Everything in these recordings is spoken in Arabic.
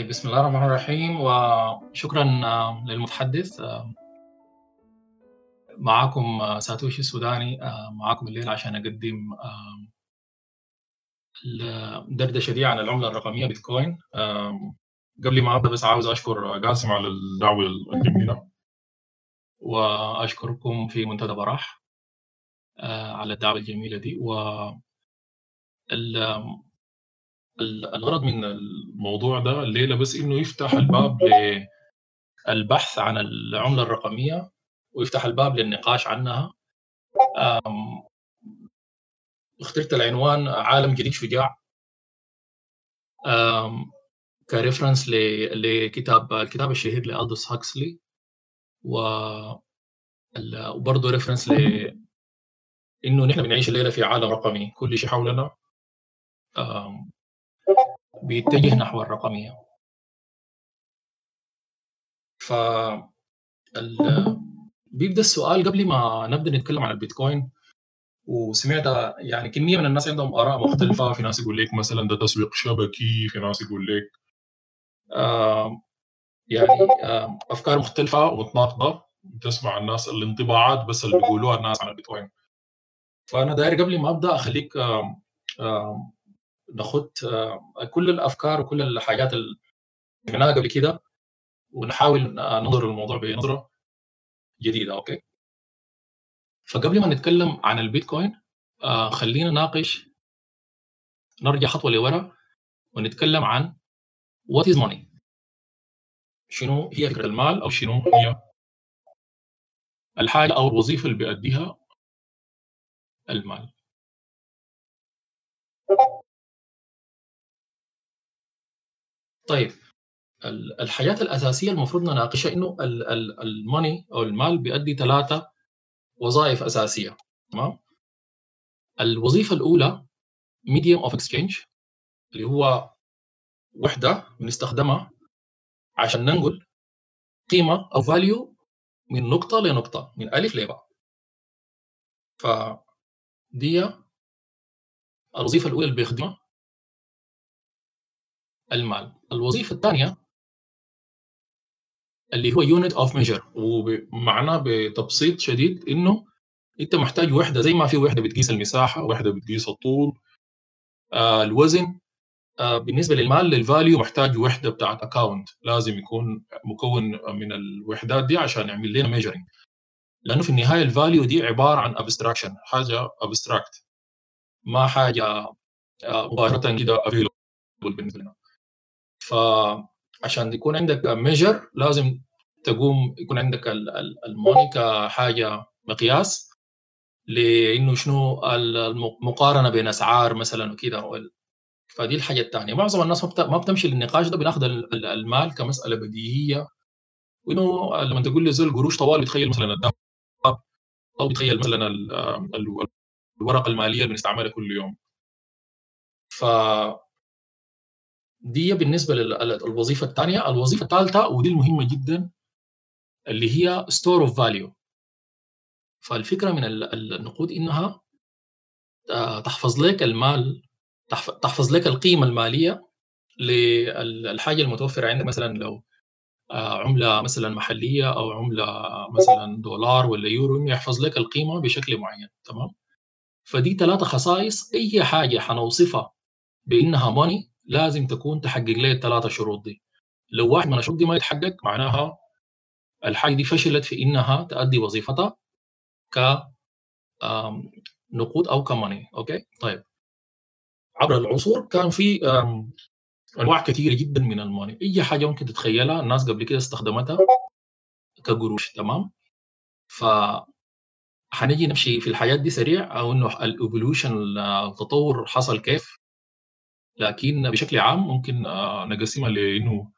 طيب بسم الله الرحمن الرحيم وشكرا آه، للمتحدث آه، معاكم آه، ساتوشي السوداني معاكم الليل عشان أقدم الدردشة دي عن العملة الرقمية بيتكوين. قبل ما أبدأ بس عاوز أشكر قاسم على الدعوة الجميلة وأشكركم في منتدى براح على الدعوة الجميلة دي و الغرض من الموضوع ده الليلة بس إنه يفتح الباب للبحث عن العملة الرقمية ويفتح الباب للنقاش عنها. اخترت العنوان عالم جديد شجاع. ك reference لكتاب الكتاب الشهير لألدوس هاكسلي. وبرضه reference ل إنه نحن بنعيش الليلة في عالم رقمي كل شيء حولنا. بيتجه نحو الرقمية. ف بيبدا السؤال قبل ما نبدأ نتكلم عن البيتكوين وسمعت يعني كمية من الناس عندهم آراء مختلفة. في ناس يقول لك مثلا ده تسويق شبكي في ناس يقول لك يعني أفكار مختلفة ومتناقضه تسمع الناس الانطباعات بس اللي بيقولوها الناس عن البيتكوين. فأنا داير قبل ما أبدأ أخليك آه ناخد آه، كل الأفكار وكل الحاجات اللي سمعناها قبل كده ونحاول ننظر الموضوع بنظرة جديدة أوكي؟ فقبل ما نتكلم عن البيتكوين آه خلينا نناقش نرجع خطوة لورا ونتكلم عن what is money شنو هي فكرة المال أو شنو هي الحاجة أو الوظيفة اللي بيأديها المال؟ طيب الحياة الأساسية المفروض نناقشها إنه ال money أو المال بيؤدي ثلاثة وظائف أساسية تمام؟ الوظيفة الأولى medium of exchange اللي هو وحدة بنستخدمها عشان ننقل قيمة أو value من نقطة لنقطة من ألف لباء ف دي الوظيفة الأولى اللي بيخدمها. المال. الوظيفة الثانية اللي هو unit of measure ومعناه بتبسيط شديد إنه أنت محتاج وحدة زي ما في وحدة بتقيس المساحة وحدة بتقيس الطول آه الوزن. آه بالنسبة للمال لل value محتاج وحدة بتاعت account لازم يكون مكون من الوحدات دي عشان يعمل لنا measuring لأنه في النهاية ال value دي عبارة عن abstraction حاجة abstract ما حاجة آه، مباشرة كده available بالنسبة لنا. فعشان يكون عندك measure لازم تقوم يكون عندك الموني كحاجه مقياس لإنه شنو المقارنة بين أسعار مثلا وكذا فدي الحاجة الثانية معظم الناس ما بتمشي للنقاش ده بناخذ المال كمسألة بديهية. وإنه لما تقول لي زي القروش طوال بتخيل مثلا أو بتخيل مثلا الورقة المالية اللي بنستعملها كل يوم. ف دي بالنسبة للوظيفه الثانية الوظيفة الثالثه ودي المهمة جدا اللي هي store of value فالفكرة من النقود إنها آه، تحفظ لك المال تحفظ لك القيمة المالية للحاجه المتوفرة عندك. مثلا لو آه، عملة مثلا محلية أو عملة مثلا دولار ولا يورو يحفظ لك القيمة بشكل معين تمام؟ فدي ثلاثة خصائص. أي حاجة حنوصفها بإنها money لازم تكون تحقق لي الثلاثة شروط دي. لو واحد من الشروط دي ما يتحقق معناها الحاجة دي فشلت في إنها تؤدي وظيفتها ك نقود أو ك money okay؟ طيب. عبر العصور كان في أنواع كثيرة جدا من ال money أي حاجة ممكن تتخيلها الناس قبل كده استخدمتها كقروش تمام؟ ف حنيجي نمشي في الحياة دي سريع أو إنه الايفولوشن التطور حصل كيف؟ لكن بشكل عام ممكن آه، نقسمها لإنه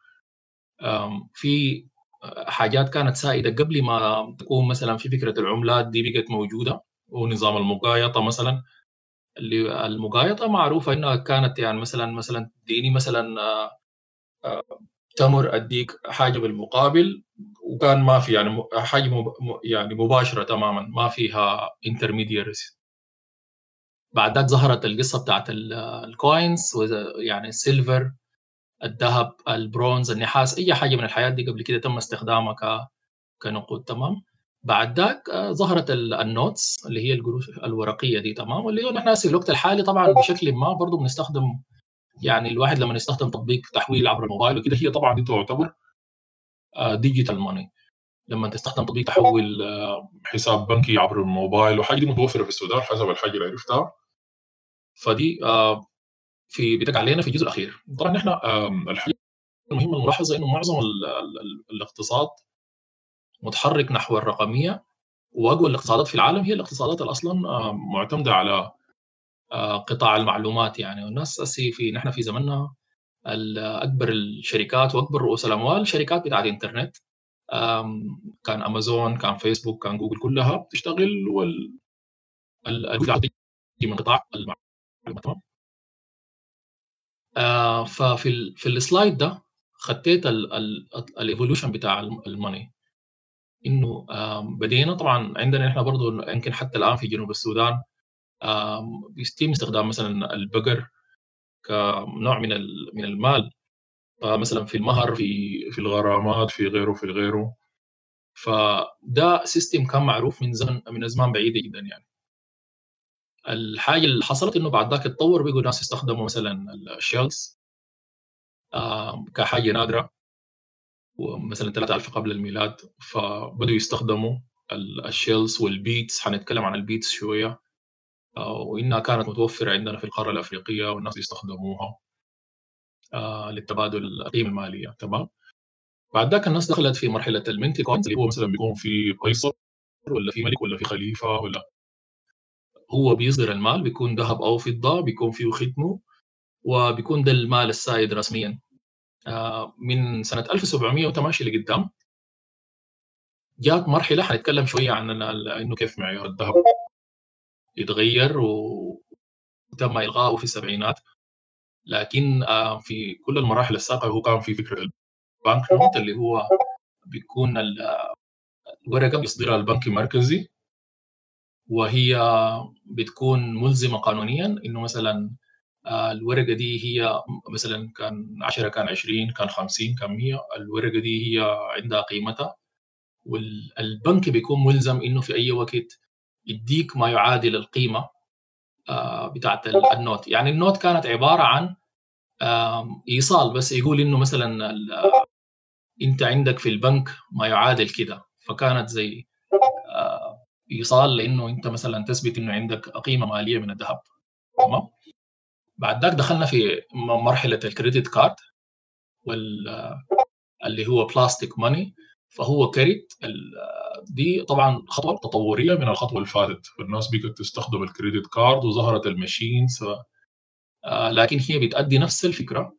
في حاجات كانت سائدة قبل ما تكون مثلا في فكرة العملات دي بقت موجودة ونظام المقايطه مثلا. اللي المقايطه معروفة إنها كانت يعني مثلا مثلا تديني مثلا آه، آه، تمر أديك حاجة بالمقابل وكان ما في يعني حاجة يعني مباشرة تماما ما فيها intermediaries بعد ذاك ظهرت القصة بتاعت ال coins يعني ال silver الذهب البرونز النحاس أي حاجة من الحاجات دي قبل كده تم استخدامها كنقود تمام؟ بعد ذاك آه، ظهرت ال notes اللي هي القروش الورقية دي تمام؟ واللي هو نحن في الوقت الحالي طبعا بشكل ما برضه بنستخدم يعني الواحد لما يستخدم تطبيق تحويل عبر الموبايل وكده هي طبعا دي تعتبر ديجيتال ماني لما تستخدم تطبيق تحول آه، حساب بنكي عبر الموبايل وحاجة دي متوفرة في السودان حسب الحاجة اللي عرفتها. فدي آه، في بتقع علينا في الجزء الأخير. طبعا نحن الحاجة المهمه الملاحظة إنه معظم الاقتصاد متحرك نحو الرقمية وأقوى الاقتصادات في العالم هي الاقتصادات اللي أصلا آه، معتمدة على قطاع المعلومات يعني. والناس في نحن في زمننا أكبر الشركات وأكبر رؤوس الأموال شركات بتاعت إنترنت. كان أمازون كان فيسبوك كان جوجل كلها بتشتغل وال من قطاع آه ففي في ال slide ده خطيت ال evolution بتاع ال money. إنه بدينا طبعا عندنا إحنا برضه يمكن حتى الآن في جنوب السودان بيتم استخدام مثلا البقر كنوع من من المال. فمثلا في المهر في في الغرامات في غيره في غيره. فده system كان معروف من زمن من زمان بعيده جدا يعني. الحاجة اللي حصلت إنه بعد ذاك اتطور بقوا ناس يستخدموا مثلا ال shells كحاجة نادرة ومثلا 3000 قبل الميلاد فبدوا يستخدموا ال shells وال beads. حنتكلم عن ال beads شوية. وإنها كانت متوفرة عندنا في القارة الأفريقية والناس يستخدموها آه، للتبادل القيمه المالية. تمام؟ بعد ذاك الناس دخلت في مرحلة ال minted coins اللي هو مثلا بيكون في قيصر ولا في ملك ولا في خليفة ولا هو بيصدر المال بيكون ذهب أو فضة بيكون فيه ختمه وبيكون ده المال السائد رسميا. آه، من سنة 1700 وتماشي لقدام جات مرحلة حنتكلم شوية عن إنه كيف معيار الذهب يتغير وتم إلغائه في السبعينات. لكن آه، في كل المراحل السابقة هو كان في فكره البنك نوت اللي هو بيكون الورقة بيصدرها البنك المركزي. وهي بتكون ملزمة قانونيا إنه مثلا آه، الورقة دي هي مثلا كان 10 كان 20 كان 50 كان 100 الورقة دي هي عندها قيمتها. والبنك بيكون ملزم إنه في أي وقت يديك ما يعادل القيمة آه، بتاعت ال note. يعني ال note كانت عبارة عن إيصال بس يقول إنه مثلا أنت عندك في البنك ما يعادل كده. فكانت زي ايصال لإنه أنت مثلا تثبت إنه عندك قيمة مالية من الذهب تمام؟ بعد ذاك دخلنا في مرحلة ال credit card وال اللي هو plastic money فهو كريت دي طبعا خطوة تطورية من الخطوة اللي فاتت. الناس بقت تستخدم ال credit card وظهرت ال machines آه، لكن هي بتأدي نفس الفكرة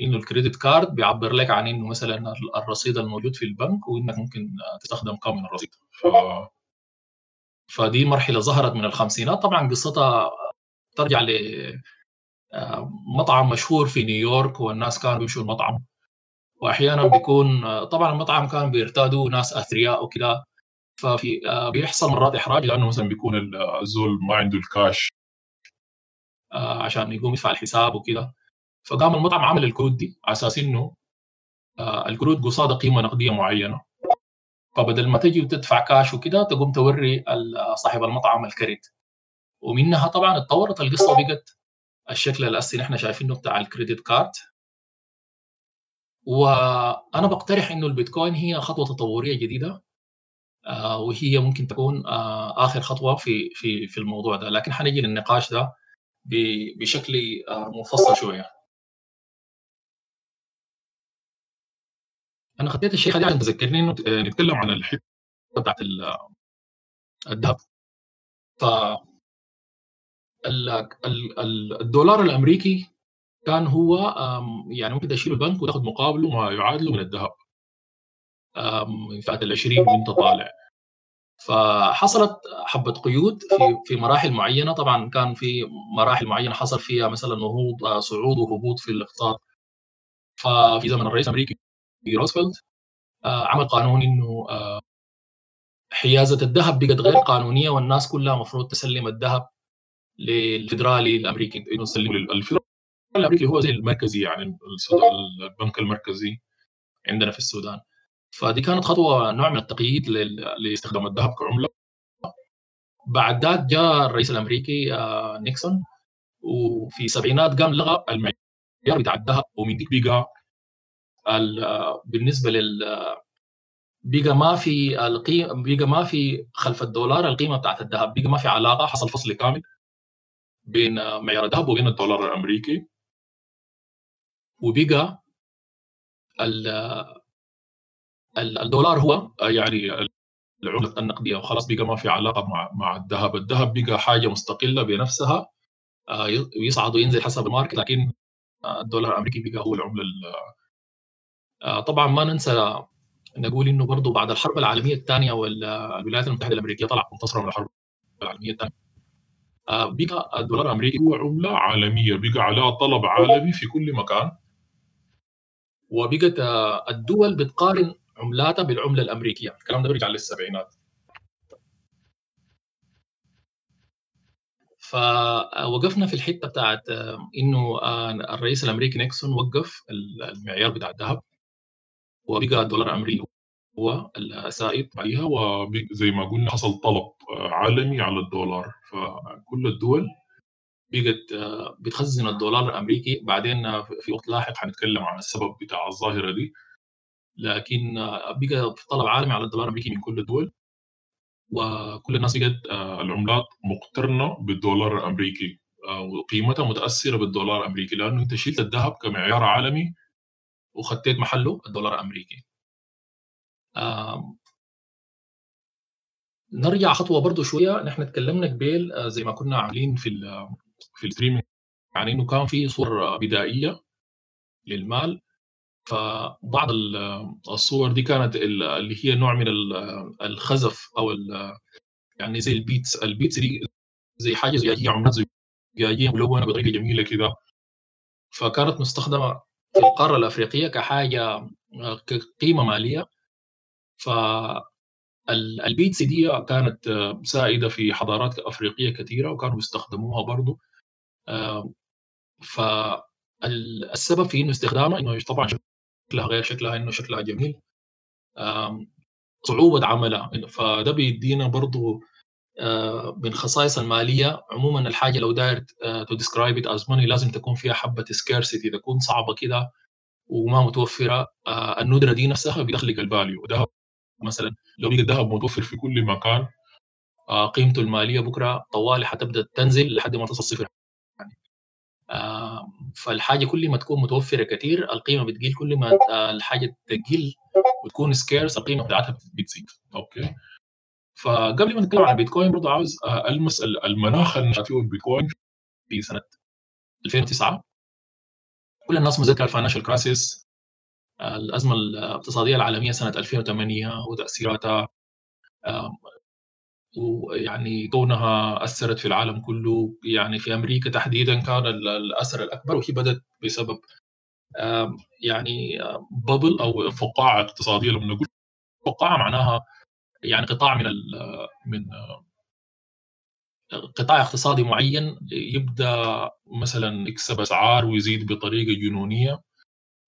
إنه ال credit card بيعبر لك عن إنه مثلا الرصيد الموجود في البنك وإنك ممكن تستخدم كم من الرصيد. ف... فدي مرحلة ظهرت من الخمسينات. طبعا قصتها ترجع ل آه، مطعم مشهور في نيويورك والناس كانوا بيمشوا المطعم واحيانا بيكون طبعا المطعم كان بيرتادوا ناس أثرياء وكذا. ففي آه، بيحصل مرات إحراج لأنه مثلا بيكون الزول ما عنده الكاش آه، عشان يقوم يدفع الحساب وكذا. فقام المطعم عمل الكروت دي على أساس إنه آه، الكروت قصادها قيمة نقدية معينة. فبدل ما تجي وتدفع كاش وكذا تقوم توري صاحب المطعم الكريت. ومنها طبعا اتطورت القصة وبقت الشكل الاسي نحن شايفينه بتاع الكريدت كارد. وأنا بقترح إنه البيتكوين هي خطوة تطورية جديدة آه، وهي ممكن تكون آه، آخر خطوة في في في الموضوع ده. لكن حنجي للنقاش ده بشكل آه، مفصل شوية. أنا خطيت الشيء هذا عشان تذكرني إنه نتكلم عن الحتة بتاعت الذهب ف الدولار الأمريكي كان هو يعني ممكن تشيل البنك وتاخذ مقابله ما يعادله من الذهب. من فئه ال 20 وانت طالع. فحصلت حبة قيود في في مراحل معينة. طبعا كان في مراحل معينة حصل فيها مثلا نهوض آه، صعود وهبوط في الاقتصاد. ففي زمن الرئيس الأمريكي. روزفلت آه، عمل قانون إنه آه، حيازة الذهب بقت غير قانونية والناس كلها المفروض تسلم الذهب للفدرالي الأمريكي إنه تسلمه للفدرالي الأمريكي هو زي المركزي يعني البنك المركزي عندنا في السودان. فدي كانت خطوة نوع من التقييد لاستخدام الذهب كعملة. بعد ذاك جاء الرئيس الأمريكي آه، نيكسون وفي السبعينات قام لغى المعيار بتاع الذهب ومن ديك بقى بالنسبة لل بقى ما في القيمه بقى ما في خلف الدولار القيمة بتاعت الذهب بقى ما في علاقة حصل فصل كامل بين معيار الذهب وبين الدولار الأمريكي. وبقى الدولار هو يعني العملة النقدية وخلاص بقى ما في علاقة مع مع الذهب، الذهب بقى حاجة مستقلة بنفسها آه، يصعد وينزل حسب الماركت لكن الدولار الأمريكي بقى هو العملة آه، طبعا ما ننسى نقول إنه برضه بعد الحرب العالمية الثانية والولايات المتحدة الأمريكية طلعت منتصره من الحرب العالمية الثانية. آه، بقى الدولار الأمريكي هو عملة عالمية بقى عليها طلب عالمي في كل مكان. وبقت الدول بتقارن عملاتها بالعملة الأمريكية. الكلام ده بيرجع للسبعينات. فوقفنا في الحتة بتاعت إنه الرئيس الأمريكي نيكسون وقف المعيار بتاع الذهب. وبقى الدولار الامريكي هو السائد عليها وزي ما قلنا حصل طلب عالمي على الدولار. فكل الدول بقت بتخزن الدولار الأمريكي. بعدين في وقت لاحق حنتكلم عن السبب بتاع الظاهرة دي. لكن بقى في طلب عالمي على الدولار الأمريكي من كل الدول. وكل الناس بقت آه، العملات مقترنة بالدولار الأمريكي آه، وقيمتها متأثرة بالدولار الأمريكي. لأنه أنت شلت الذهب كمعيار عالمي. وخطيت محله الدولار الأمريكي. نرجع خطوة برضه شوية. نحن تكلمنا قبل آه، زي ما كنا عاملين في في الستريمينج يعني إنه كان في صور بدائية للمال. فبعض الصور دي كانت اللي هي نوع من الخزف أو يعني زي ال beads. ال beads دي زي حاجة زجاجية عملات زجاجية ملونة بطريقه جميلة كده. فكانت مستخدمة في القارة الأفريقية كحاجة كقيمه مالية. ف ال beads دي كانت سائدة في حضارات أفريقية كثيرة وكانوا بيستخدموها برضه فالسبب في إنه استخدامها إنه طبعا شكلها غير شكلها إنه شكلها جميل. صعوبة عملها. فده بيدينا برضو آه، من خصائص المالية. عموما الحاجة لو داير to describe it as money لازم تكون فيها حبة scarcity تكون صعبة كده وما متوفرة آه، الندرة دي نفسها بتخلق ال value وده مثلا لو لقى الذهب متوفر في كل مكان آه، قيمته المالية بكرة طوالي حتبدأ تنزل لحد ما تصل صفر. فالحاجة كل ما تكون متوفرة كثير القيمة بتقل. كل ما الحاجة تقل وتكون scarce القيمة بتاعتها بتزيد. okay. فقبل ما نتكلم عن البيتكوين برضه عاوز ألمس المناخ اللي فيه البيتكوين في سنة 2009 كل الناس متذكره ال financial crisis الأزمة الاقتصادية العالمية سنة 2008 وتأثيراتها ويعني كونها أثرت في العالم كله. يعني في أمريكا تحديدا كان الأثر الأكبر وهي بدأت بسبب يعني بابل أو فقاعة اقتصادية لما نقول فقاعة معناها يعني قطاع من من قطاع اقتصادي معين يبدأ مثلا يكسب أسعار ويزيد بطريقة جنونية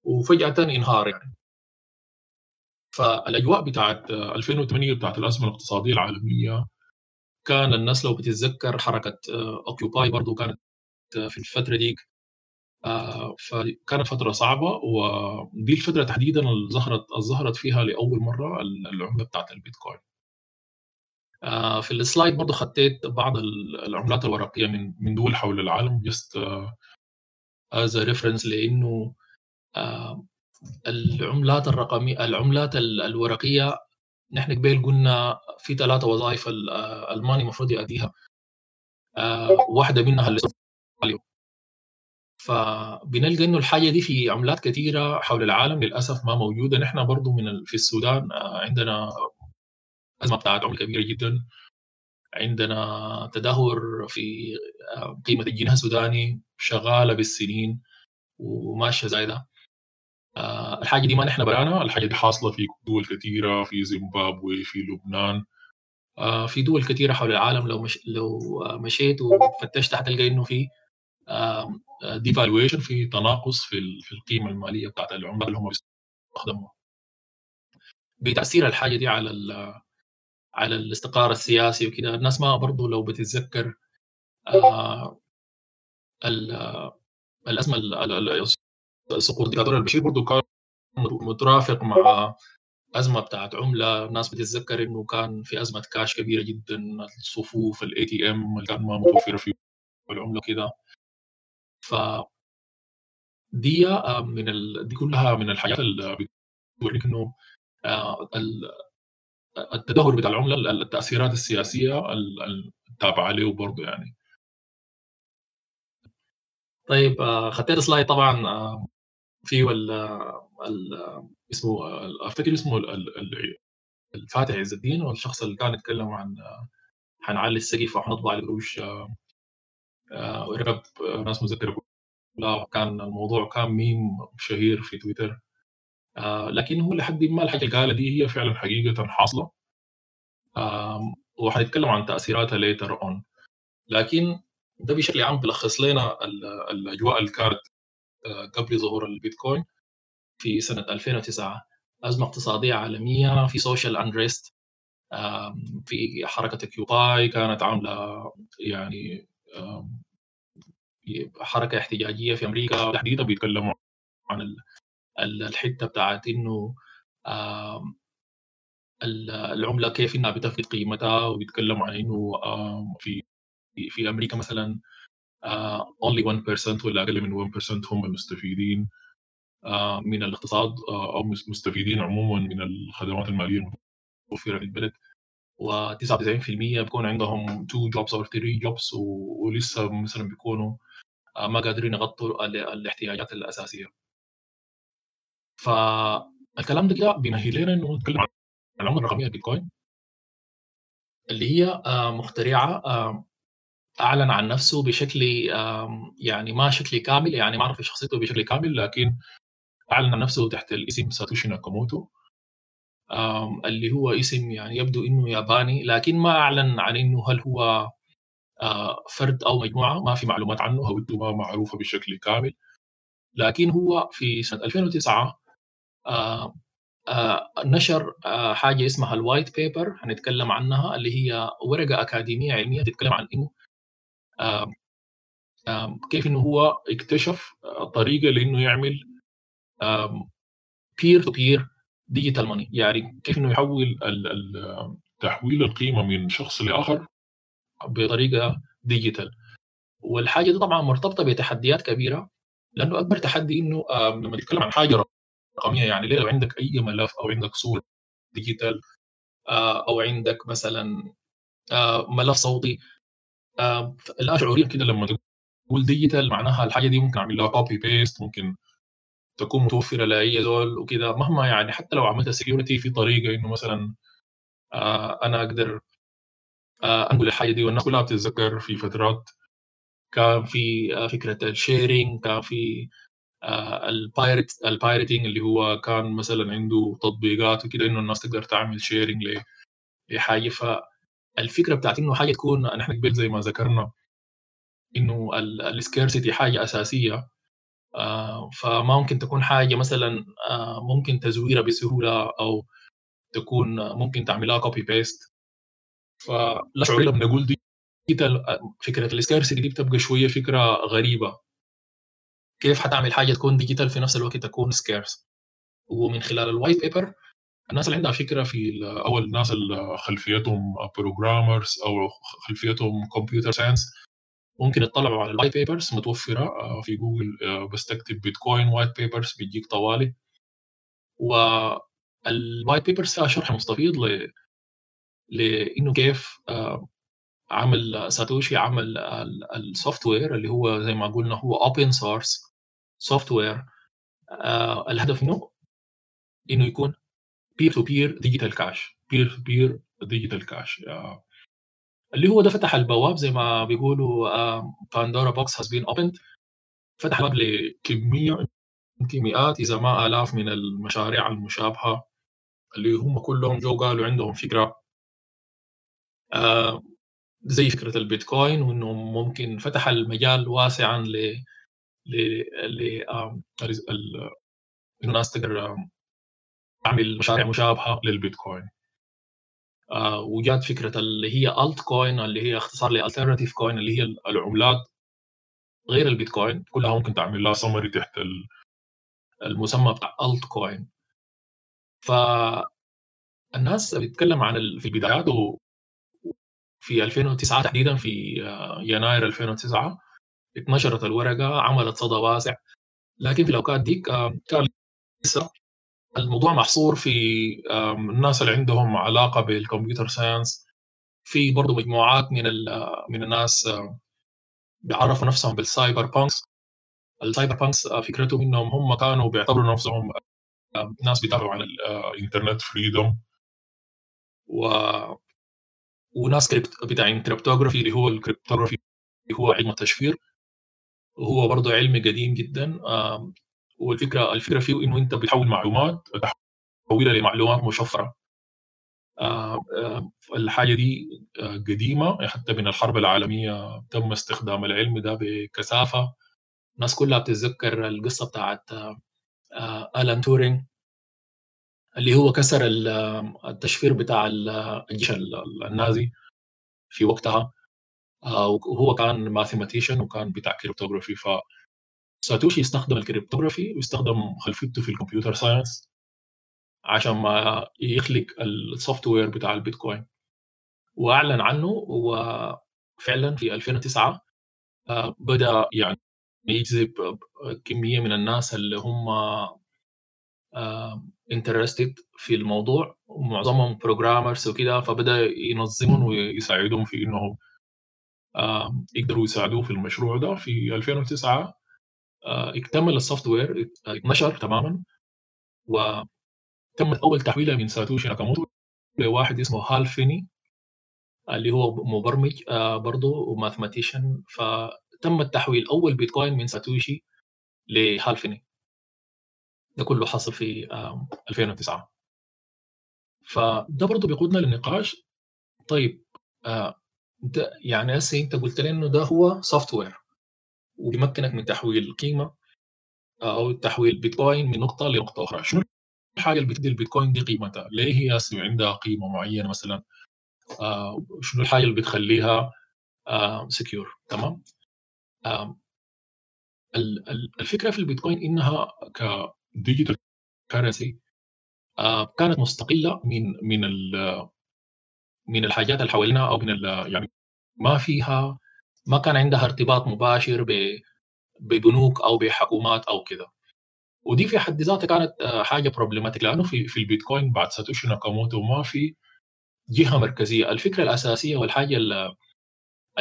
وفجأة انهار يعني. فالأجواء بتاعت 2008 بتاعت الأزمة الاقتصادية العالمية كان الناس لو بتتذكر حركة أوكيوباي برضو كانت في الفترة ديك آه، فكانت فترة صعبة ودي الفترة تحديدا اللي ظهرت ظهرت فيها لأول مرة العملة بتاعت البيتكوين. آه، في ال slide برضه خطيت بعض العملات الورقية من من دول حول العالم just as reference لأنه آه، العملات الرقمية العملات الورقية نحن قبل قلنا في ثلاثة وظائف ال money المفروض يأديها واحدة منها فبنلقى إنه الحاجة دي في عملات كثيره حول العالم للأسف ما موجودة. نحن برضو من في السودان عندنا ازمه بتاعت عمله كبيره جدا. عندنا تدهور في قيمة الجنيه السوداني شغالة بالسنين وماشية زي ده الحاجة دي ما نحن برانا الحاجة دي حاصلة في دول كثيرة في زيمبابوي في لبنان. في دول كثيرة حول العالم لو مش لو مشيت وفتشت حتلقى إنه في devaluation في تناقص في في القيمة المالية بتاعت العملة اللي هم بيستخدموها. بتأثير الحاجة دي على على الاستقرار السياسي وكده الناس ما برضه لو بتتذكر آه الأزمة سقوط ديكتاتور البشير برضه كان مترافق مع أزمة بتاعت عملة. الناس بتتذكر إنه كان في أزمة كاش كبيرة جدا الصفوف ال ATM اللي كان ما متوفرة في العملة كده ف دي من ال... دي كلها من الحاجات اللي بتوريك إنه التدهور بتاع العملة التأثيرات السياسية التابعة له برضه يعني. طيب خطيت سلايد طبعا في ال اسمه أفتكر اسمه الفاتح عز الدين والشخص اللي كان يتكلم عن حنعلي السقف وحنطبع القروش ركب ناس مذكرة لا كان الموضوع كان ميم شهير في تويتر. لكن هو لحد ما الحاجة اللي قالها دي هي فعلا حقيقة حاصلة. وحنتكلم عن تأثيراتها later on لكن ده بشكل عام بيلخص لنا الأجواء اللي كانت قبل ظهور البيتكوين في سنة 2009 أزمة اقتصادية عالمية في social unrest في حركة Occupy كانت عاملة يعني حركة احتجاجية في أمريكا. تحديدا بيتكلموا عن الحتة بتاعت إنه العملة كيف إنها بتفقد قيمتها وبيتكلموا عن إنه في في أمريكا مثلا only 1% ولا أقل من 1% هم المستفيدين من الاقتصاد أو مستفيدين عموما من الخدمات المالية المتوفره في البلد. و99% بيكون عندهم 2 جوبز أو 3 جوبز ولسه مثلا بيكونوا ما قادرين يغطوا الاحتياجات الأساسية. فالكلام ده كده بيمهد لنا انه نتكلم عن العمله الرقمية البيتكوين اللي هي مخترعة أعلن عن نفسه بشكل يعني ما شكل كامل يعني ما اعرف شخصيته بشكل كامل لكن أعلن عن نفسه تحت الاسم ساتوشي ناكاموتو اللي هو اسم يعني يبدو إنه ياباني لكن ما أعلن عن إنه هل هو فرد أو مجموعة ما في معلومات عنه هويته ما معروفة بشكل كامل لكن هو في سنة 2009 نشر حاجة اسمها ال white paper هنتكلم عنها اللي هي ورقة أكاديمية علمية تتكلم عن إنه كيف إنه هو اكتشف طريقة لإنه يعمل peer to peer digital money يعني كيف إنه يحول تحويل القيمة من شخص لآخر بطريقة digital والحاجة دي طبعا مرتبطة بتحديات كبيرة لأنه أكبر تحدي إنه لما نتكلم عن حاجة رقميه يعني لو عندك أي ملف أو عندك صورة digital أو عندك مثلا ملف صوتي لا شعوريا كده لما تقول digital معناها الحاجة دي ممكن أعمل لها copy paste ممكن تكون متوفرة لأي زول وكده. مهما يعني حتى لو عملت security في طريقة إنه مثلا أنا أقدر انقل الحاجة دي والناس كلها بتتذكر في فترات كان في فكرة ال sharing كان في ال pirate ال pirating اللي هو كان مثلا عنده تطبيقات وكده إنه الناس تقدر تعمل sharing لحاجة. فالفكرة بتاعت إنه حاجة تكون نحن قبل زي ما ذكرنا إنه ال scarcity حاجة أساسية. فما ممكن تكون حاجة مثلا ممكن تزويرها بسهولة أو تكون ممكن تعملها copy paste فلا شعوري لما نقول دي فكرة ال scarcity دي بتبقى شوية فكرة غريبة. كيف حتعمل حاجة تكون digital في نفس الوقت تكون scarce ومن خلال ال white paper الناس اللي عندها فكرة في أو الناس اللي خلفيتهم programmers أو خلفيتهم computer science ممكن يطلعوا على ال white papers متوفرة في جوجل بس تكتب بيتكوين white papers بيجيك طوالي. وال white papers فيها شرح مستفيض ل لإنه كيف عمل ساتوشي عمل ال software اللي هو زي ما قلنا هو open source software الهدف منه إنه يكون peer to peer digital cash peer to peer digital cash اللي هو ده فتح البواب زي ما بيقولوا Pandora box has been opened فتح باب لكمية يمكن مئات إذا ما آلاف من المشاريع المشابهة اللي هم كلهم جو قالوا عندهم فكرة زي فكرة البيتكوين وإنه ممكن فتح المجال واسعا ل الناس تقدر تعمل مشاريع مشابهة للبيتكوين. آه وجات فكرة اللي هي altcoin اللي هي اختصار ل alternative coin اللي هي العملات غير البيتكوين كلها ممكن تعمل لها سمري تحت المسمى بتاع altcoin فالناس بتتكلم عن في البدايات في 2009 تحديدا في آه، يناير 2009 اتنشرت الورقة عملت صدى واسع. لكن في الأوقات ديك آه، كان لسه الموضوع محصور في الناس اللي عندهم علاقة بال computer science. في برضه مجموعات من من الناس بيعرفوا نفسهم بال cypherpunks. ال cypherpunks فكرتهم إنهم هم كانوا بيعتبروا نفسهم ناس بيدافعوا عن ال internet freedom. و وناس بتاع cryptography اللي هو ال cryptography اللي هو علم التشفير. وهو برضه علم قديم جدا والفكرة الفكرة فيه إنه أنت بتحول معلومات تحولها لمعلومات مشفرة. الحاجة دي قديمة حتى من الحرب العالمية تم استخدام العلم ده بكثافة. الناس كلها بتتذكر القصة بتاعت آلان تورينج اللي هو كسر التشفير بتاع الجيش النازي في وقتها. وهو كان mathematician وكان بتاع cryptography ف ساتوشي استخدم ال cryptography واستخدم خلفيته في ال computer science عشان ما يخلق ال software بتاع البيتكوين وأعلن عنه وفعلا في 2009 آه، بدأ يعني يجذب كمية من الناس اللي هم interested في الموضوع ومعظمهم programmers وكده فبدأ ينظمهم ويساعدهم في إنهم يقدروا يساعدوه في المشروع ده. في 2009 آه، اكتمل ال software اتنشر تماما وتمت أول تحويلة من ساتوشي ناكاموتو لواحد اسمه هال فيني اللي هو مبرمج آه، برضه و mathematician فتم التحويل أول بيتكوين من ساتوشي لهال فيني. ده كله حصل في 2009 فده برضه بيقودنا للنقاش. طيب آه، ده يعني هسه انت قلت لي إنه ده هو software وبيمكنك من تحويل قيمه أو تحويل بيتكوين من نقطة لنقطة أخرى. شنو الحاجة اللي بتدي البيتكوين دي قيمتها؟ ليه هي عندها قيمة معينة مثلا؟ آه شنو الحاجة اللي بتخليها آه secure تمام؟ آه الفكرة في البيتكوين إنها ك digital آه كانت مستقلة من من من الحاجات اللي حوالينا أو من يعني ما فيها ما كان عندها ارتباط مباشر ببنوك أو بحكومات أو كده. ودي في حد ذاتها كانت آه، حاجة problematic لأنه في في البيتكوين بعد ساتوشي ناكاموتو ما في جهة مركزية. الفكرة الأساسية والحاجة اللي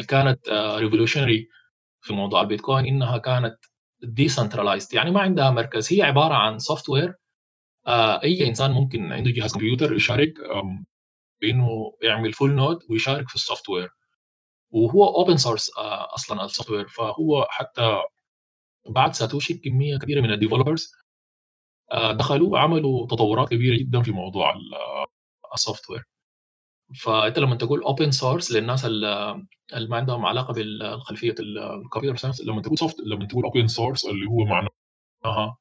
كانت revolutionary آه، في موضوع البيتكوين إنها كانت decentralized يعني ما عندها مركز. هي عبارة عن software آه، أي إنسان ممكن عنده جهاز كمبيوتر يشارك بأنه يعمل full node ويشارك في ال software وهو open source أصلا ال software فهو حتى بعد ساتوشي كمية كبيرة من ال developers آه، دخلوا وعملوا تطورات كبيرة جدا في موضوع ال software فأنت لما تقول open source للناس اللي ما عندهم علاقة بالخلفية ال computer science لما تقول soft لما تقول open source اللي هو معناها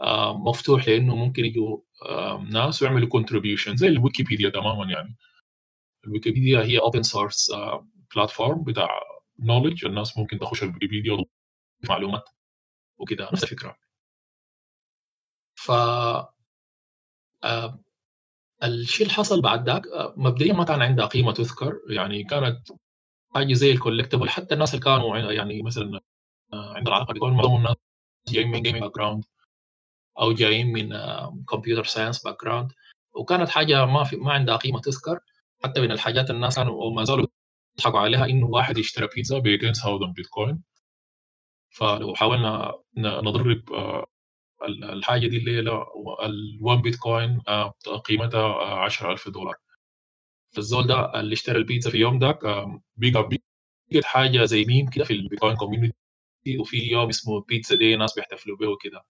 آه، مفتوح لأنه ممكن يجوا ناس ويعملوا contribution زي الويكيبيديا تماما يعني. الويكيبيديا هي open source platform بتاع knowledge الناس ممكن تخش الويكيبيديا معلومات وكده. نفس الفكرة. ف الشيء اللي حصل بعد ذاك مبدئيا ما كان عندها قيمة تذكر. يعني كانت حاجة زي ال collectible حتى الناس اللي كانوا يعني مثلا آه عندهم علاقه بيكون معظم الناس جايين من gaming background أو جايين من computer science background وكانت حاجة ما في ما عندها قيمة تذكر حتى من الحاجات الناس كانوا وما زالوا يضحكوا عليها إنه واحد يشتري بيتزا ب 200 بيتكوين فلو حاولنا نضرب آه، الحاجة دي الليلة ال1 بيتكوين آه، قيمتها 10000 دولار. فالزول ده اللي اشترى البيتزا في يوم ذاك بقى بقت حاجة زي ميم كده في البيتكوين community وفي يوم اسمه Pizza Day ناس بيحتفلوا به وكده.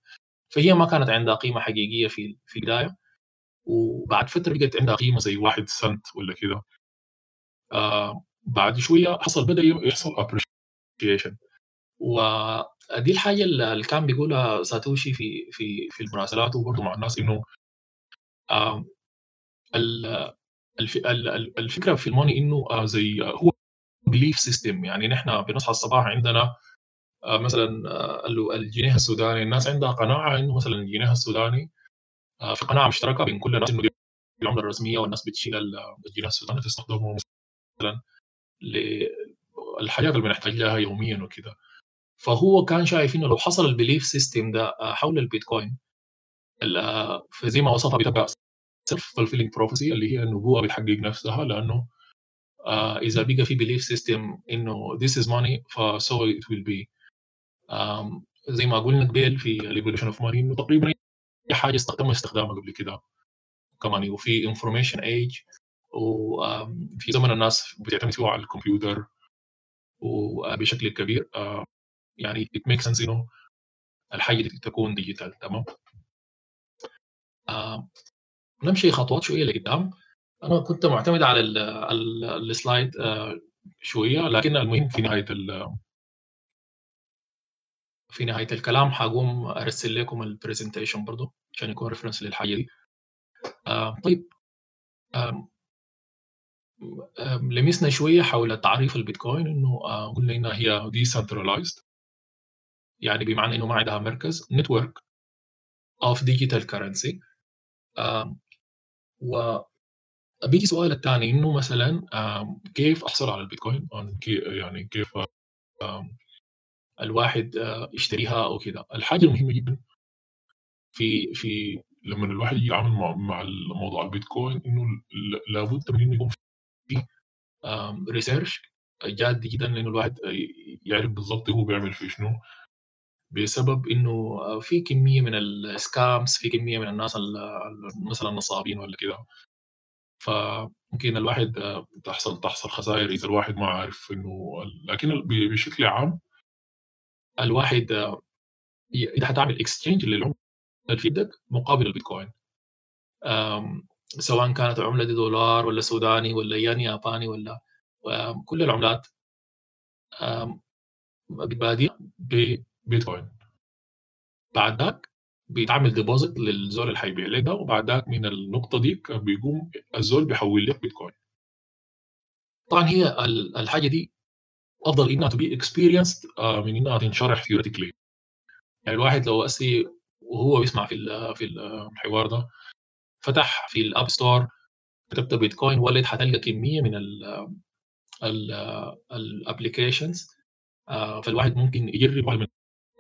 فهي ما كانت عندها قيمة حقيقية في في البداية. وبعد فترة بقت عندها قيمة زي واحد سنت ولا كده. آه بعد شوية حصل بدأ يحصل appreciation. ودي الحاجة اللي كان بيقولها ساتوشي في في في مراسلاته برضه مع الناس إنه الفكرة في ال money إنه زي هو belief system يعني نحن بنصحى الصباح عندنا مثلا الجنيه السوداني. الناس عندها قناعة إنه مثلا الجنيه السوداني في قناعة مشتركة بين كل الناس إنه العمله الرسمية والناس بتشيل الجنيه السوداني تستخدمه مثلا للحاجات اللي بنحتاج لها يوميا وكده. فهو كان شايف إنه لو حصل ال belief system ده حول البيتكوين فزي ما وصفها بتبقى self fulfilling prophecy اللي هي النبوة بتحقق نفسها لأنه آه إذا بقى في belief system إنه this is money ف so it will be. زي ما قلنا قبل في ال evolution of money إنه تقريبا أي حاجة تم استخدامها قبل كده. كمان وفي information age وفي زمن الناس بتعتمد فيه على الكمبيوتر وبشكل كبير. uh, يعني it makes sense إنه الحاجة دي تكون digital تمام؟ نمشي خطوات شوية لقدام. أنا كنت معتمد على ال slide شوية لكن المهم في نهاية في نهاية الكلام حقوم أرسل لكم ال presentation برضه عشان يكون reference للحاجة دي. طيب. لمسنا شوية حول تعريف البيتكوين إنه قلنا إنها هي decentralized. يعني بمعنى إنه ما عندها مركز network of digital currency و بيجي سؤال الثاني إنه مثلا كيف أحصل على البيتكوين؟ يعني كيف الواحد يشتريها أو كده. الحاجة المهمة جدا في في لما الواحد يتعامل مع مع موضوع البيتكوين إنه لابد من إنه يكون في research جاد جدا لإنه الواحد يعرف بالضبط هو بيعمل في شنو. بسبب إنه في كمية من ال scams في كمية من الناس مثلا نصابين ولا كده. فممكن الواحد تحصل تحصل خسائر إذا الواحد ما عارف إنه لكن بشكل عام الواحد إذا حتعمل exchange للعملة في يدك مقابل البيتكوين. سواء كانت عملة دي دولار ولا سوداني ولا ين ياباني ولا كل العملات بتتبادل ببيتكوين. بعد ذاك بيتعمل deposit للزول اللي حيبيع لك ده وبعد ذاك من النقطة دي بيقوم الزول بيحول لك بيتكوين. طبعا هي الحاجة دي أفضل إنها تبقى experience من إنها تنشرح theoretically يعني الواحد لو أسي وهو بيسمع في في الحوار ده فتح في ال App Store كتبت بيتكوين wallet حتلقى كمية من ال applications فالواحد ممكن يجرب من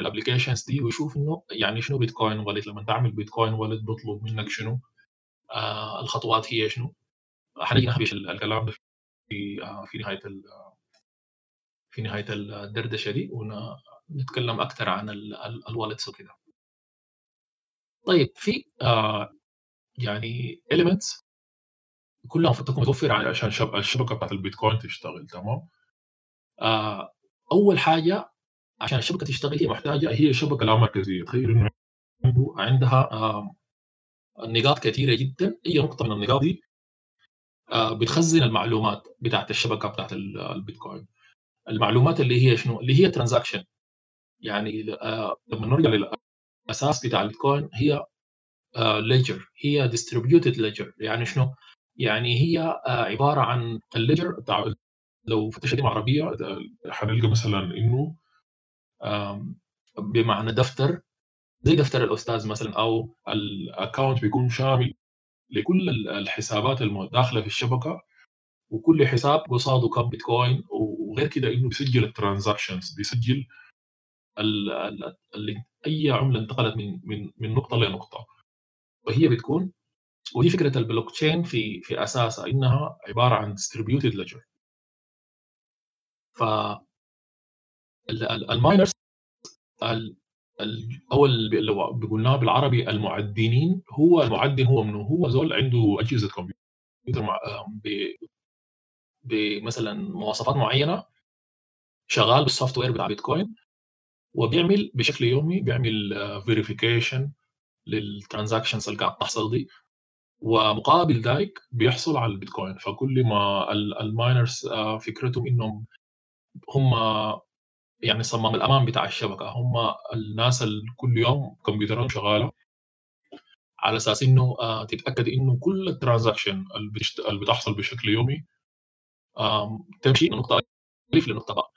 ال applications دي ويشوف إنه يعني شنو بيتكوين wallet لما تعمل بيتكوين wallet بيطلب منك شنو؟ آه الخطوات هي شنو؟ حنيجي نخش الكلام ده في آه في نهاية في نهاية الدردشة دي ونتكلم أكثر عن الوالدز وكده. طيب في آه يعني elements كلها المفروض تكون متوفره عشان الشبكة بتاعت البيتكوين تشتغل تمام؟ آه أول حاجة عشان الشبكة تشتغل هي محتاجة هي شبكة لا مركزية. تخيل إنه عندها نقاط كثيرة جدا. أي نقطة من النقاط دي بتخزن المعلومات بتاعت الشبكة بتاعت البيتكوين. المعلومات اللي هي شنو؟ اللي هي transaction يعني لما نرجع للأساس بتاع البيتكوين هي ledger هي distributed ledger يعني شنو؟ يعني هي عبارة عن ال ledger لو فتشت عربي حنلقى مثلا إنه بمعنى دفتر زي دفتر الأستاذ مثلا أو ال account بيكون شامل لكل الحسابات الداخلة في الشبكة. وكل حساب قصاده كم بيتكوين وغير كده إنه بيسجل ال transactions بيسجل ال ال ال أي عملة انتقلت من من من نقطة لنقطه وهي بتكون ودي فكرة البلوك تشين في في أساسها إنها عبارة عن distributed ledger. ف ال miners أو اللي قلناه بالعربي المعدنين هو المعدن هو منه هو زول عنده أجهزة كمبيوتر بمثلا مواصفات معينة شغال بال software بتاع بيتكوين وبيعمل بشكل يومي بيعمل verification لل transactions اللي قاعد تحصل دي. ومقابل ذلك بيحصل على البيتكوين. فكل ما ال miners آه، فكرتهم إنهم هم يعني صمام الأمان بتاع الشبكة. هم الناس اللي كل يوم كمبيوترهم شغالة على أساس إنه آه، تتأكد إنه كل ال transaction اللي بتحصل بشكل يومي تمشي من نقطة الف لنقطة باء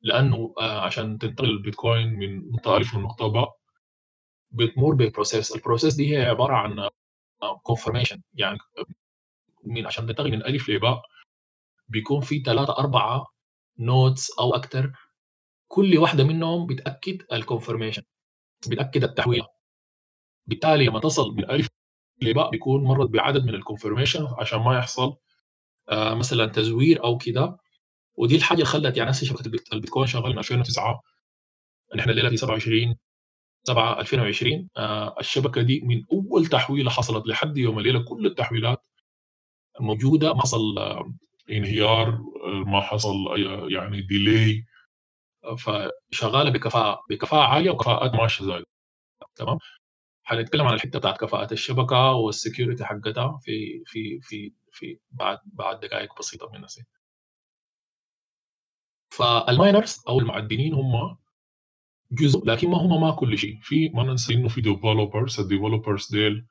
لأنه آه، عشان تنتقل البيتكوين من نقطة الف لنقطة باء بتمر ب process ال process دي هي عبارة عن confirmation يعني من عشان تنتقل من الف لباء بيكون في ثلاثة أربعة nodes أو أكثر كل واحدة منهم بتأكد ال confirmation بتأكد التحويل. بالتالي لما تصل من ألف لباء بيكون مرت بعدد من ال confirmation عشان ما يحصل آه مثلا تزوير أو كده. ودي الحاجة اللي خلت يعني هسه شبكة البيتكوين شغال من 2009 نحن الليلة في 27 7 2020 آه الشبكة دي من أول تحويلة حصلت لحد يوم الليلة كل التحويلات موجودة. ما حصل آه انهيار آه، ما حصل يعني ديلي فشغالة بكفاءة بكفاءة عالية وكفاءات ماشية زي تمام؟ حنتكلم عن الحتة بتاعت كفاءة الشبكة وال security حقتها في في في في بعد بعد دقائق بسيطة من نسي فال miners أو المعدنين هم جزء لكن ما هم ما كل شيء. في ما ننسى إنه في developers ال developers ديل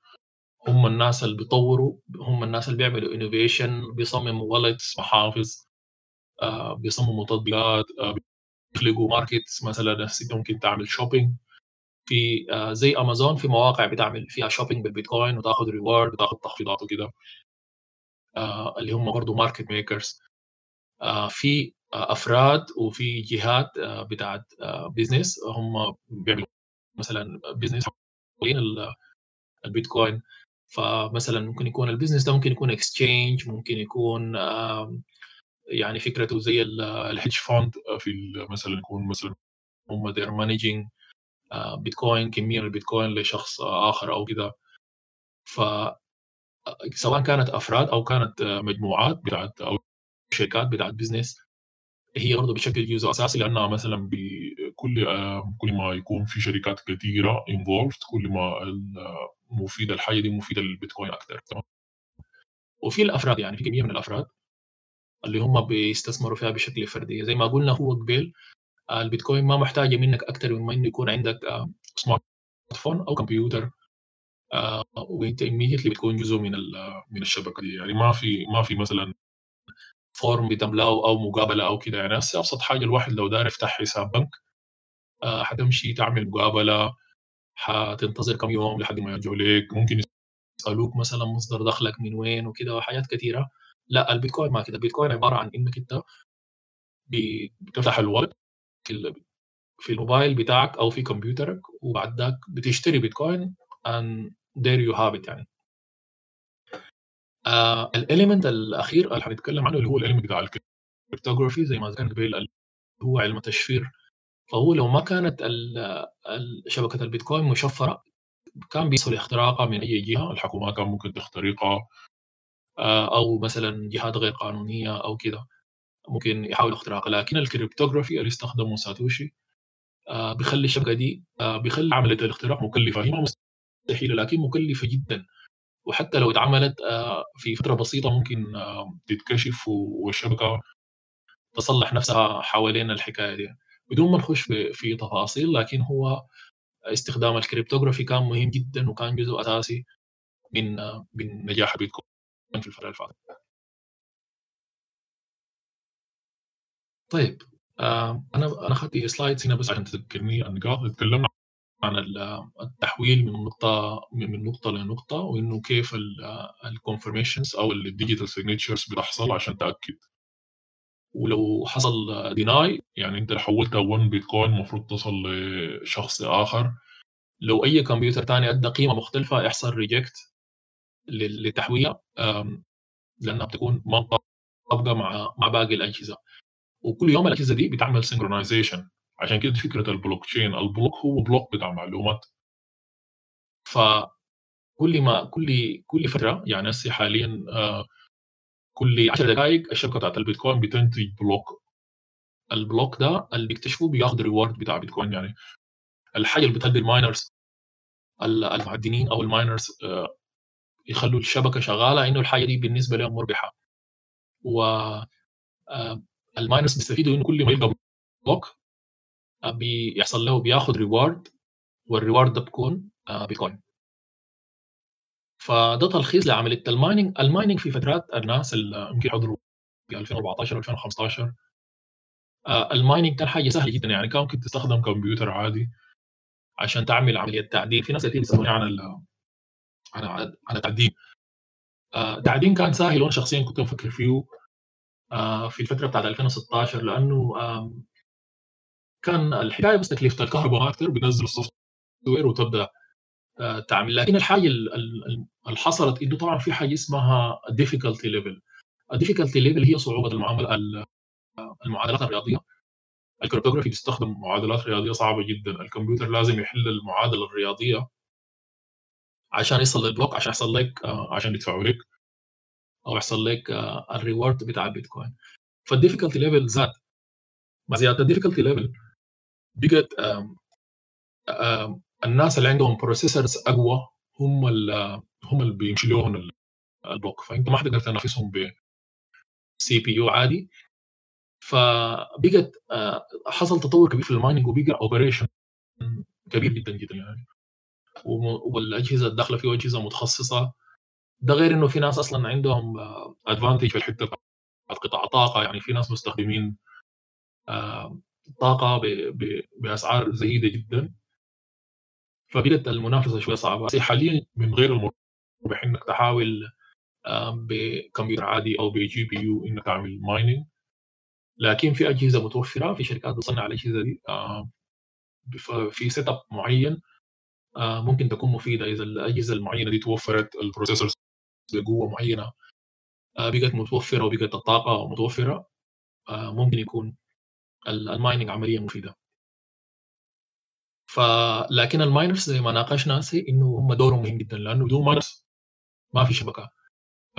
هم الناس اللي بيطوروا هم الناس اللي بيعملوا innovation بيصمموا wallets محافظ آه بيصمموا تطبيقات آه يخلقوا markets مثلا ممكن تعمل shopping في آه زي امازون في مواقع بتعمل فيها shopping بالبيتكوين وتاخذ reward وتاخذ تخفيضات وكده. اللي هم برضه market makers آه في آه أفراد وفي جهات آه بتاعت آه business هم بيعملوا مثلا حوالين البيتكوين فمثلا ممكن يكون ال business ده ممكن يكون exchange ممكن يكون يعني فكرته زي ال hedge fund في مثلا يكون مثلا هم they're managing بيتكوين كمية من البيتكوين لشخص آخر أو كده. ف سواء كانت أفراد أو كانت مجموعات بتاعت أو شركات بتاعت business هي برضه بشكل جزء أساسي لأنها مثلا بكل كل ما يكون في شركات كثيره involved كل ما مفيده الحاجة دي مفيدة للبيتكوين أكثر تمام وفي الأفراد يعني في كميه من الأفراد اللي هم بيستثمروا فيها بشكل فردي. زي ما قلنا هو قبل البيتكوين ما محتاجة منك أكثر من ما إنه يكون عندك smartphone أو كمبيوتر وانت immediately بتكون جزء من من الشبكة دي. يعني ما في ما في مثلا فورم بتملأه أو مقابلة أو كده. يعني هسه أبسط حاجة الواحد لو داير يفتح حساب بنك حتمشي تعمل مقابلة حتنتظر كم يوم لحد ما يرجعوا لك ممكن يسألوك مثلا مصدر دخلك من وين وكده وحاجات كثيره لا البيتكوين ما كده. البيتكوين عبارة عن إنك أنت بتفتح الوالد في الموبايل بتاعك أو في كمبيوترك وبعد ذاك بتشتري بيتكوين and there you have it يعني. آه ال element الأخير اللي حنتكلم عنه اللي هو ال element بتاع ال cryptography زي ما ذكرنا قبل هو علم التشفير. فهو لو ما كانت شبكة البيتكوين مشفرة كان بيحصل اختراقها من أي جهة الحكومات كان ممكن تخترقها. آه أو مثلا جهات غير قانونية أو كده ممكن يحاولوا اختراقها لكن ال cryptography اللي استخدمه ساتوشي آه بيخلي الشبكة دي آه بيخلي عملية الاختراق مكلفة. هي ما مستحيله لكن مكلفه جدا. وحتى لو اتعملت آه في فترة بسيطة ممكن آه تتكشف والشبكة تصلح نفسها حوالين الحكاية دي. بدون ما نخش في تفاصيل لكن هو استخدام ال cryptography كان مهم جدا وكان جزء أساسي من من نجاح البيتكوين في الفترة اللي فاتت. طيب آه أنا أنا اخذت slides هنا بس عشان تذكرني. النقاط تكلمنا عن التحويل من نقطة من نقطة لنقطة وإنه كيف ال confirmations أو ال digital signatures بتحصل عشان تأكد. ولو حصل deny يعني أنت حولت 1 بيتكوين المفروض تصل لشخص آخر. لو أي كمبيوتر تاني أدى قيمة مختلفة يحصل reject للتحويلة لأنها بتكون ما مطابقة مع مع باقي الأجهزة. وكل يوم الأجهزة دي بتعمل synchronization عشان كده فكرة ال blockchain ال block هو block بتاع معلومات. ف كل ما كل كل فترة يعني هسه حاليا آه كل 10 دقائق الشبكة بتاعت البيتكوين بتنتج block. ال block ده اللي بيكتشفه بياخد reward بتاع بيتكوين يعني. الحاجة اللي بتهدي ال miners المعدنين أو ال miners آه يخلّوا الشبكة شغالة إنه الحاجة دي بالنسبة لهم مربحة. و آآ الminers بيستفيدوا إنه كل ما يلقى آآ بيحصل له بياخد reward والreward ده بيكون آآ bitcoin. فده تلخيص لعملية الmining. الmining في فترات الناس اللي يمكن حضروا في 2014 و2015 آآ الmining كان حاجة سهلة جدًا، يعني كان ممكن تستخدم كمبيوتر عادي عشان تعمل عملية تعدين، في ناس كتير بيسألوني عن ال عن عن التعدين. التعدين كان سهل وأنا شخصيًا كنت بافكر فيه في الفترة بتاعة 2016 لأنه آمم كان الحكاية بس تكلفة الكهربا ما أكتر، بتنزّل الsoftware وتبدأ آآ تعمل، لكن الحاجة ال ال ال اللي حصلت إنه طبعًا في حاجة اسمها difficulty level الdifficulty level هي صعوبة المعاملة ال المعادلات الرياضية. الcryptography بيستخدم معادلات رياضية صعبة جدًا، الكمبيوتر لازم يحل المعادلة الرياضية عشان يصل للبلوك عشان يحصل لك آآ عشان يدفعوا لك أو يحصل لك آآ الreward بتاع البيتكوين. فالdifficulty level زاد. مع زيادة الdifficulty level بقت الناس اللي عندهم processors أقوى هم ال هم اللي بيمشي لهم ال البلوك، فأنت ما حتقدر تنافسهم بCPU عادي. فبقت حصل تطوّر كبير في الmining وبقى operation كبير جدًا، جدًا يعني. وم والأجهزة الداخلة فيه أجهزة متخصصة، ده غير إنه في ناس أصلًا عندهم advantage في الحتة بتاعة قطاع الطاقة، يعني في ناس مستخدمين طاقة ب ب بأسعار زهيدة جدًا. فبقت المنافسة شوية صعبة، بس حاليًا من غير المربح إنك تحاول بكمبيوتر عادي أو بGPU إنك تعمل mining. لكن في أجهزة متوفرة، في شركات بتصنع الأجهزة دي آآ ففي setup معين ممكن تكون مفيدة إذا الأجهزة المعينة دي توفرت بقوة معينة آآ بقت متوفرة وبقت الطاقة متوفرة آآ ممكن يكون ال الmining عملية مفيدة. ف لكن الminers زي ما ناقشنا هسه إنه هم دورهم مهم جدًا، لأنه بدون miners ما في.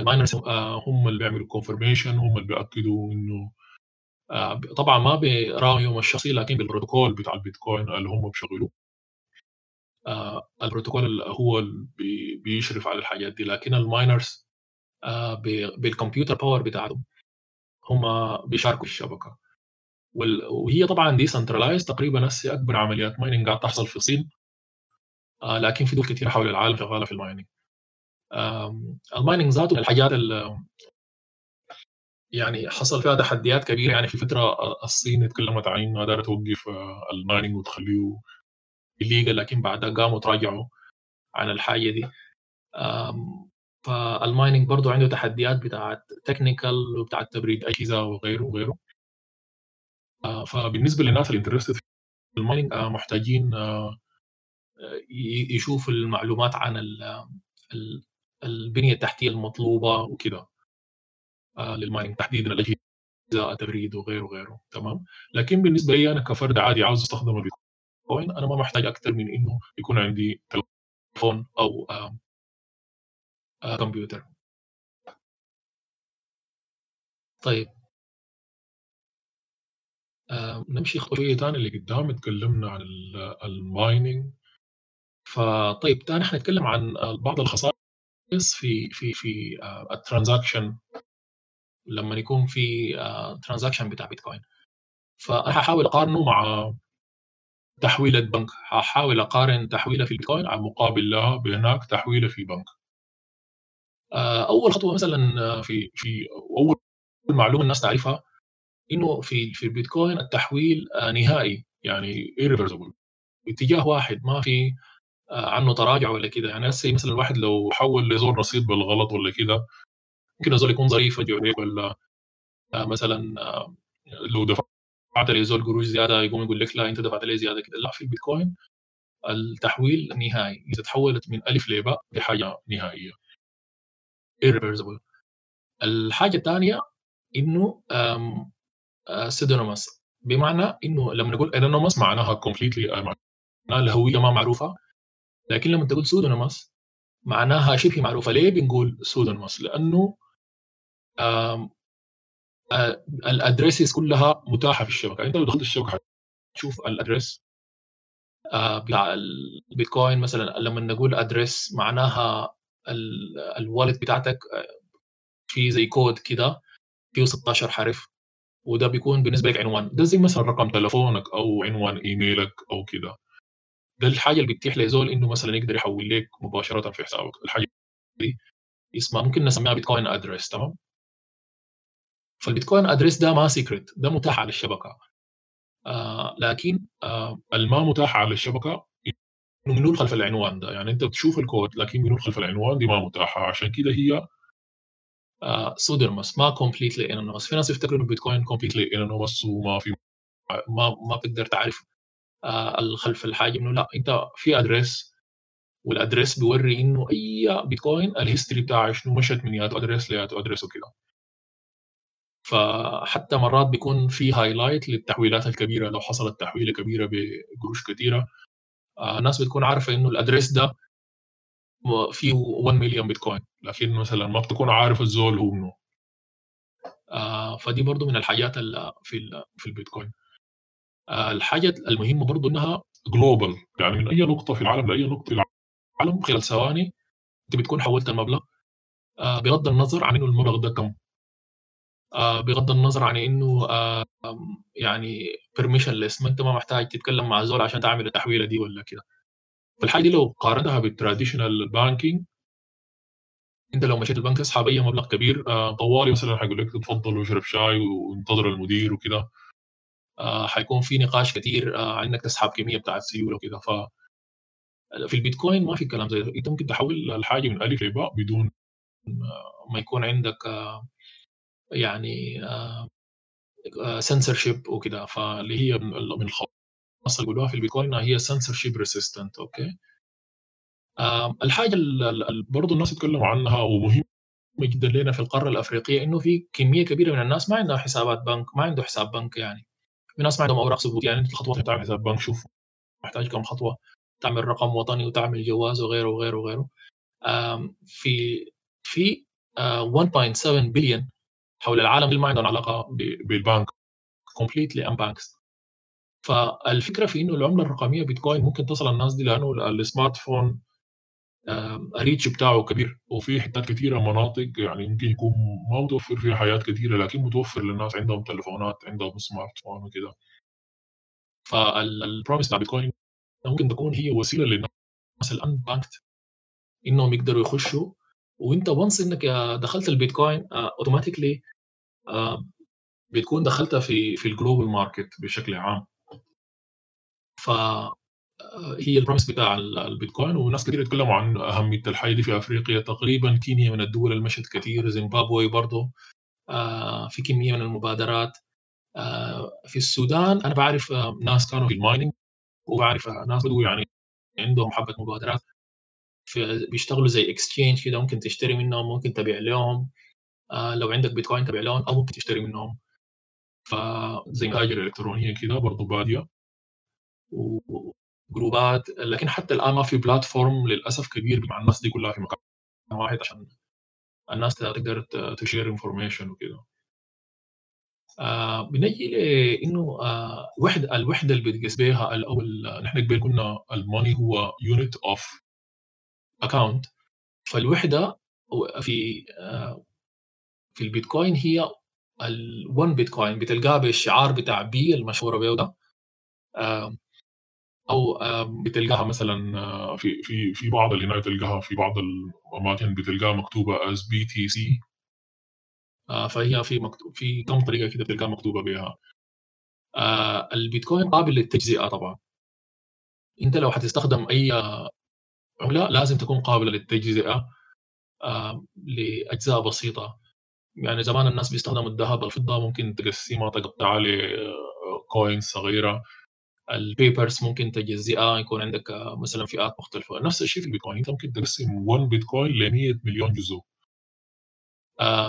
الminers آآ هم اللي بيعملوا confirmation هم اللي بيأكدوا إنه آآ طبعًا ما برأيهم الشخصي لكن بالبروتوكول بتاع البيتكوين اللي هم بيشغلوه. آآ البروتوكول هو اللي بي بيشرف على الحاجات دي، لكن الminers آآ ب بالcomputer power بتاعتهم هم بيشاركوا في الشبكة. وال وهي طبعًا decentralized تقريبًا هسه أكبر عمليات mining قاعدة تحصل في الصين. آآ لكن في دول كتيرة حول العالم شغالة في الmining. آمم الmining ذاته الحاجات ال يعني حصل فيها تحديات كبيرة، يعني في فترة أ الصين اتكلمت عن إنها دايرة توقف الmining وتخليه illegal لكن بعدها قاموا تراجعوا عن الحاجة دي. فالmining برضه عنده تحديات بتاعة technical وبتاعة تبريد أجهزة وغيره، وغيره. آآ فبالنسبة للناس اللي interested في الmining آآ محتاجين ي يشوفوا المعلومات عن ال ال البنية التحتية المطلوبة وكده. للmining تحديدًا الأجهزة، التبريد وغيره، وغيره، تمام؟ لكن بالنسبة لي أنا كفرد عادي عاوز أستخدم البيتكوين، أنا ما محتاج أكتر من إنه يكون عندي تليفون آآ كمبيوتر. طيب. آآ نمشي خطوة تاني لقدام، اتكلمنا عن ال الmining فطيب تاني حنتكلم عن بعض الخصائص في في في آآ الtransaction لمّن يكون في آآ transaction بتاع بيتكوين. فأنا حاحاول أقارنه مع تحويلة بنك، حاحاول أقارن تحويلة في البيتكوين مقابل لها بهناك تحويلة في بنك. آآ أول خطوة مثلًا في في أول معلومة الناس تعرفها إنه في في البيتكوين التحويل آآ نهائي، يعني irreversible. باتجاه واحد ما في آآ عنه تراجع ولا كده، يعني هسه مثلًا الواحد لو حوّل لزول رصيد بالغلط والّا كده، ممكن الزول يكون ظريف فجأة والّا آآ مثلًا لو دفعت لزول قروش زيادة يقوم يقول لك لا أنت دفعت لي زيادة كده، لأ في البيتكوين التحويل نهائي، إذا تحوّلت من ألف لباء دي حاجة نهائية. irreversible. الحاجة التانية إنه آآ pseudonymous بمعنى إنه لمّا نقول anonymous معناها completely آآ معناها الهوية ما معروفة، لكن لمّا تقول pseudonymous معناها شبه معروفة، ليه بنقول؟ لأنه آمم آآ الaddresses كلها متاحة في الشبكة، أنت لو دخلت الشبكة حتشوف الaddress آآ بتاع البيتكوين مثلًا. لمّا نقول address معناها الوالد بتاعتك في زي كود كده فيه 16 حرف. وده بيكون بالنسبة لك عنوان. ده زي مثلا رقم تلفونك أو عنوان إيميلك أو كده. ده الحاجة اللي بتتيح لزول إنه مثلا يقدر يحول لك مباشرة في حسابك. الحاجة دي اسمها ممكن نسميها بيتكوين ادرس تمام؟ فالبيتكوين address ده ما secret ده متاح على الشبكة. آه لكن آه الما متاح على الشبكة إنه منو خلف العنوان ده. يعني أنت بتشوف الكود لكن منو خلف العنوان دي ما متاحة. عشان كده هي pseudonymous ما completely anonymous في ناس يفتكروا إنه بيتكوين completely anonymous وما في ما ما بتقدر تعرف آه الخلف الحاجة. إنه لا أنت في address وال address بيوري إنه أي بيتكوين ال history بتاعه شنو مشت من ياتو address لياتو address وكده. فحتى مرات بيكون في highlight للتحويلات الكبيرة. لو حصلت تحويلة كبيرة بقروش كثيره آه الناس بتكون عارفة إنه ال address ده فيه 1 مليون بيتكوين لكن مثلا ما بتكون عارف الزول هو منو آه فدي برضو من الحاجات اللي في في البيتكوين. آه الحاجة المهمة برضو إنها global يعني من أي نقطة في العالم لأي نقطة في العالم خلال ثواني أنت بتكون حولت المبلغ. آه بغض النظر عن إنه المبلغ ده كم. آه بغض النظر عن إنه آه يعني permission ما أنت ما محتاج تتكلم مع زول عشان تعمل التحويلة دي ولا كده. فالحاجه دي لو قارنتها بال traditional banking انت لو مشيت البنك تسحب أي مبلغ كبير آه طوالي مثلا حيقول لك تفضل واشرب شاي وانتظر المدير وكده. آه حيكون في نقاش كثير آه إنك تسحب كمية بتاعت سيولة وكده. ف في البيتكوين ما في كلام زي ده. أنت ممكن تحول الحاجة من ألف لباء بدون ما يكون عندك يعني سنسورشيب وكده. فاللي هي من الخواص اللي بيقولوها في البيتكوين هي سنسورشيب ريسيستنت أوكي؟ الحاجة برضه الناس يتكلموا عنها ومهمة جدا لنا في القارة الأفريقية إنه في كمية كبيرة من الناس ما عندها حسابات بنك ما عنده حساب بنك يعني. في ناس ما عندهم أوراق ثبوت يعني أنت الخطوات تعمل حساب بنك شوف محتاج كم خطوة تعمل رقم وطني وتعمل جواز وغيره وغيره وغيره. في في 1.7 بليون حول العالم اللي ما عندهم علاقة بالبنك completely unbanked فالفكرة في إنه العملة الرقمية بيتكوين ممكن تصل الناس دي لأنه ال smartphone ال reach بتاعه كبير وفي حتات كثيره مناطق يعني ممكن يكون ما متوفر فيها حياه كثيره لكن متوفر للناس عندهم تليفونات عندهم smartphone وكده. فال promise بتاع بيتكوين ممكن تكون هي وسيلة للناس ال unbanked إنهم يقدروا يخشوا. وإنت once إنك دخلت البيتكوين automatically بتكون دخلتها في في ال global market بشكل عام. ف هي ال promise بتاع البيتكوين وناس كثير يتكلموا عن أهمية الحاجة دي في أفريقيا تقريبا. كينيا من الدول مشت كثير زيمبابوي برضه في كمية من المبادرات. في السودان أنا بعرف ناس كانوا في ال mining وبعرف ناس يعني عندهم حبة مبادرات. في بيشتغلوا زي exchange كده ممكن تشتري منهم ممكن تبيع لهم. لو عندك بيتكوين تبيع لهم أو ممكن تشتري منهم. فزي متاجر إلكترونية كده برضه بادية. وجروبات لكن حتى الآن ما في platform للأسف كبير مع الناس دي كلها في مكان واحد عشان الناس تقدر ت share information وكده. آه بنجي لأنه آه وحده الوحدة اللي بتقيس بها الأول نحن قبل قلنا ال money هو unit of account فالوحدة في آه في البيتكوين هي ال1 بيتكوين بتلقاها بالشعار بتاع B المشهورة به ده. أو بتلقاها مثلا في في في بعض اللي هنا تلقاها في بعض الأماكن بتلقاها مكتوبة as BTC فهي في مكتوب في كم طريقة كده بتلقاها مكتوبة بها البيتكوين قابل للتجزئة طبعا. أنت لو حتستخدم أي عملة لازم تكون قابلة للتجزئة لأجزاء بسيطة. يعني زمان الناس بيستخدموا الذهب الفضة ممكن تقسمها تقطعها ل coins صغيرة. ال papers ممكن تجزئها يكون عندك مثلا فئات مختلفة. نفس الشيء في البيتكوين. أنت ممكن تقسم 1 بيتكوين ل 100 مليون جزء.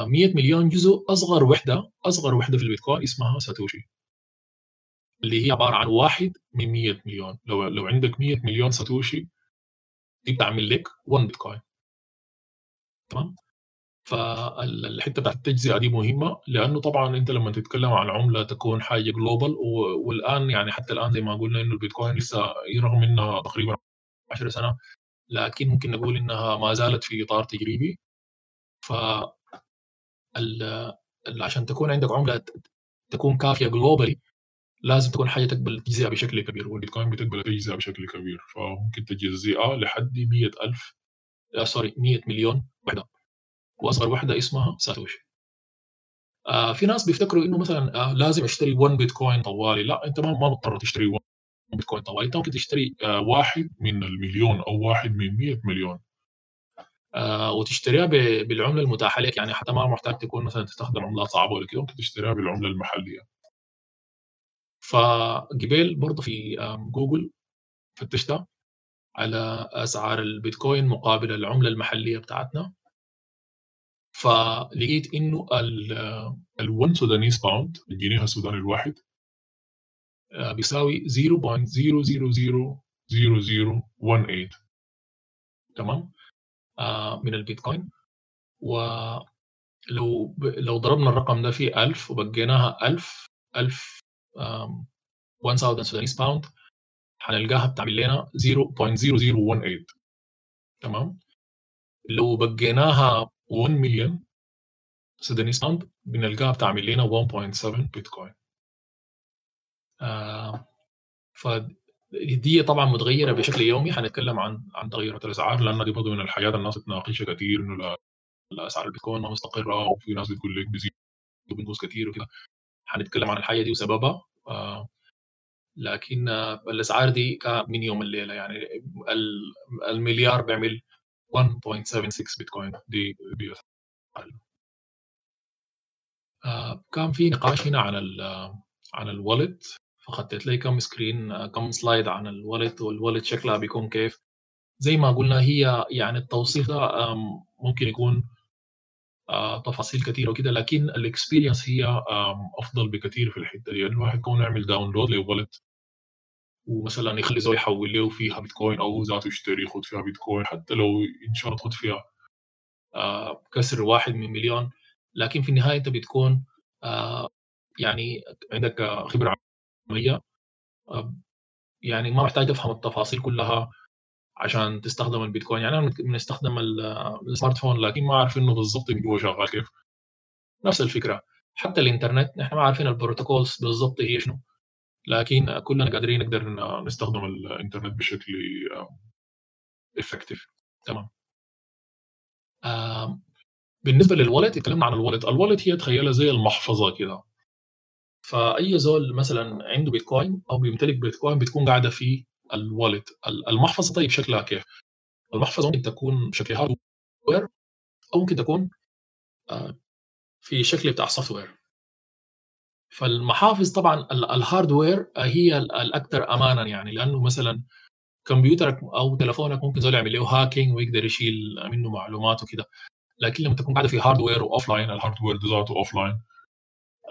100 مليون جزء أصغر وحدة أصغر وحدة في البيتكوين اسمها ساتوشي. اللي هي عبارة عن واحد من 100 مليون. لو لو عندك 100 مليون ساتوشي دي بتعمل لك 1 بيتكوين. تمام؟ فالحتة بتاعت التجزئة دي مهمة لأنه طبعا أنت لما تتكلم عن عمله تكون حاجة global والآن يعني حتى الآن زي ما قلنا إنه البيتكوين لسه رغم انها تقريبا 10 سنة لكن ممكن نقول إنها ما زالت في إطار تجريبي. ف عشان تكون عندك عملة تكون كافية globally لازم تكون حاجة تقبل تجزئة بشكل كبير والبيتكوين بتقبل تجزئة بشكل كبير. فممكن تجزئها لحد 100000 آه sorry 100 مليون وحدة. وأصغر وحدة اسمها ساتوشي آه في ناس بيفتكروا إنه مثلا آه لازم اشتري 1 بيتكوين طوالي. لا أنت ما مضطر تشتري 1 بيتكوين طوالي. أنت ممكن تشتري آه واحد من المليون أو واحد من 100 مليون. آه وتشتريها بالعملة المتاحة لك. يعني حتى ما محتاج تكون مثلا تستخدم عملات صعبة ولا كده ممكن تشتريها بالعملة المحلية. فقبل برضه في جوجل فتشتها على أسعار البيتكوين مقابل العملة المحلية بتاعتنا. فلقيت إنه ال 1 Sudanese pound الجنيه السوداني الواحد آه، بيساوي 0.0000018 تمام؟ آه، من البيتكوين. ولو لو ضربنا الرقم ده في 1000 وبقيناها 1000 1000 1000 Sudanese pound حنلقاها بتعمل لنا 0.0018 تمام؟ لو بقيناها 1 مليون. سودانيس باوند بنلقاها بتعمل لنا 1.7 بيتكوين. آه فدي طبعا متغيرة بشكل يومي. حنتكلم عن عن تغيرات الاسعار لأن دي برضه من الحاجات الناس تناقشها كثير إنه الاسعار البيتكوين ما مستقرة وفي ناس بتقول لك بيزيد وبينقص كثير وكده. حنتكلم عن الحاجة دي وسببها. آه لكن الأسعار دي من يوم الليلة يعني المليار بيعمل 1.76 بيتكوين دي, دي آه كان في نقاش هنا عن ال عن ال wallet فخطيت لي كم screen كم slide عن ال wallet وال wallet شكلها بيكون كيف. زي ما قلنا هي يعني التوصيف ده ممكن يكون آه تفاصيل كثيره وكده لكن ال experience هي أفضل بكثير في الحتة دي. يعني الواحد يكون يعمل download ل wallet ومثلا يخلي زول يحول له فيها بيتكوين أو ذاته يشتري ياخذ فيها بيتكوين حتى لو ان شاء الله فيها. آه كسر واحد من مليون. لكن في النهاية أنت بتكون آه يعني عندك خبرة عملية. آه يعني ما محتاج تفهم التفاصيل كلها عشان تستخدم البيتكوين. يعني أنا بنستخدم ال smartphone لكن ما عارف إنه بالضبط هو شغال كيف. نفس الفكرة. حتى الإنترنت نحن ما عارفين ال protocols بالضبط هي شنو. لكن كلنا قادرين نقدر نستخدم الإنترنت بشكل effective تمام. بالنسبة لل wallet اتكلمنا عن ال wallet. ال wallet هي تخيلها زي المحفظة كده. فأي زول مثلا عنده بيتكوين أو بيمتلك بيتكوين بتكون قاعدة في ال wallet. المحفظة طيب شكلها كيف؟ المحفظة ممكن تكون بشكل hardware أو ممكن تكون آه، في شكل بتاع software فالمحافظ طبعا ال hardware هي الأكثر امانا يعني لأنه مثلا كمبيوترك أو تلفونك ممكن زول يعمل له hacking ويقدر يشيل منه معلومات وكده. لكن لما تكون قاعدة في hardware و offline ال hardware ذاته offline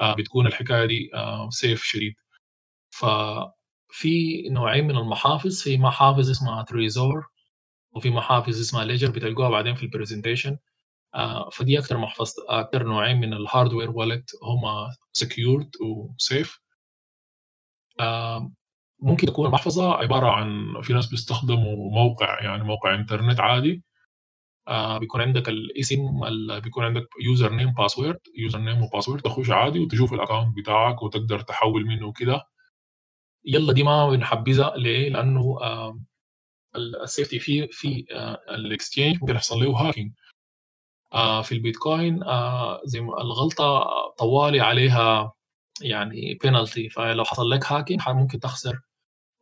آه بتكون الحكاية دي آه safe شديد. ففي نوعين من المحافظ في محافظ اسمها Trezor وفي محافظ اسمها Ledger بتلقوها بعدين في ال presentation آه فدي أكثر محفظه أكثر نوعين من ال hardware wallet هم secured و safe آه ممكن تكون المحفظة عبارة عن في ناس بيستخدموا موقع يعني موقع انترنت عادي. آه بيكون عندك الاسم بيكون عندك username password username و password تخش عادي وتشوف ال account بتاعك وتقدر تحول منه كده يلا دي ما بنحبذها ليه؟ لأنه آه ال safety في في آه ال exchange ممكن يحصل له hacking آه في البيتكوين آه زي ما الغلطة طوالي عليها يعني بينالتي فلو حصل لك hacking ممكن تخسر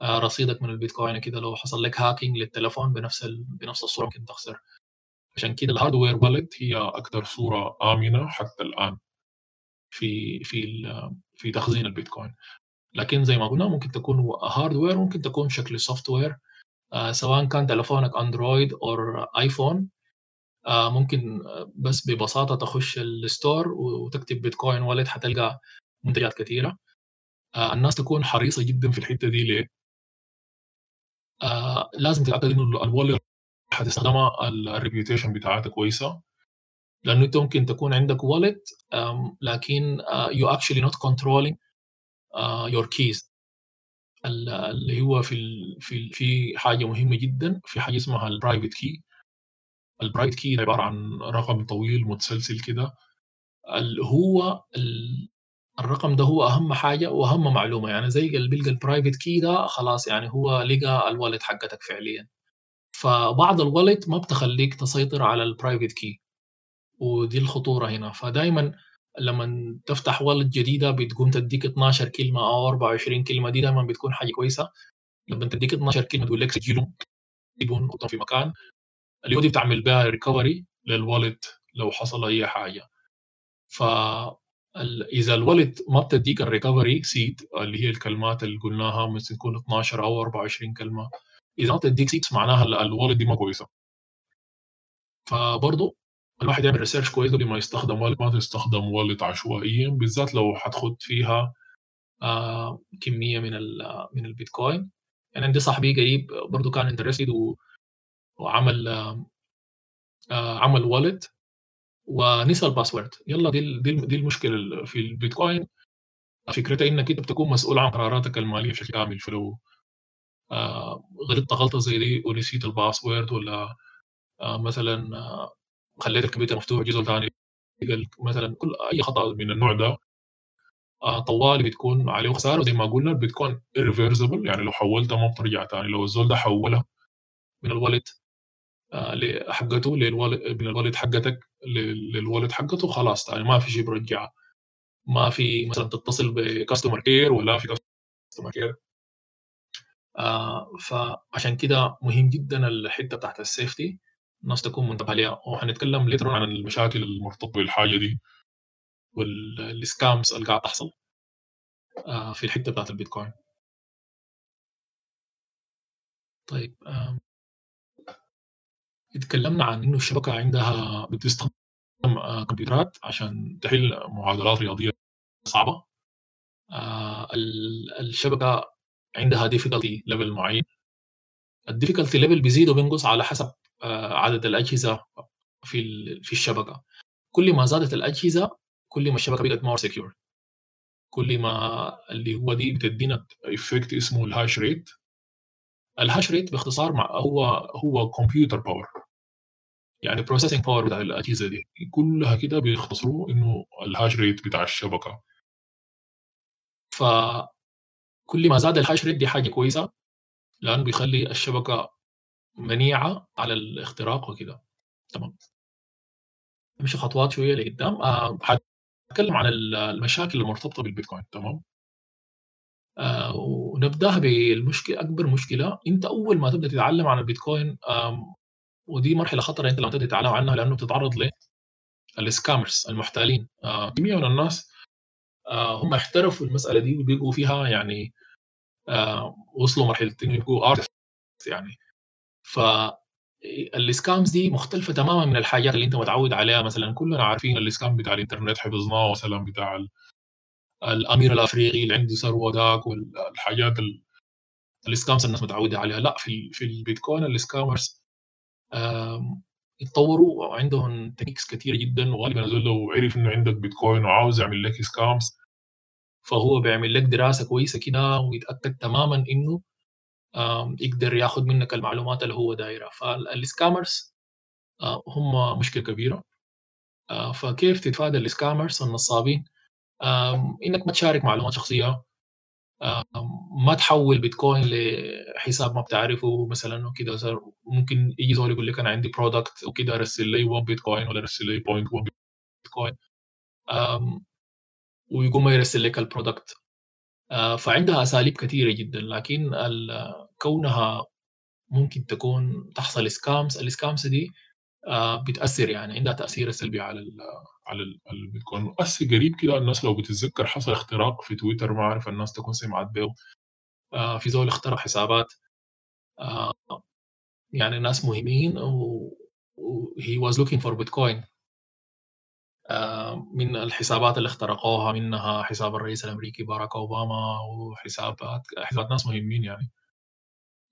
آه رصيدك من البيتكوين كده. لو حصل لك hacking للتليفون بنفس ال... بنفس الصورة ممكن تخسر. عشان كده ال hardware wallet هي أكثر صورة آمنة حتى الآن في في في تخزين البيتكوين. لكن زي ما قلنا ممكن تكون hardware ممكن تكون بشكل software آه سواء كان تلفونك Android أو iPhone آه ممكن بس ببساطة تخش ال store وتكتب Bitcoin wallet حتلقى منتجات كثيره آه الناس تكون حريصة جدا في الحتة دي ليه؟ آه لازم تتأكد إنه ال wallet حتستخدمها ال reputation بتاعتها كويسة. لأنه أنت ممكن تكون عندك wallet لكن you actually not controlling your keys ال اللي هو في في في حاجة مهمة جدًا، في حاجة اسمها ال private key. ال private key عبارة عن رقم طويل متسلسل كده، هو ال الرقم ده هو أهم حاجة وأهم معلومة، يعني زي اللي بيلقى ال private key ده خلاص يعني هو لقى ال wallet حقتك فعليًا. فبعض الwallet ما بتخلّيك تسيطر على الprivate key ودي الخطورة هنا، فدايمًا لمّا تفتح wallet جديدة بتقوم تدّيك 12 كلمة أو 24 كلمة، دي دايمًا بتكون حاجة كويسة، لمّا تدّيك 12 كلمة تقول لك سجّلهم في مكان، اللي هو دي بتعمل بيها recovery للwallet لو حصل أي حاجة. ف ال إذا الwallet ما بتدّيك الrecovery seed اللي هي الكلمات اللي قُلناها مثل تكون 12 أو 24 كلمة، إذا ما بتدّيك seeds معناها ال الwallet دي ما كويسة. فبرضه الواحد يعمل research كويس قبل ما يستخدم wallet، ما تستخدم wallet عشوائيًا، بالذات لو حتخُط فيها آآ كمية من من البيتكوين. يعني عندي صاحبي قريب برضه كان و وعمل آآ عمل wallet ونسى الpassword يالّا دي دي ال دي المشكلة ال في البيتكوين. فكرتها إنّك أنت بتكون مسؤول عن قراراتك المالية بشكل كامل، فلو آآ غلطت غلطة زي دي ونسيت والّا آآ مثلًا خلّيت الكمبيوتر مفتوح لقى ال مثلًا كل أي خطأ من النوع ده طوالي بتكون عليه خسارة، وزي ما قُلنا البيتكوين irreversible يعني لو حوّلتها ما بترجع تاني، لو الزول ده حوّلها من ل حقته للwallet من الwallet حقتك لل للwallet حقته خلاص تاني ما في شي بيرجّعها، ما في مثلًا تتصل بcustomer care ولا في customer care. آآ فعشان كده مهم جدًا الحتّة بتاعة الsafety. الناس تكون منتبهة ليها، وحنتكلّم on عن المشاكل المرتبطة بالحاجة دي وال الscams اللي قاعدة تحصل آآ في الحتّة بتاعة البيتكوين. طيب آمم اتكلّمنا عن إنه الشبكة عندها بتستخدم آآ كمبيوترات عشان تحل معادلات رياضية صعبة. آآ ال الشبكة عندها difficulty level معيّن. الdifficulty level بيزيد وبينقص على حسب آآ عدد الأجهزة في في الشبكة. كل ما زادت الأجهزة، كل ما الشبكة بقت more secure. كل ما اللي هو دي بتدّينا effect اسمه الhash rate. الhash rate باختصار مع هو هو computer power. يعني processing power بتاع الأجهزة دي، كلّها كده بيختصروه إنه الhash rate بتاع الشبكة. ف كل ما زاد الhash rate دي حاجة كويسة، لأنه بيخلّي الشبكة منيعة على الاختراق وكده، تمام. نمشي خطوات شوية لقدّام، آآ حاتكلّم عن ال المشاكل المرتبطة بالبيتكوين تمام. آآ ونبدأها بالمشكلة أكبر مشكلة، أنت أول ما تبدأ تتعلّم عن البيتكوين ودي مرحلة خطرة أنت لمّا تبدأ تتعلّم عنها لأنه بتتعرّض ل الscammers المحتالين، كمية من الناس آآ هم احترفوا المسألة دي وبقوا فيها يعني آآ وصلوا مرحلة إنه يبقوا artists يعني. ف الscams دي مختلفة تمامًا من الحاجات اللي أنت متعوّد عليها، مثلًا كلّنا عارفين الscam بتاع الإنترنت حفظناه مثلًا بتاع ال الأمير الأفريقي اللي عنده ثروة داك وال الحاجات ال الscams الناس متعوّدة عليها، لأ في في البيتكوين آمم اتطوّروا وعندهم techniques كتيرة جدًا، وغالبًا الزول لو عرف إنه عندك بيتكوين وعاوز يعمل لك scams فهو بيعمل لك دراسة كويسة كده ويتأكد تمامًا آمم يقدر ياخُد منّك المعلومات اللي هو دايرها، فال الscammers آآ هم مشكلة كبيرة. آآ فكيف تتفادى الscammers النصّابين؟ إنّك ما تشارك معلومات شخصية، آمم ما تحوّل بيتكوين لحساب ما بتعرفه مثلًا وكده. زر ممكن ييجي زول يقول لك أنا عندي product وكده رسّل لي 1 بيتكوين والّا رسّل لي 0.1 بيتكوين ويقوم ما يرسّل لك الproduct. آآ فعندها أساليب كتيرة جدًا، لكن كونها ممكن تكون تحصل scams، الscams دي آآ بتأثّر يعني عندها تأثير سلبي على ال على ال البيتكوين. هسّه قريب كده الناس لو بتتذكّر حصل اختراق في تويتر ما أعرف الناس تكون سمعت بيه، آآ في زول اخترق حسابات آآ يعني ناس مهمين و was looking for bitcoin. آآ من الحسابات اللي اخترقوها منها حساب الرئيس الأمريكي باراك أوباما وحسابات حسابات ناس مهمين يعني.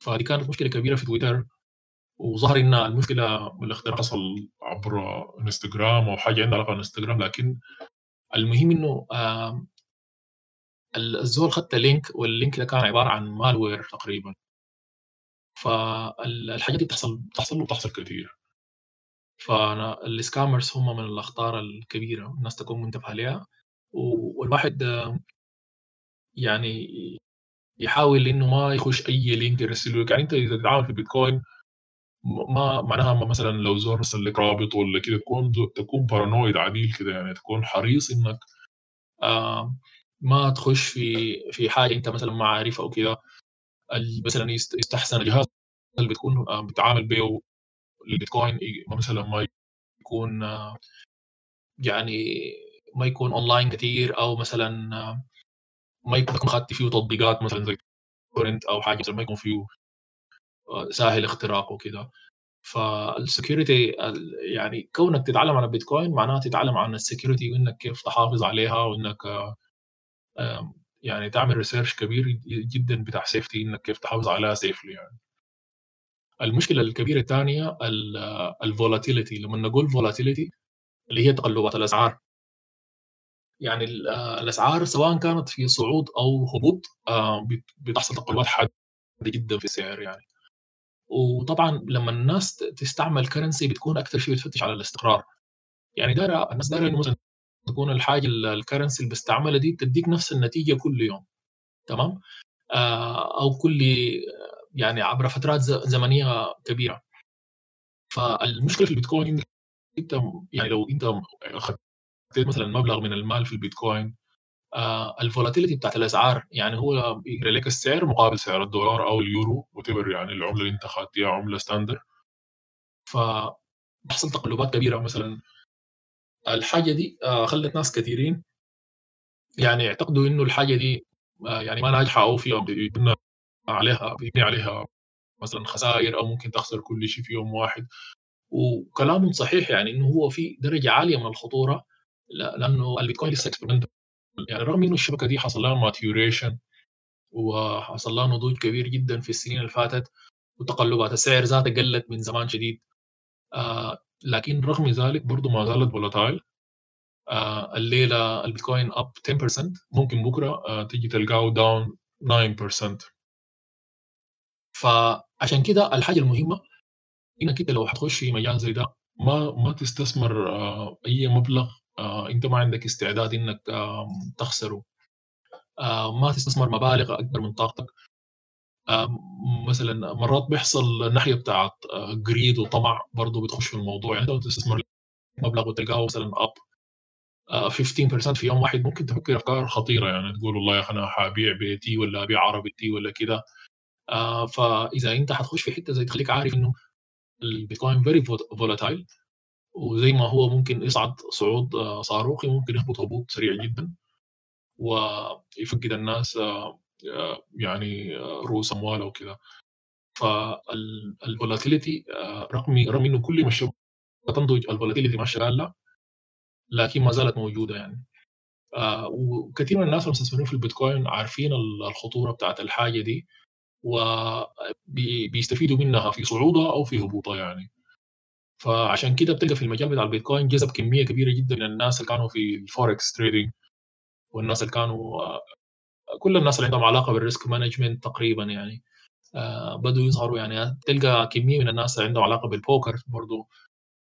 فدي كانت مشكلة كبيرة في تويتر، وظهر إن المشكلة الاختراق حصل عبر إنستجرام أو حاجة عندها علاقة بالإنستجرام، لكن المهم ال الزول خَد link والlink ده كان عبارة عن malware تقريبًا. فال الحاجات دي بتحصل بتحصل وبتحصل كتير. فأنا الscammers هم من الأخطار الكبيرة الناس تكون منتبهة ليها، و والواحد يعني يحاول إنه ما يخش أي link يرسله لك، يعني أنت إذا تتعامل في البيتكوين م ما معناها مثلًا لو زول أرسل لك رابط والّا كده تكون تكون paranoid عديل كده يعني تكون حريص إنك آآ ما تخش في في حاجة أنت مثلًا ما عارفها أو كده، مثلًا يست يستحسن الجهاز اللي بتكون آآ بتتعامل بيه البيتكوين مثلًا ما يكون يعني ما يكون online كتير أو مثلًا ما يكون خدت فيه تطبيقات مثلًا زي torrent أو حاجة مثلًا ما يكون فيه سهل اختراقه. فالsecurity ال يعني كونك تتعلم عن البيتكوين معناها تتعلم عن الsecurity وإنك كيف تحافظ عليها آمم يعني تعمل research كبير جدًا بتاع safety إنك كيف تحافظ عليها safely يعني. المشكلة الكبيرة التانية ال الvolatility لمّا نقول volatility اللي هي تقلبات الأسعار. يعني ال الأسعار سواء كانت في صعود أو هبوط بت بتحصل تقلبات حادة جدًا في السعر يعني. وطبعًا لمّا الناس تستعمل currency بتكون أكتر شي بتفتش على الاستقرار. يعني دايرة الناس دايرة إنه مثلًا تكون الحاجة ال الcurrency اللي باستعملها دي تدّيك نفس النتيجة كل يوم تمام؟ آآ أو كل يعني عبر فترات ز زمنية كبيرة. فالمشكلة في البيتكوين أنت يعني لو أنت أخدت مثلًا مبلغ من المال في البيتكوين آآ الvolatility بتاعة الأسعار يعني هو بيقرا لك السعر مقابل سعر الدولار أو اليورو whatever يعني العملة اللي أنت أخدتيها عملة standard. فبتحصل تقلبات كبيرة مثلًا. الحاجة دي آآ خلّت ناس كتيرين يعني يعتقدوا إنه الحاجة دي آآ يعني ما ناجحة أو فيها بيبنى عليها بيبني عليها مثلًا خساير أو ممكن تخسر كل شي في يوم واحد، وكلامهم صحيح يعني إنه هو في درجة عالية من الخطورة ل لأنه البيتكوين لسه experimental. يعني رغم إنه الشبكة دي حصل لها maturation وحصل لها نضوج كبير جدًا في السنين اللي فاتت، وتقلبات السعر ذاتها قلّت من زمان شديد. آآ لكن رغم ذلك برضه ما زالت volatile آآ الليلة البيتكوين up 10% ممكن بكرة آآ تيجي تلقاه down 9%. فعشان كده الحاجة المهمة إنك أنت لو حتخش في مجال زي ده ما ما تستثمر آآ أي مبلغ آآ أنت ما عندك استعداد إنك آمم تخسره. آآ ما تستثمر مبالغ أكبر من طاقتك. آمم مثلًا مرات بيحصل الناحية بتاعة greed وطمع برضه بتخش في الموضوع، يعني لو تستثمر مبلغ وتلقاه مثلًا up آآ 15% في يوم واحد ممكن تفكر أفكار خطيرة يعني تقول والله يا أخي أنا حابيع بيتي والّا أبيع عربيتي والّا كده. آآ فإذا أنت حتخش في حتة زي دي خليك عارف إنه البيتكوين vol volatile وزي ما هو ممكن يصعد صعود صاروخي ممكن يهبط هبوط سريع جدًا. ويفقد الناس آآ يعني رؤوس أموال وكده. فال الvolatility آآ رغم رغم إنه كل ما الشبكة تنضج الvolatility ما شغالة لكن ما زالت موجودة يعني. وكثير من الناس المستثمرين في البيتكوين عارفين ال الخطورة بتاعة الحاجة دي، وبي بيستفيدوا منها في صعودها أو في هبوطها يعني. فعشان كده بتلقى في المجال بتاع البيتكوين جذب كمية كبيرة جدًا من الناس اللي كانوا في الforex trading والناس اللي كانوا كل الناس اللي عندهم علاقة بالrisk management تقريبًا يعني آآ بدؤوا يظهروا يعني تلقى كمية من الناس اللي عندهم علاقة بالpoker برضه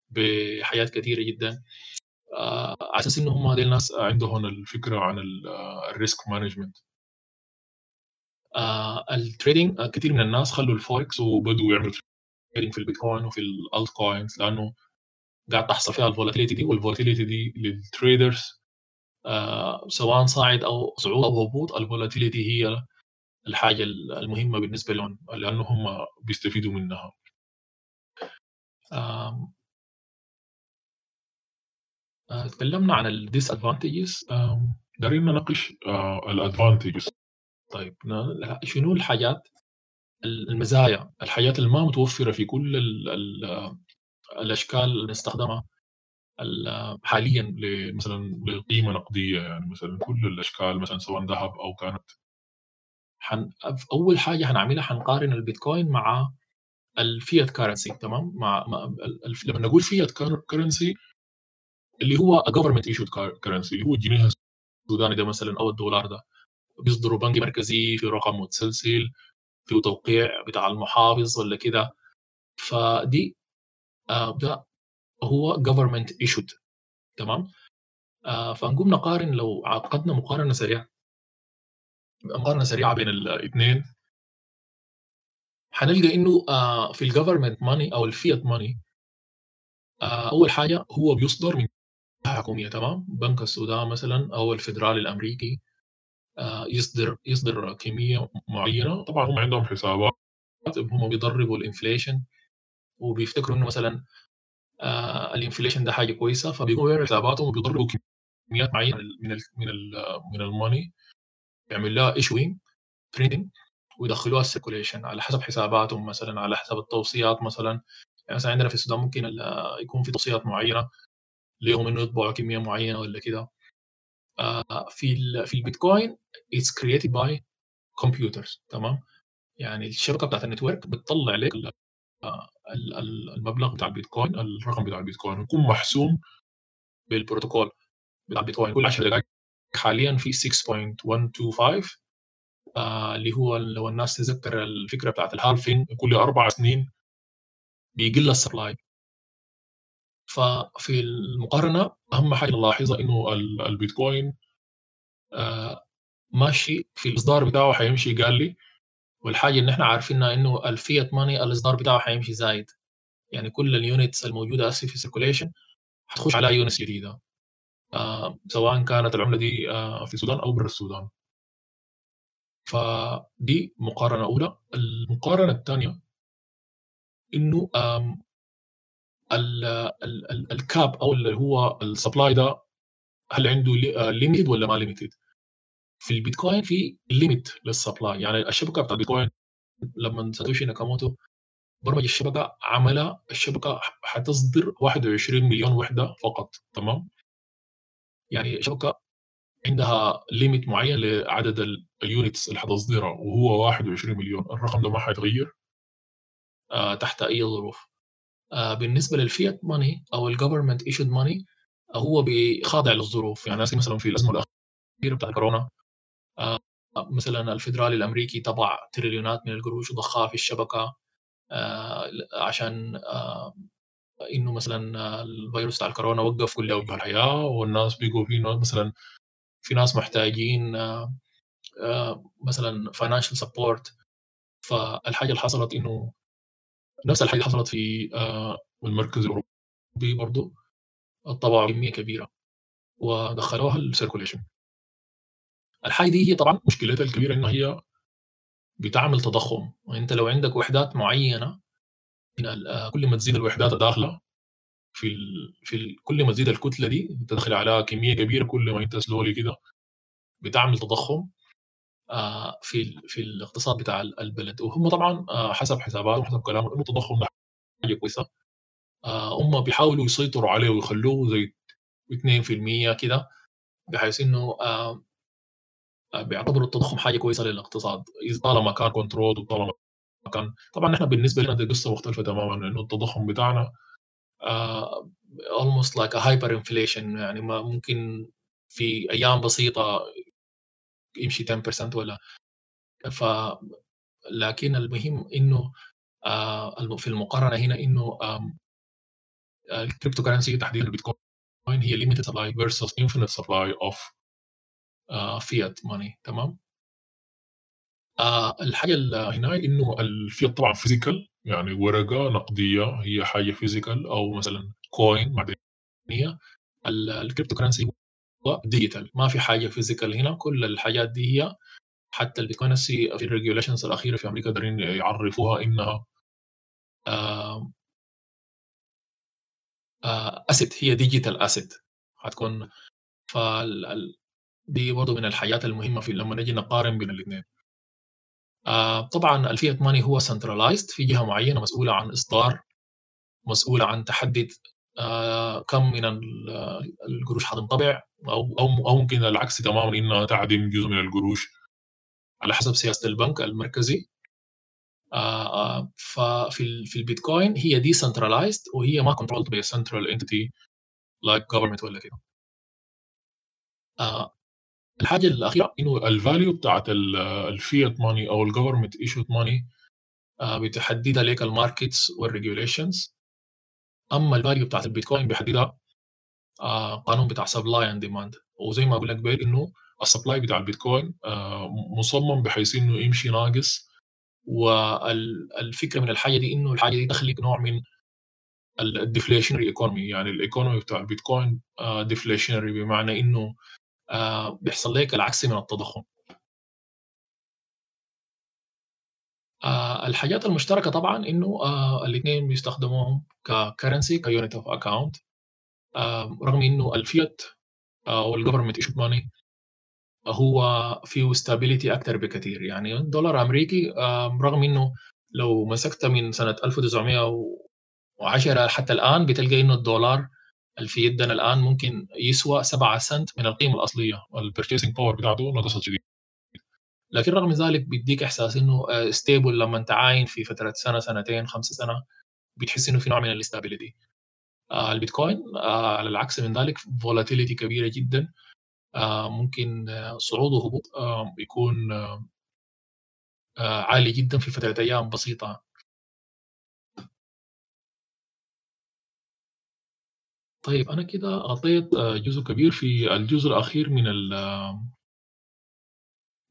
بحاجات كتيرة جدًا. على أساس إنه هم ديل الناس عندهم الفكرة عن ال الrisk management. آآ الtrading كتير من الناس خلّوا الforex وبدؤوا يعملوا في البيتكوين وفي الaltcoins لأنه قاعد تحصل فيها الvolatility دي والvolatility دي للtraders آآ سواء صاعد أو صعود أو هبوط الvolatility هي الحاجة ال المهمة بالنسبة لهم لأنه هم بيستفيدوا منها. آمم آآ اتكلمنا عن الdisadvantages آمم دايرين نناقش آآ الadvantages طيب شنو الحاجات ال المزايا، الحاجات اللي ما متوفرة في كل ال ال الأشكال اللي بنستخدمها ال حاليًا مثلًا لقيمة نقدية يعني مثلًا كل الأشكال مثلًا سواء دهب أو كانت حن أول حاجة حنعملها حنقارن البيتكوين مع الfiat currency تمام؟ مع مع ال الف لمّا نقول cur currency اللي هو government issued currency اللي هو الجنيه السوداني ده مثلًا أو الدولار ده. بيصدروا بنك مركزي في رقم متسلسل في توقيع بتاع المحافظ ولا كده. فدي آه، ده هو government issued. تمام؟ آه، فنقوم نقارن لو عقدنا مقارنة سريعة. مقارنة سريعة بين الاثنين. حنلقى إنه آه، في الجفرمنت ماني أو الفيات ماني أول حاجة هو بيصدر من حكوميه تمام؟ بنك السودان مثلا أو الفدرالي الأمريكي. يصدر يصدر كمية معينة. طبعا هم عندهم حسابات هم بيضربوا ال inflation وبيفتكروا إنه مثلا آه ال inflation ده حاجة كويسة فبيقوموا بيعملوا حساباتهم وبيضربوا كميات معينة من ال من ال من ال money يعمل لها issuing printing ويدخلوها ال circulation على حسب حساباتهم مثلا على حسب التوصيات مثلا. يعني مثلا عندنا في السودان ممكن يكون في توصيات معينة ليهم إنه يطبعوا كمية معينة ولا كده. آه في ال في البيتكوين it's created by computers تمام؟ يعني الشبكه بتاعت ال network بتطلع لك المبلغ بتاع البيتكوين الرقم بتاع البيتكوين يكون محسوم بالبروتوكول بتاع البيتكوين. كل 10 دقائق حاليا في 6.125 آه اللي هو لو الناس تذكر الفكرة بتاعت ال halving كل أربع سنين بيقل ال supply ففي المقارنة أهم حاجة نلاحظها إنه البيتكوين آه ماشي في الإصدار بتاعه حيمشي قالل والحاجة اللي إحنا عارفينها إنه ال fiat money الإصدار بتاعه حيمشي زايد. يعني كل ال units الموجودة هسه في ال circulation حتخش على units جديدة آه سواء كانت العملة دي آه في السودان أو برا السودان. فدي مقارنة أولى. المقارنة الثانية إنه ال cap أو اللي هو ال supply ده هل عنده limited ولا ما limited في البيتكوين في limit لل supply يعني الشبكة بتاع البيتكوين لما ساتوشي ناكاموتو برمج الشبكة عملها الشبكة حتصدر 21 مليون وحدة فقط تمام؟ يعني شبكه عندها limit معين لعدد ال units اللي حتصدرها وهو 21 مليون. الرقم ده ما حيتغير آه تحت أي ظروف. آه بالنسبة للفيات ماني أو الجفرمنت ايشود ماني هو بيخاضع للظروف. يعني مثلا في الازمه الاخيره بتاع كورونا آه مثلا الفدرالي الأمريكي طبع تريليونات من القروش وضخها في الشبكة آه عشان آه إنه مثلا الفيروس بتاع الكورونا وقف كل اوجه الحياة والناس بيقوا في مثلا في ناس محتاجين آه آه مثلا financial support فالحاجة اللي حصلت إنه نفس الحاجة حصلت في آه المركز الأوروبي برضه طبعوا كمية كبيرة. ودخلوها ال circulation الحاجة دي هي طبعا مشكلتها الكبيرة انه هي بتعمل تضخم. وانت لو عندك وحدات معينة من كل ما تزيد الوحدات الداخلة في ال في ال كل ما تزيد الكتلة دي تدخل عليها كمية كبيرة كل ما أنت slowly كده بتعمل تضخم. آه في ال في الاقتصاد بتاع البلد. وهم طبعا آه حسب حساباتهم حسب كلامهم إنه التضخم ده حاجة كويسة. آه هم بيحاولوا يسيطروا عليه ويخلوه زي 2% كده بحيث إنه آه بيعتبروا التضخم حاجة كويسة للاقتصاد. طالما كان كنترول وطالما كان طبعا إحنا بالنسبة لنا دي قصة مختلفة تماما لأنه التضخم بتاعنا almost like a hyper inflation يعني ما ممكن في أيام بسيطة يمشي 10% ولا. ف لكن المهم إنه uh, في المقارنة هنا إنه ال crypto currency تحديدا البيتكوين هي limited supply versus infinite supply of uh, fiat money تمام؟ آه الحاجة هنا إنه الفيات طبعا physical يعني ورقة نقدية هي حاجة physical أو مثلا coin معدنية. ال crypto currency digital ما في حاجة physical هنا. كل الحاجات دي هي حتى البيتكوين في ال regulations الأخيرة في أمريكا قادرين يعرفوها إنها آه آه asset هي digital asset حتكون فال دي برضه من الحاجات المهمة في لما نجي نقارن بين الاثنين. آه طبعا ال fiat money هو centralized في جهة معينة مسؤولة عن إصدار مسؤولة عن تحدد آه كم من القروش حتنطبع؟ أو أو ممكن العكس تماما انها تعدم جزء من القروش على حسب سياسة البنك المركزي. آه ففي في البيتكوين هي decentralized وهي ما controlled by central entity like government ولا كده. آه الحاجة الأخيرة إنه ال value بتاعت ال fiat money أو ال government issued money بتحددها لك ال markets وال regulations أما ال value بتاعت البيتكوين بيحددها آه، قانون بتاع supply and demand وزي ما أقول لك قبيل إنه ال supply بتاع البيتكوين آه، مصمم بحيث إنه يمشي ناقص. والفكرة من الحاجة دي إنه الحاجة دي تخلق نوع من ال deflationary economy يعني ال economy بتاع البيتكوين deflationary بمعنى إنه آه، بيحصل لك العكس من التضخم. الحاجات المشتركة طبعا إنه آه، الاثنين بيستخدموهم ك currency ك unit of account رغم إنه الفيات أو ال government issued money هو فيه stability أكثر بكثير يعني الدولار الامريكي رغم إنه لو مسكت من سنة 1910 حتى الآن بتلقى إنه الدولار اللي في يدنا الآن ممكن يسوى 7 سنت من القيمة الأصلية ال purchasing power بتاعته نقصت شديد لكن رغم ذلك بيديك إحساس إنه stable لما أنت عاين في فترة سنة سنتين خمسة سنة بتحس إنه في نوع من ال stability آه البيتكوين آه على العكس من ذلك volatility كبيرة جدا. آه ممكن صعود وهبوط يكون عالي جدا في فترة أيام بسيطة. طيب أنا كده غطيت جزء كبير في الجزء الأخير من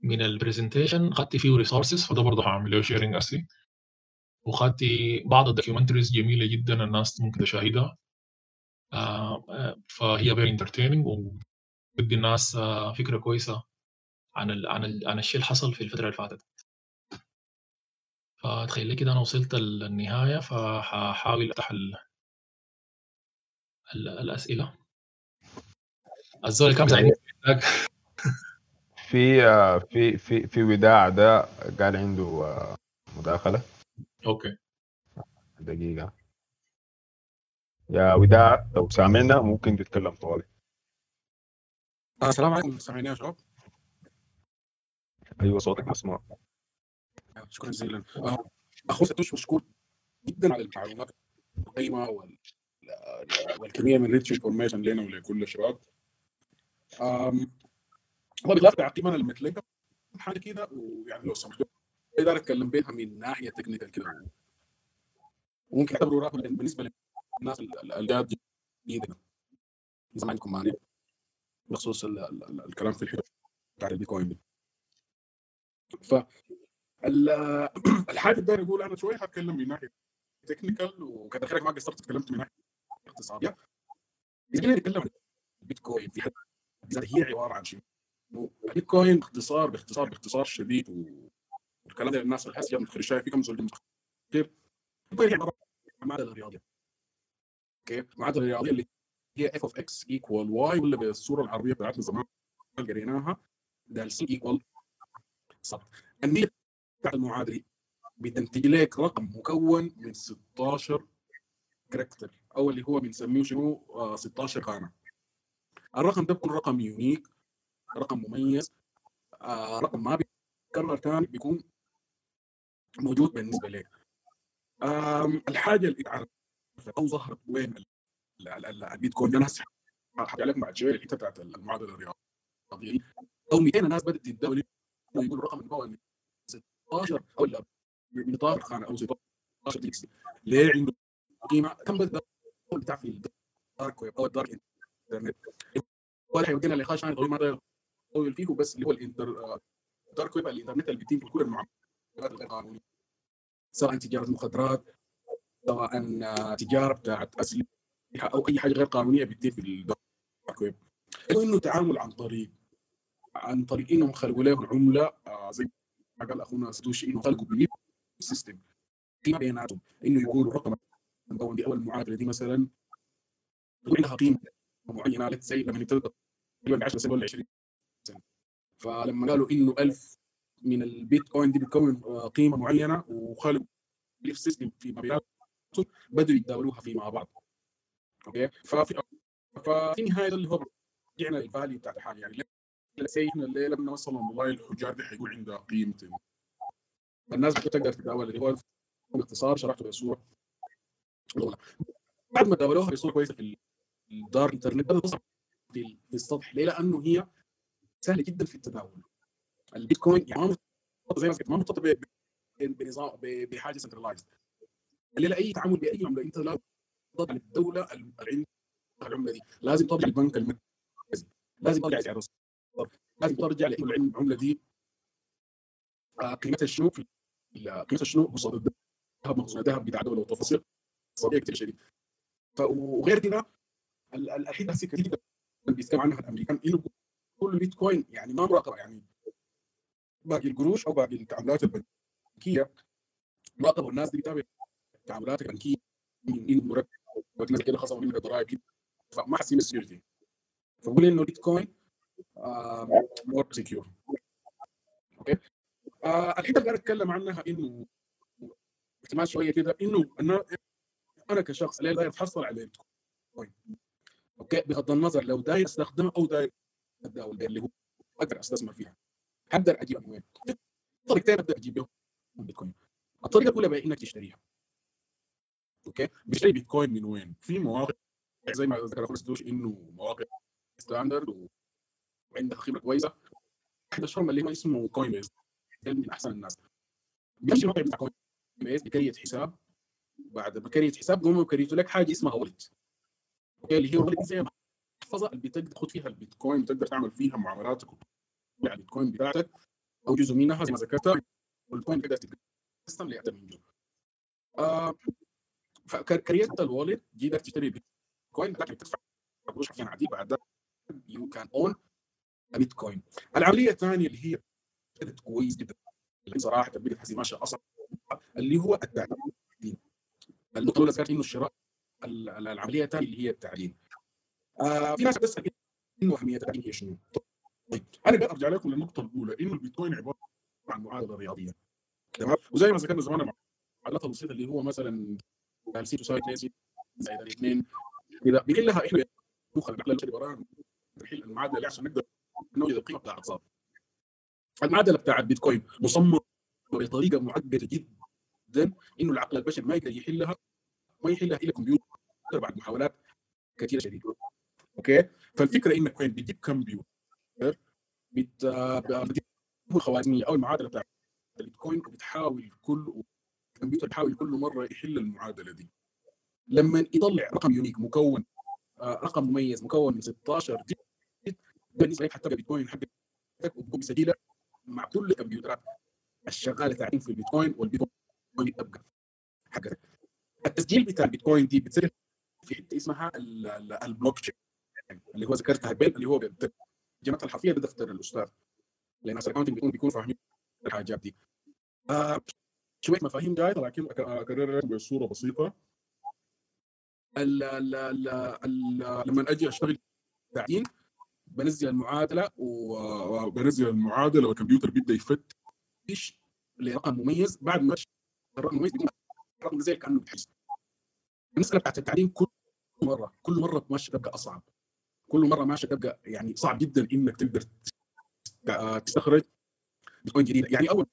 من ال presentation خدت فيه resources فده برضه هعمل له sharing اسي وخدت بعض ال documentaries جميلة جدا الناس ممكن تشاهدها. فهي very entertaining وبدي الناس فكرة كويسة عن ال عن ال عن الشيء اللي حصل في الفترة اللي فاتت. فتخيل كده أنا وصلت للنهاية فهحاول أفتح الأسئلة. الزول كم زعيم في في في في وداع ده قال عنده مداخلة. okay. دقيقة. يا وداع لو سامعنا ممكن تتكلم طوالي. السلام عليكم. سامعيني يا شباب؟ أيوه صوتك مسموع. شكرا جزيلا. اخو ستوش مشكور جدا على المعلومات القيمة وال... والكمية من rich information لنا ولكل الشباب. هو بالاضافه تعقيبا المتلقى حاجة كده ويعني لو سمحتوا أقدر أتكلم بيها من ناحية technical كده. وممكن أعتبره بالنسبة للناس الجات جديدة. اذا ما عندكم بخصوص ال ال الكلام في الحوار بتاع البيتكوين ف الحاجة اللي أقول أنا شوية هتكلم من ناحية technical وكذا ما قصرت تكلمت من ناحية اقتصادية. اذا نتكلم عن البيتكوين في حد هي عبارة عن شيء. البيتكوين باختصار باختصار باختصار شديد والكلام ده للناس اللي حاسه مدخل شايف في كم زول كيف البيتكوين هي عبارة عن معادله رياضيه okay؟ معادله رياضيه اللي هي f of x equal y ولا بالصورة العربية بتاعتنا زمان قريناها ده سي equal صح النيه بتاعت المعادلة بتنتج لك رقم مكون من 16 character أو اللي هو بنسميه شنو؟ 16 خانه الرقم ده بيكون رقم unique رقم مميز. آه رقم ما بيتكرر ثاني بيكون موجود بالنسبة لك الحاجة اللي اتعرفت أو ظهرت وين البيتكوين أنا هسه هرجع لكم بعد شوية الحته بتاعت المعادله الرياضيه أو 200 ناس بدأت تتداول يقول رقم المكون من 16 أو من 12 خانة أو 16 digits ليه؟ عنده قيمة كم بدأ بتاع في ال dark web أو ال dark internet. ولا حيودينا نقاش ثاني طويل ما طويل فيه بس اللي هو الإنتر ال dark web الإنترنت اللي بيتم كل المعاملات الغير قانونيه سواء تجارة مخدرات سواء تجارة بتاعت أسلحة أو أي حاجة غير قانونية بتتم في ال dark web. إنه تعامل عن طريق عن طريق إنهم خلقوا له عملة آه زي ما قال أخونا سدوشي إنه خلقوا belief system قيمه بيناتهم. إنه يقولوا رقم دي أو المعادلة دي مثلا عندها قيمة معينة. let's say لما نبتدي تقريبا 10 سنة ولا 20 سنه فلما قالوا إنه 1000 من البيتكوين دي بتكون قيمة معينة وخلقوا belief system في بيناتهم بدوا يتداولوها في مع بعض okay؟ ففي ففي النهايه اللي هو رجعنا لل value بتاعت الحاجة. يعني say إحنا الليلة لما وصلنا والله الحجار دي حيكون عندها قيمة؟ الناس بتقدر تتداول اللي هو باختصار شرحته بصوره بعد ما تداولوها بصوره كويسة في ال dark internet بدات تصعد في, في السطح. ليه؟ لأنه هي سهله جدا في التداول. البيتكوين يعني ما زي ما ما مرتبط بنظام بحاجة سنترلايزد اللي أي تعامل بأي عملة. أنت لا تضغط على الدولة العملة دي. لازم ترجع البنك المركزي. لازم ترجع سعر الصرف لازم ترجع العملة دي. آه، قيمتها شنو في قيمتها شنو قصاد الذهب مخزون الذهب بتاع دولة وتفاصيل. اقتصاديه كثير شديد. وغير كده ال- ال- الحين هسه كثير جدا بيتكلم عنها الأمريكان. إنه كل بيتكوين يعني ما مراقبه يعني باقي القروش أو باقي التعاملات البنكية مراقبه والناس دي بتتابع التعاملات البنكية من مرتب ناس كده خصموا منك الضرائب كده فما حاسين ال security فبقول إنه البيتكوين more secure okay؟ آه الحتة اللي أنا أتكلم عنها إنه احتمال شوية كده إنه أنا أنا كشخص ليه داير اتحصل على البيتكوين okay؟ بغض النظر لو داير استخدمها أو داير بها اللي هو أقدر أستثمر فيها. هقدر وين؟ في طريقتين أبدأ أجيب بهم البيتكوين الطريقة الأولى بقى إنك تشتريها. okay؟ بشتري بيتكوين من وين؟ في مواقع زي ما ذكر أخونا سدوش إنه مواقع standard وعندها خبرة كويسة. احد اشهرهم اللي هو اسمه Coinbase من أحسن الناس. بيمشي الموقع بتاع Coinbase ب create حساب. بعد ما create حساب قوموا يكريتوا لك حاجة اسمها wallet okay؟ اللي هي wallet زي محفظه اللي بتقدر تاخذ فيها البيتكوين وتقدر تعمل فيها معاملاتك على البيتكوين بتاعتك أو جزء منها زي ما ذكرت والبيتكوين تقدر تقسم لاكثر من جزء آه ف create ال wallet تقدر تشتري بيتكوين لكن تدفع قروش حرفيا عادي بعد you can own بيتكوين. العملية الثانية اللي هي كانت كويس جدا صراحة بقت حسي ماشيه أصلا اللي هو التعدين النقطه الاولى ذكرت انه الشراء ال- ال- العملية الثانية اللي هي التعدين آه في ناس بتسأل انه اهميه التعدين هي شنو؟ طيب أنا بقى أرجع لكم للنقطه الأولى إنه البيتكوين عبارة عن معادلة رياضية؟ تمام؟ وزي ما ذكرنا زمان المعادلات البسيطة اللي هو مثلا سي تساوي 2 سي زائد الاثنين كذا بنحلها إحنا مخ العقل البشري ورانا نحل المعادلة عشان نقدر نوجد القيمة بتاع الاقتصاد. المعادلة بتاع البيتكوين مصممة بطريقة معقدة جدا إنه العقل البشري ما يقدر يحلها ما يحلها إلا كمبيوتر بعد محاولات كثيرة شديدة. أوكي؟ فالفكرة إنك وين؟ بتجيب كمبيوتر بت الخوارزمية أو المعادلة بتاعت البيتكوين وبتحاول كل الكمبيوتر بيحاول كل مرة يحل المعادلة دي. لما يطلع رقم unique مكون آه، رقم مميز مكون من 16 digit بالنسبة لك حتى البيتكوين حقك وتقوم بسجلها مع كل الكمبيوترات الشغالة تعدين في البيتكوين والبيتكوين تبقى حقتك التسجيل بتاع البيتكوين دي بتصير في حتة اسمها ال- ال- البلوك تشين اللي هو ذكرتها قبل اللي هو ترجمتها الحرفية ده دفتر الأستاذ. لأن الاكونتنج بيكون بيكون فاهمين الحاجات دي. آه شوية مفاهيم جاية لكن أكررها بصورة بسيطة. ال ال ال لما أجي أشتغل تعدين بنزل المعادلة وبنزل المعادلة والكمبيوتر بيبدأ يفتش لرقم مميز. بعد ما الرقم المميز بيكون الرقم زي كأنه بتحس المسألة بتاعت التعدين كل مرة كل مرة ماشيه تبقى أصعب. كل مرة ماشيه تبقى يعني صعب جدا إنك تقدر تست- تستخرج بيتكوين جديده يعني أول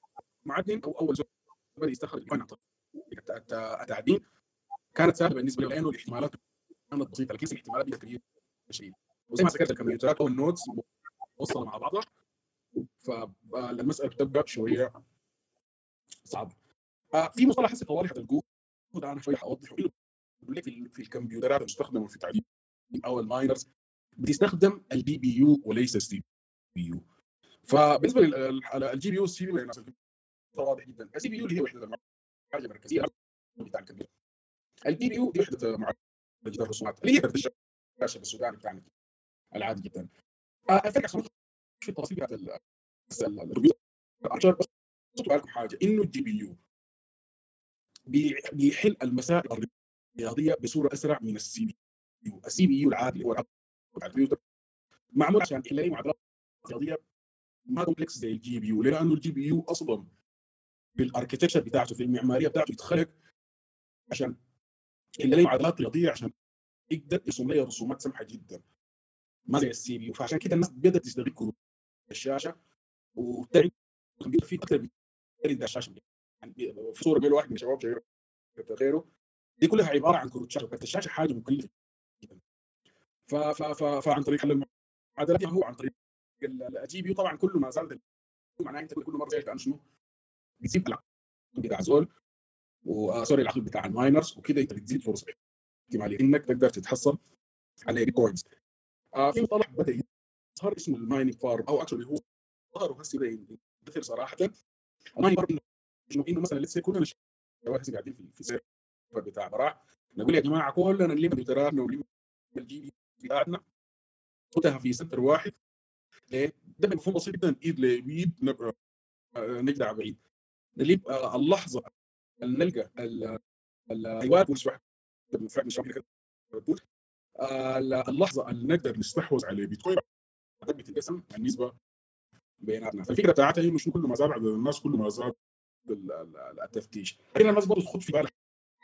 معدن أو أول زول بدأ يستخرج بيتكوين التعدين كانت سهلة بالنسبة له لأنه الاحتمالات كانت بسيطة لكن الاحتمالات بدات كبيره شديد وزي ما ذكرت الكمبيوترات أو النودز موصلة مع بعضها. فالمساله بتبقى شوية صعبه آه، في مصطلح هسه طوالي حتلقوه ده أنا شوية حوضحه. في الكمبيوترات المستخدمة في التعدين أو ال miners بتستخدم ال GPU وليس ال CPU فبالنسبة لل GPU ال CPU واضح جدا. ال CPU اللي هي وحدة المعالجه المركزيه بتاع الكمبيوتر. ال GPU دي وحدة معالجة الرسومات اللي هي كرت الشاشة بالسوداني بتاعنا العادي جدا. آه، الفرق عشان في التفاصيل بتاعت ال- ال- الكمبيوتر. عشان بس تطلع لكم حاجة. إنه ال GPU بي- بيحل المسائل الرياضية بصورة أسرع من ال CPU ال CPU العادي هو معمول عشان لي معادلات رياضية ما complex زي ال GPU لأنه ال GPU أصلا في ال architecture بتاعته في المعمارية بتاعته يتخلق عشان لي معادلات رياضية عشان يقدر يرسم لي رسومات سمحة جدا. ما زي ال CPU فعشان كده الناس بدات تستغل كروت الشاشة وتعمل الكمبيوتر فيه أكثر من الشاشه يعني في صورة بين واحد من الشباب غيره. دي كلها عبارة عن كروت شاشة. كارت الشاشة حاجة مكلفة. فعن طريق حل المعادلات هو عن طريق ال GPU طبعا كل ما زادت معناه أنت كل مرة زي كان شنو؟ بتزيد العقد بتاع زول و sorry العقد بتاع ال miners وكده أنت بتزيد فرصة احتمالية إنك تقدر تتحصل على بيتكوينز آه في مصطلح بدا يظهر اسمه ال mining farm أو actually هو ظهر هسه بدا يندثر صراحة. ال mining farm إنه مثلا لسه كلنا شباب قاعدين في في server بتاع براح. نقول يا جماعة كلنا نلم كمبيوتراتنا ونلم ال GPU بتاعتنا. نحطها في center واحد. ليه؟ ده مفهوم بسيط جدا. إيد لايد نبقى نجدع بعيد. نليب آه، اللحظة اللي نلقى ال- ال- أيوه مش واحد كده. آه، اللحظة اللي نقدر نستحوذ على بيتكوين بتتقسم النسبة بيناتنا. فالفكرة بتاعتها هي مش كل ما زاد عدد الناس كل ما زاد ال- ال- التفتيش هنا الناس برضه تخد في بالها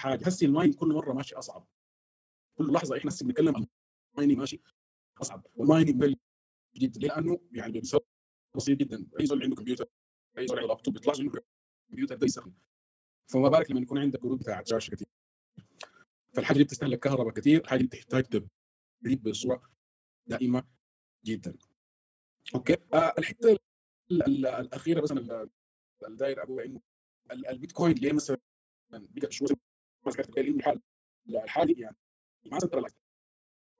حاجة. هسي ال mining كل مرة ماشي أصعب. كل لحظة إحنا بنتكلم عن ال mining ماشي. أصعب. وال mining مقل جدا لأنه يعني بسيط جدا. أي زول عنده كمبيوتر أي زول عنده لابتوب بيطلع انه الكمبيوتر ده يسخن فما بالك لما يكون عندك كروت بتاعت شاشه كثير فالحاجة دي بتستهلك كهرباء كثير الحاجة دي بتحتاج تدريب بصوره دائمة جدا. أوكي؟ آه الحتة ال- ال- الأخيرة مثلا ال- الداير ابوها إنه ال- البيتكوين ليه مثلا قال انه الحال الحاجة دي يعني ما centralized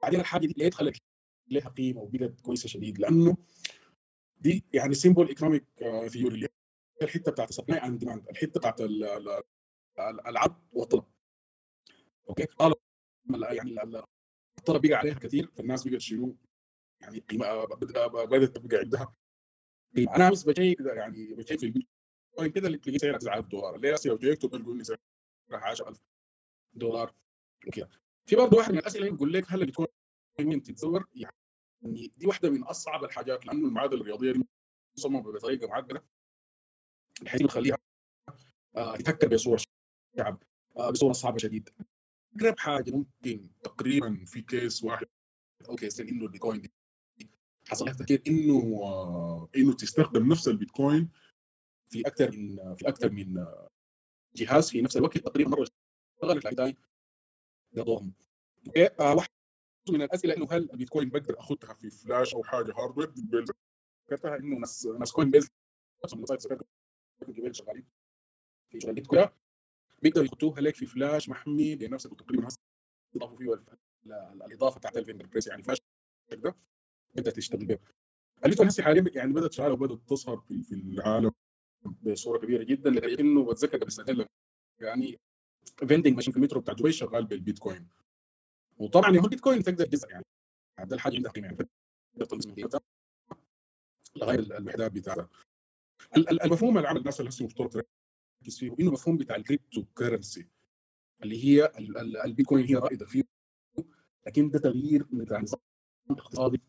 بعدين الحاجة دي ليه دخلت لها قيمة وبقت كويسة شديد لأنه دي يعني simple economic theory اللي هي الحتة بتاعت ال supply and demand الحتة بتاعت ال- ال- ال- العرض والطلب. أوكي؟ طالب يعني ال- ال- الطلب بقى عليها كثير فالناس بقت شنو يعني قيمة بدأ- بدأت تبقى عندها قيمة. أنا امس بشيك يعني بشيك في البيتكوين كده اللي تلاقيه سعرها 9000 دولار. ليه لو جيت تقول لي سعرها 10000 دولار وكده. في برضه واحد من الأسئلة بيقول لك هل ممكن تتزور يعني دي واحدة من أصعب الحاجات لأنه المعادلة الرياضية دي مصممة بطريقة معقدة بحيث يخليها آه تفكر بصورة شعب آه بصورة صعبة شديد. أقرب حاجة ممكن تقريبا في كيس واحد أو كيسين إنه البيتكوين دي حصل لها تفكير إنه آه إنه تستخدم نفس البيتكوين في أكثر من في أكثر من جهاز في نفس الوقت تقريبا مرة اشتغلت أوكي؟ آه واحد من الأسئلة إنه هل البيتكوين بقدر أخذها في فلاش أو حاجة hardware ذكرتها إنه ناس ناس Coinbase نفسهم ال website ذكرت شغالين في شغل البيتكوين بيقدروا يحطوها لك في فلاش محمي بنفس تقريبا اضافوا فيه الإضافة بتاعت ال fingerprint يعني فلاش ده بدات تشتغل بيه البيتكوين هسه حاليا يعني بدأت شغاله وبدأت تظهر في العالم بصورة كبيرة جدا لدرجة إنه بتذكر قبل سنتين يعني vending machine في المترو بتاع دبي شغال بالبيتكوين. وطبعا هو البيتكوين تقدر تجزء يعني. ده الحاجة عندها قيمة يعني. تقدر لغاية ال- الوحدات بتاعتها. ال- ال- المفهوم عمل الناس اللي هسه مفترض تركز فيه إنه مفهوم بتاع ال cryptocurrency اللي هي ال- ال- البيتكوين هي رائدة فيه. لكن ده تغيير بتاع نظام اقتصادي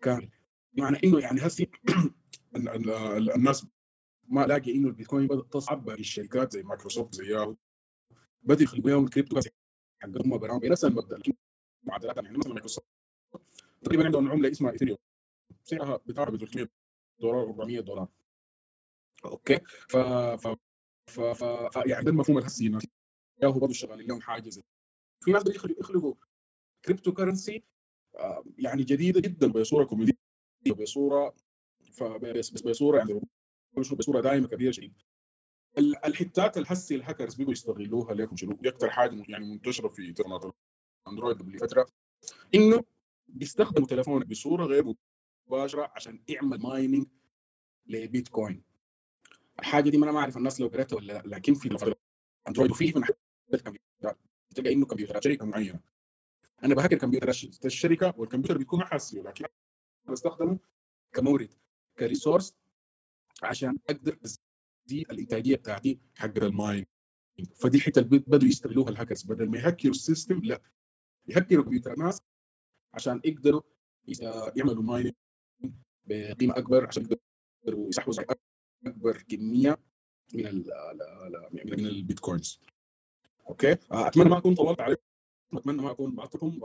كامل. بمعنى إنه يعني هسه ال- ال- ال- الناس ما لاقي إنه البيتكوين بدات تصعب الشركات زي مايكروسوفت زي ياهو. بدأوا يخلوا بيهم ال cryptocurrency حقهم برامج بنفس المبدا لكن يعني مثلا مايكروسوفت تقريبا عندهم عملة اسمها Ethereum سعرها بتاعها ب 300 دولار 400 دولار. أوكي؟ ف ف ف, ف... ف... يعني ده المفهوم الهسي ناس ياهو برضه شغالين لهم حاجة زي في ناس يخلقوا cryptocurrency آه، يعني جديدة جدا بصوره كوميدية بصوره ف... بصوره يعني بصوره دائمه كبيرة شديد الحتات الهسي الهاكرز بيجوا يستغلوها لكم شنو؟ أكثر حاجة يعني منتشرة في انترنت أندرويد قبل فترة. إنه بيستخدموا تليفونك بصورة غير مباشرة عشان يعمل mining لبيتكوين. الحاجة دي ما أنا ما أعرف الناس لو قريتها ولا لأ لكن في أندرويد وفيه من تلقى إنه كمبيوترات شركة معينة. أنا بهكر كمبيوتر الش- الشركة والكمبيوتر بيكون محسي لكن بستخدمه كمورد ك resource عشان أقدر ازيد الإنتاجية بتاعتي حق ال mining فدي الحته اللي بدوا يستغلوها الهاكرز بدل ما يهكروا ال system لا. يهكروا كمبيوتر الناس عشان يقدروا يعملوا mining بقيمة أكبر عشان يقدروا يسحبوا على أكبر كمية من ال ال- من البيتكوينز. أوكي؟ آه، أتمنى ما أكون طولت عليكم. أتمنى ما أكون بعطيكم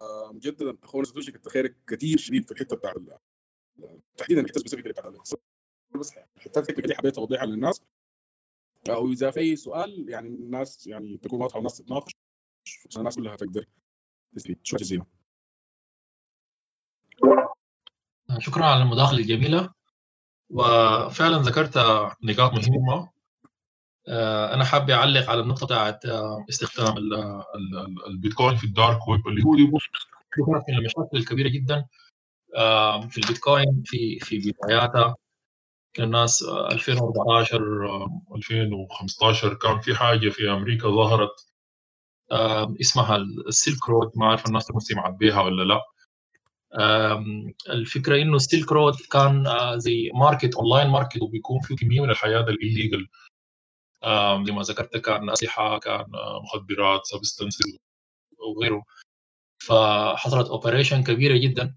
آه، مجددا أخونا ساتوشي كنت خيرك كثير شديد في الحتة بتاع تحديدا الحتة ال specific بتاع الاقتصاد بس الحتات هيك دي حبيت اوضحها للناس. أو إذا في اي سؤال يعني الناس يعني تكون واضحة والناس تتناقش عشان الناس كلها تقدر تستفيد شكرا جزيلا. شكرا على المداخلة الجميلة. وفعلا ذكرت نقاط مهمة. آه، أنا حابب أعلق على النقطة بتاعت آه، استخدام البيتكوين في الدارك ويب اللي هو كانت من المشاكل الكبيره جدا في البيتكوين في في بداياتها الناس 2014 2015 كان في حاجة في أمريكا ظهرت اسمها السيلك رود ما أعرف الناس سمعت بيها ولا لا. الفكرة إنه السيلك رود كان آه، زي market online market وبيكون فيه كمية من الحاجات ال illegal زي ما ذكرت كان أسلحة كان آه، مخدرات substances وغيره. فحصلت operation كبيرة جدا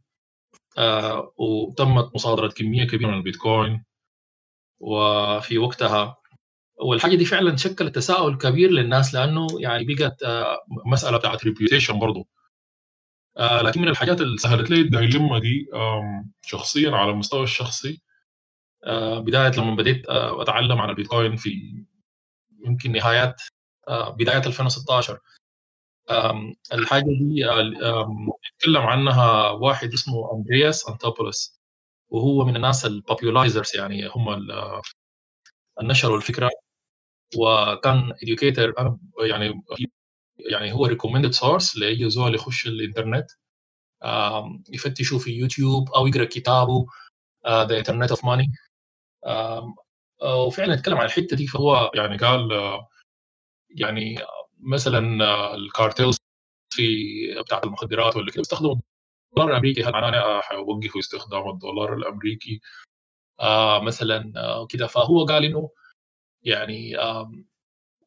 آه، وتمت مصادرة كمية كبيرة من البيتكوين. وفي وقتها. والحاجة دي فعلا شكلت تساؤل كبير للناس لأنه يعني بقت مسألة بتاعت reputation برضه آه لكن من الحاجات اللي سهلت لي ال dilemma دي شخصيا على المستوى الشخصي. آه بداية لما بديت آه أتعلم عن البيتكوين في يمكن نهايات آه بداية 2016 الحاجة دي يتكلم عنها واحد اسمه أندرياس انتوبولوس وهو من الناس ال popularizers يعني هم نشروا الفكرة وكان educator يعني يعني هو recommended source لأي زول يخش الإنترنت. يفتشوا في يوتيوب أو يقرأ كتابه The Internet of Money وفعلا اتكلم عن الحتة دي فهو يعني قال آه، يعني مثلا آه، ال cartels في بتاعت المخدرات ولا كده بيستخدموا الدولار الأمريكي هل معناه حيوقفوا استخدام الدولار الأمريكي. آه مثلا آه كده. فهو قال إنه يعني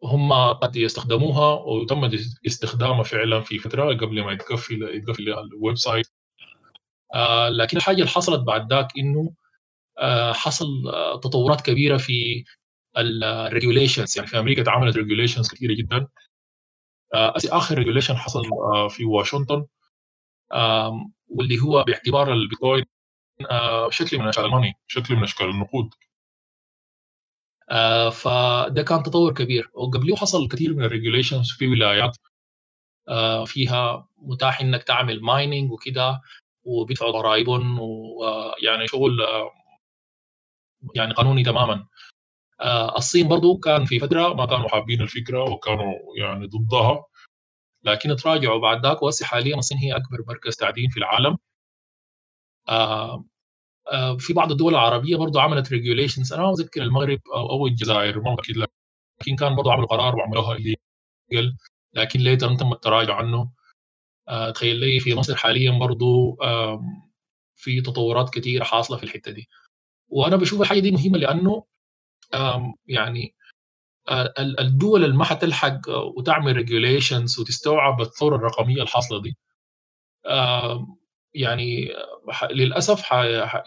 هم قد يستخدموها وتم استخدامها فعلا في فترة قبل ما يتقفل يتقفل ال website. آه لكن الحاجة اللي حصلت بعد ذاك إنه آه حصل آه تطورات كبيرة في ال regulations يعني في أمريكا اتعملت regulations كثيره جدا. آه آخر regulation حصل آه في واشنطن. آه واللي هو باعتبار البيتكوين آه شكل من أشكال ال money شكل من أشكال النقود. آه، فده كان تطور كبير. وقبله حصل كثير من ال regulations في ولايات آه، فيها متاح إنك تعمل mining وكده وبيدفعوا ضرائبهم ويعني شغل يعني قانوني تماما. الصين برضو كان في فترة ما كانوا حابين الفكرة وكانوا يعني ضدها. لكن تراجعوا بعد ذاك. وهسه حاليا الصين هي أكبر مركز تعدين في العالم. آه، في بعض الدول العربية برضه عملت regulations أنا ما اذكر المغرب أو أو الجزائر ما أكيد لكن كان برضه عملوا قرار وعملوها illegal لكن later تم التراجع عنه. آه، تخيل لي في مصر حاليا برضه في تطورات كثيره حاصلة في الحتة دي. وأنا بشوف الحاجة دي مهمة لأنه يعني آه، الدول اللي ما حتلحق وتعمل regulations وتستوعب الثورة الرقمية الحاصلة دي. يعني للأسف.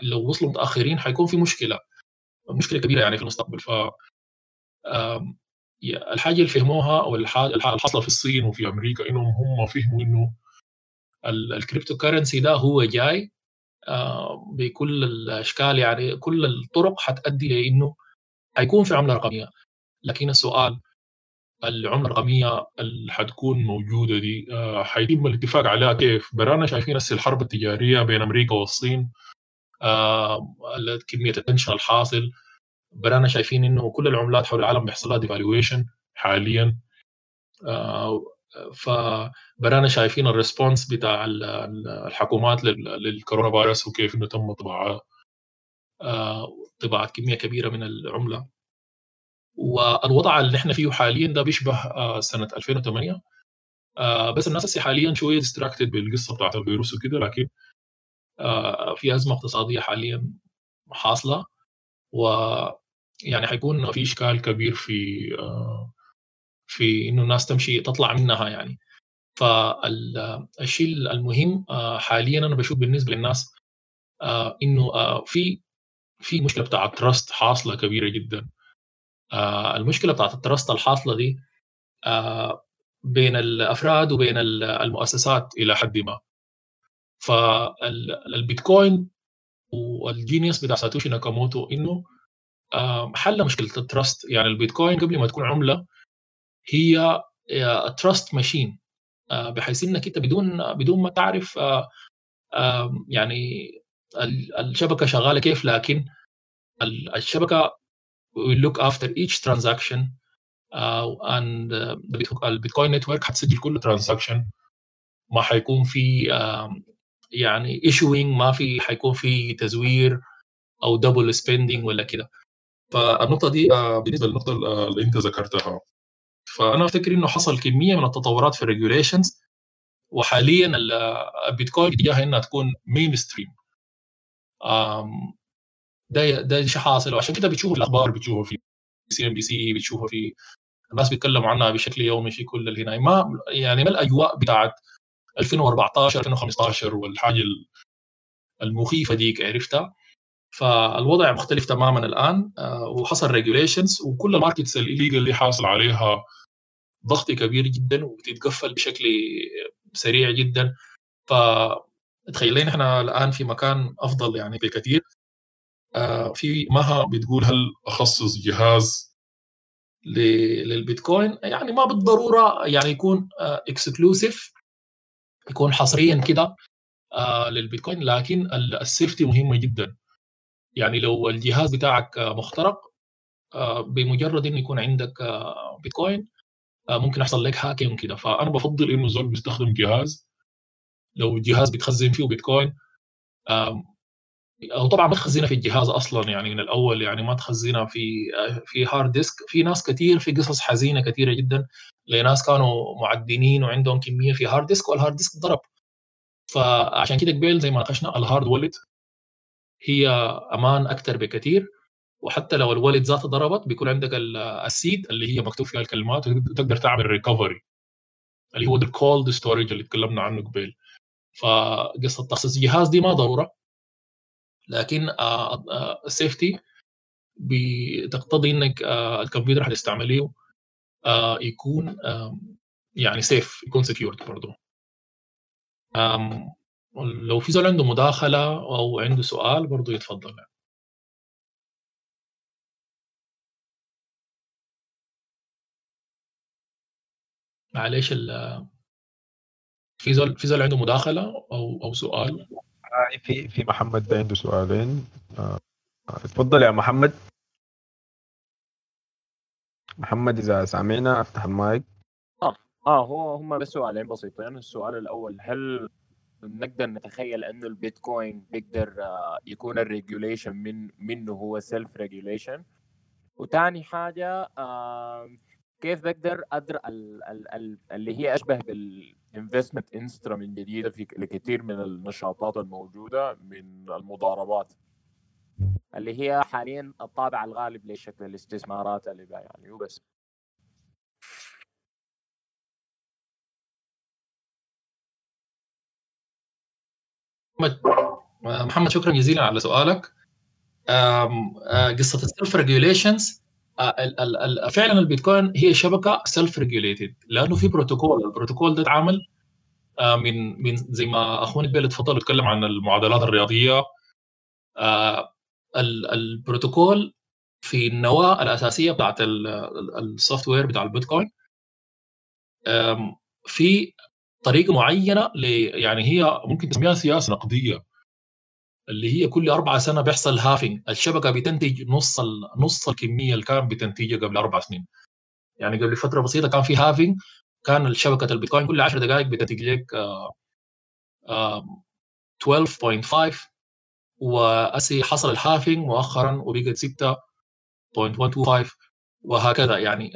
لو وصلوا متأخرين حيكون في مشكلة مشكلة كبيرة يعني في المستقبل. ف الحاجة اللي فهموها أو الحاجة اللي حاصله في الصين وفي أمريكا إنهم هم فهموا إنه ال cryptocurrency ده هو جاي. بكل الأشكال يعني كل الطرق حتؤدي لأنه حيكون في عملة رقمية. لكن السؤال العمله الرقميه اللي حتكون موجودة دي آه، حيتم الاتفاق عليها كيف؟ برانا شايفين هسه الحرب التجارية بين أمريكا والصين آه، كمية ال tension الحاصل. برانا شايفين إنه كل العملات حول العالم بيحصل لها devaluation حاليا. آه، فبرانا شايفين ال response بتاع الحكومات للكورونا فيروس وكيف إنه تم طباعه طباعة كمية كبيرة من العملة. والوضع اللي إحنا فيه حاليا ده بيشبه آه، سنة 2008 آه، بس الناس حاليا شوية distracted بالقصة بتاعت الفيروس وكده لكن آه، في أزمة اقتصادية حاليا حاصلة. و يعني حيكون في إشكال كبير في في إنه الناس تمشي تطلع منها يعني. فالشيء المهم حاليا أنا بشوف بالنسبة للناس إنه في في مشكلة بتاعت تراست حاصلة كبيرة جدا. آه، المشكلة بتاعت الترست الحاصلة دي آه، بين الأفراد وبين المؤسسات إلى حد ما. فالبيتكوين وال genius بتاع ساتوشي ناكاموتو إنه آه، حل مشكلة ال trust يعني البيتكوين قبل ما تكون عملة هي trust machine. بحيث إنك أنت بدون بدون ما تعرف يعني الشبكة شغالة كيف لكن الشبكة will look after each transaction uh, and uh, البيتكوين network حتسجل كل transaction ما حيكون في uh, يعني issuing ما في حيكون في تزوير أو double spending ولا كده. فالنقطة دي uh, بالنسبة للنقطة اللي أنت ذكرتها. فأنا أفتكر إنه حصل كمية من التطورات في ال regulations وحاليا البيتكوين اتجاهها إنها تكون mainstream ده ده شيء حاصل. وعشان كده بتشوفوا الأخبار بتشوفوا في CNBC بتشوفوا في الناس بيتكلموا عنها بشكل يومي في كل الهنا ما يعني ما الأجواء بتاعت 2014 2015 والحاجة المخيفة ديك عرفتها؟ فالوضع مختلف تماما الآن وحصل regulations وكل ال markets ال illegal اللي حاصل عليها ضغط كبير جدا وبتتقفل بشكل سريع جدا. ف تخيلين إحنا الآن في مكان أفضل يعني بكثير. آه في مها بتقول هل أخصص جهاز للبيتكوين؟ يعني ما بالضرورة يعني يكون اكسكلوسيف آه يكون حصريا كده آه للبيتكوين لكن السيفتي مهمة جدا. يعني لو الجهاز بتاعك مخترق بمجرد إنه يكون عندك بيتكوين ممكن يحصل لك hacking كده. فأنا بفضل إنه الزول بيستخدم جهاز. لو الجهاز بتخزن فيه بيتكوين أو طبعا ما تخزنها في الجهاز أصلا يعني من الأول يعني ما تخزنها في في hard disk في ناس كثير في قصص حزينة كثيره جدا لناس كانوا معدنين وعندهم كمية في hard disk وال hard disk ضرب. فعشان كده قبل زي ما ناقشنا ال hard wallet هي أمان أكثر بكثير وحتى لو ال wallet ذاته ضربت بيكون عندك ال seed اللي هي مكتوب فيها الكلمات وتقدر تعمل recovery اللي هو ال cold storage اللي تكلمنا عنه قبل. فقصة تخصيص الجهاز دي ما ضرورة. لكن ال safety بتقتضي إنك الكمبيوتر حتستعمليه يكون يعني safe يكون secured برضه لو في زول عنده مداخلة أو عنده سؤال برضه يتفضل. معلش في زول في زول عنده مداخلة أو أو سؤال في في محمد ده عنده سؤالين. اتفضل يا محمد. محمد إذا سامعنا أفتح المايك. آه آه هو هم بس سؤالين بسيطين. السؤال الأول هل نقدر نتخيل انه البيتكوين بيقدر يكون ال regulation من منه هو self regulation وثاني حاجة آه كيف بقدر أدر ال ال ال اللي هي أشبه بال investment instrument جديده في لكثير من النشاطات الموجودة من المضاربات. اللي هي حاليا الطابع الغالب لشكل الاستثمارات اللي يعني وبس. محمد شكرا جزيلا على سؤالك. قصة ال self regulations فعلا البيتكوين هي شبكة self regulated لأنه في بروتوكول البروتوكول ده اتعمل من من زي ما اخونا قبل اتفضل اتكلم عن المعادلات الرياضية. البروتوكول في النواة الأساسية بتاعت ال software بتاع البيتكوين. في طريقة معينة يعني هي ممكن تسميها سياسة نقدية. اللي هي كل أربعة سنة بيحصل halving الشبكة بتنتج نص نص الكمية اللي كان بتنتجها قبل أربع سنين. يعني قبل فترة بسيطة كان في halving كان الشبكة البيتكوين كل 10 دقائق بتنتج لك 12.5 وأسي حصل ال halving مؤخرا وبقت 6.125 وهكذا يعني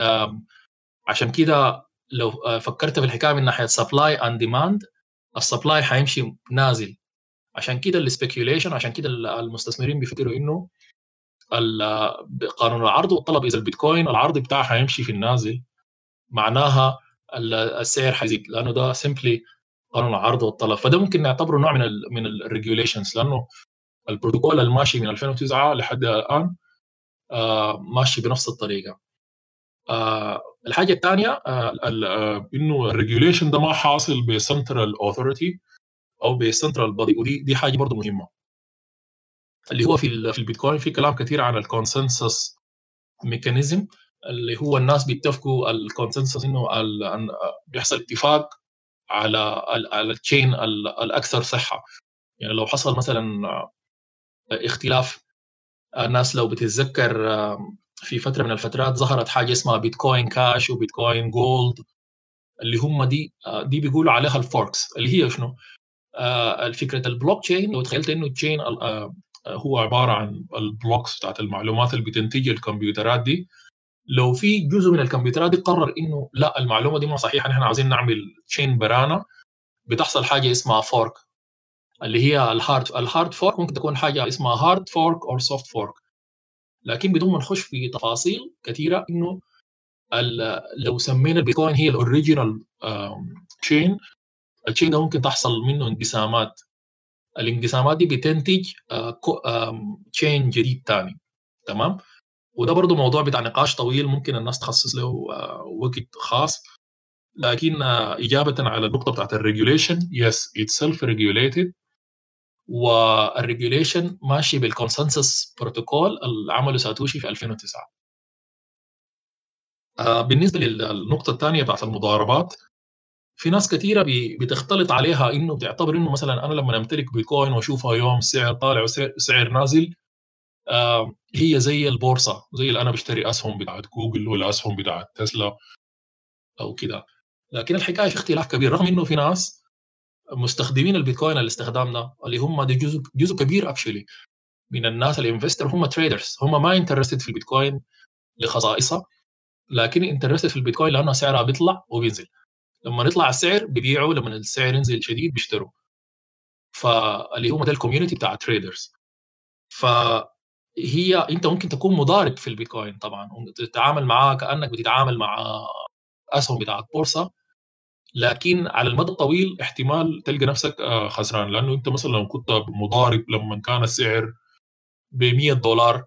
عشان كده لو فكرت في الحكاية من ناحية supply and demand ال supply حيمشي نازل. عشان كده ال speculation عشان كده المستثمرين بيفكروا إنه قانون العرض والطلب. إذا البيتكوين العرض بتاعها حيمشي في النازل معناها السعر حيزيد لأنه ده simply قانون العرض والطلب. فده ممكن نعتبره نوع من ال من ال regulations لأنه البروتوكول الماشي من 2009 لحد الآن آه ماشي بنفس الطريقة. آه الحاجة الثانية آه إنه ال regulation ده ما حاصل ب central authority أو ب central body ودي دي حاجة برضه مهمة اللي هو في في البيتكوين في كلام كثير عن ال consensus mechanism اللي هو الناس بيتفقوا ال consensus إنه بيحصل اتفاق على على ال chain الأكثر صحة يعني لو حصل مثلا اختلاف الناس لو بتتذكر في فترة من الفترات ظهرت حاجة اسمها بيتكوين كاش وبيتكوين جولد اللي هم دي دي بيقولوا عليها ال forks اللي هي شنو؟ فكره البلوك تشين لو تخيلت إنه ال chain هو عبارة عن ال blocks بتاعت المعلومات اللي بتنتج الكمبيوترات دي. لو في جزء من الكمبيوترات دي قرر إنه لا المعلومة دي ما صحيحة نحن عاوزين نعمل chain برانا. بتحصل حاجة اسمها fork اللي هي ال hard ال hard fork ممكن تكون حاجة اسمها hard fork أو soft fork لكن بدون ما نخش في تفاصيل كثيرة إنه لو سمينا البيتكوين هي ال original chain ال chain ده ممكن تحصل منه انقسامات. الانقسامات دي بتنتج chain آه، جديد ثاني تمام؟ وده برضه موضوع بتاع نقاش طويل ممكن الناس تخصص له آه، وقت خاص. لكن آه، اجابه على النقطة بتاعت ال regulation yes it's self regulated وال regulation ماشي بال consensus protocol اللي عمله ساتوشي في 2009 بالنسبة للنقطه الثانية بتاعت المضاربات في ناس كثيره بتختلط عليها إنه بتعتبر إنه مثلا أنا لما أمتلك بيتكوين وأشوفها يوم سعر طالع وسعر نازل آه هي زي البورصة زي اللي أنا بشتري أسهم بتاعت جوجل ولا أسهم بتاعت تسلا أو كده. لكن الحكاية في اختلاف كبير رغم إنه في ناس مستخدمين البيتكوين الاستخدام ده اللي هم ده جزء جزء كبير actually من الناس ال investor هم traders هم ما interested في البيتكوين لخصائصها لكن interested في البيتكوين لأنه سعرها بيطلع وبينزل. لما يطلع السعر بيبيعوا لما السعر ينزل شديد بيشتروا. فاللي هم ده ال community بتاع ال traders فهي انت ممكن تكون مضارب في البيتكوين طبعا تتعامل معاه كأنك بتتعامل مع أسهم بتاعت بورصة. لكن على المدى الطويل احتمال تلقى نفسك آه، خسران. لأنه انت مثلا لو كنت مضارب لما كان السعر ب 100 دولار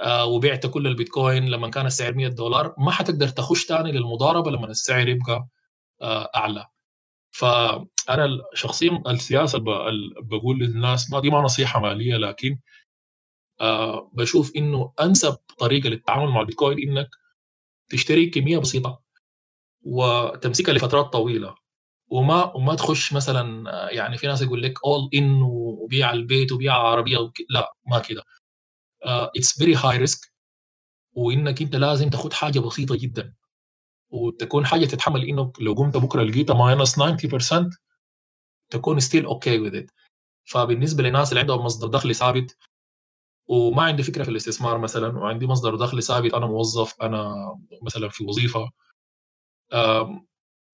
آه، وبعت كل البيتكوين لما كان السعر 100 دولار ما حتقدر تخش ثاني للمضاربة لما السعر يبقى أعلى. فأنا شخصيا السياسة بقول للناس ما دي ما نصيحة مالية لكن آه، بشوف إنه أنسب طريقة للتعامل مع البيتكوين إنك تشتري كمية بسيطة وتمسكها لفترات طويلة وما وما تخش مثلا آه، يعني في ناس يقول لك all in وبيع البيت وبيع عربية لا ما كده. it's very high risk وإنك أنت لازم تاخذ حاجة بسيطة جدا. وتكون حاجة تتحمل إنه لو قمت بكرة لقيتها minus 90% تكون still okay with it فبالنسبة للناس اللي عندهم مصدر دخل ثابت وما عندي فكرة في الاستثمار مثلا وعندي مصدر دخل ثابت أنا موظف أنا مثلا في وظيفة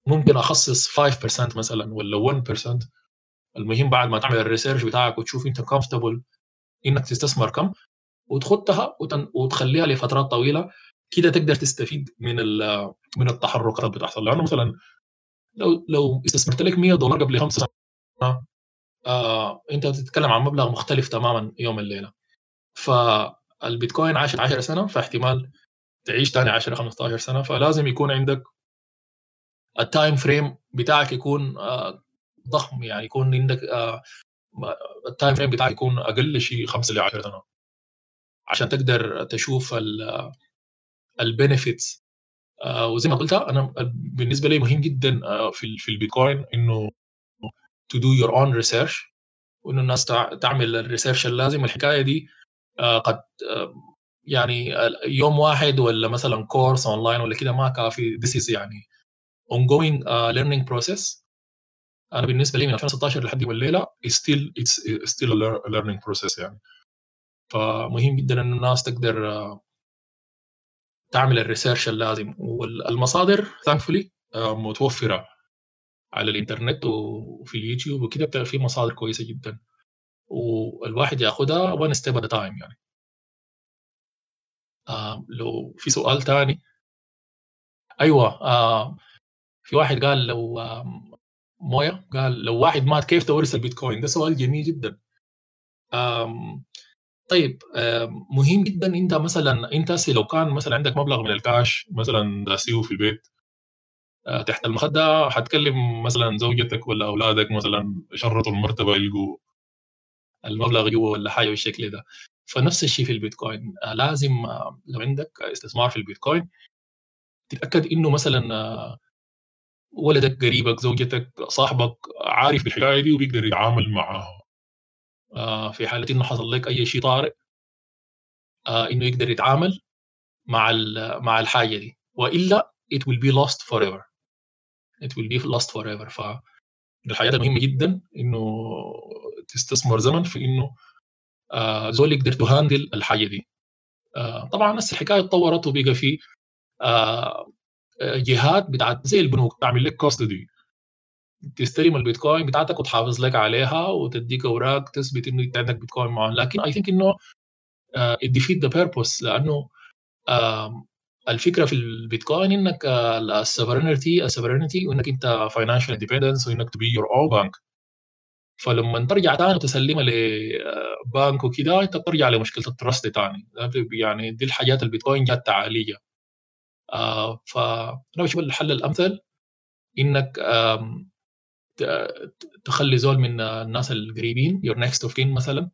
ممكن أخصص 5% مثلا ولا 1% المهم بعد ما تعمل ال research بتاعك وتشوف أنت comfortable إنك تستثمر كم وتخطها وتخليها لفترات طويلة. كده تقدر تستفيد من من التحركات بتحصل. لأنه مثلا لو لو استثمرت لك 100 دولار قبل خمس سنوات آه أنت بتتكلم عن مبلغ مختلف تماما يوم الليلة. فالبيتكوين عاشت 10 سنة فاحتمال تعيش ثاني 10 15 سنة. فلازم يكون عندك ال time frame بتاعك يكون آه ضخم. يعني يكون عندك آه ال time frame بتاعك يكون أقل شيء 5 ل 10 سنه عشان تقدر تشوف ال benefits آه وزي ما قلت أنا بالنسبة لي مهم جدا آه في في البيتكوين إنه to do your own research وإنه الناس تعمل ال research اللازم. الحكاية دي آه قد يعني يوم واحد ولا مثلا كورس اونلاين ولا كده ما كافي. this is يعني ongoing uh, learning process. أنا بالنسبة لي من 2016 لحد يوم الليلة it's still a learning process يعني. فمهم جدا ان الناس تقدر تعمل ال research اللازم. والمصادر thankfully متوفرة على الإنترنت وفي اليوتيوب وكده في مصادر كويسة جدا. والواحد ياخدها one step time يعني. آه لو في سؤال ثاني أيوه آه في واحد قال لو آه مويه قال لو واحد مات كيف تورث البيتكوين؟ ده سؤال جميل جدا. طيب مهم جدا إنت مثلا إنت لو كان مثلا عندك مبلغ من الكاش مثلا داسيه في البيت آه، تحت المخدة حتكلم مثلا زوجتك ولا أولادك مثلا شرطوا المرتبة يلقوا المبلغ جوا ولا حاجة بالشكل ده. فنفس الشيء في البيتكوين. آه، لازم آه، لو عندك استثمار في البيتكوين تتأكد إنه مثلا ولدك قريبك زوجتك صاحبك عارف بالحكايه دي وبيقدر يتعامل مع آه، في حالة إنه حصل لك أي شيء طارئ آه، إنه يقدر يتعامل مع مع الحاجة دي. وإلا it will be lost forever. It will be lost forever. ف الحاجات المهمه جدا إنه تستثمر زمن في إنه آه زول يقدر تهاندل الحاجة دي. آه طبعا هسه الحكاية اتطورت وبقى في آه جهات بتاعت زي البنوك تعمل لك كاستدي تستلم البيتكوين بتاعتك وتحافظ لك عليها وتديك أوراق تثبت إنه أنت عندك بيتكوين معين لكن I think إنه defeat the purpose لأنه الفكرة في البيتكوين إنك ال sovereignty ال sovereignty وانك أنت financial independence وإنك to be your own bank فلما ترجع تاني تسلمها لبنك وكده أنت بترجع لمشكلة ال trust تاني. يعني دي الحاجات البيتكوين جات تعالجه آه فانا بشوف الحل الأمثل إنك تخلي زول من الناس القريبين your next of kin مثلا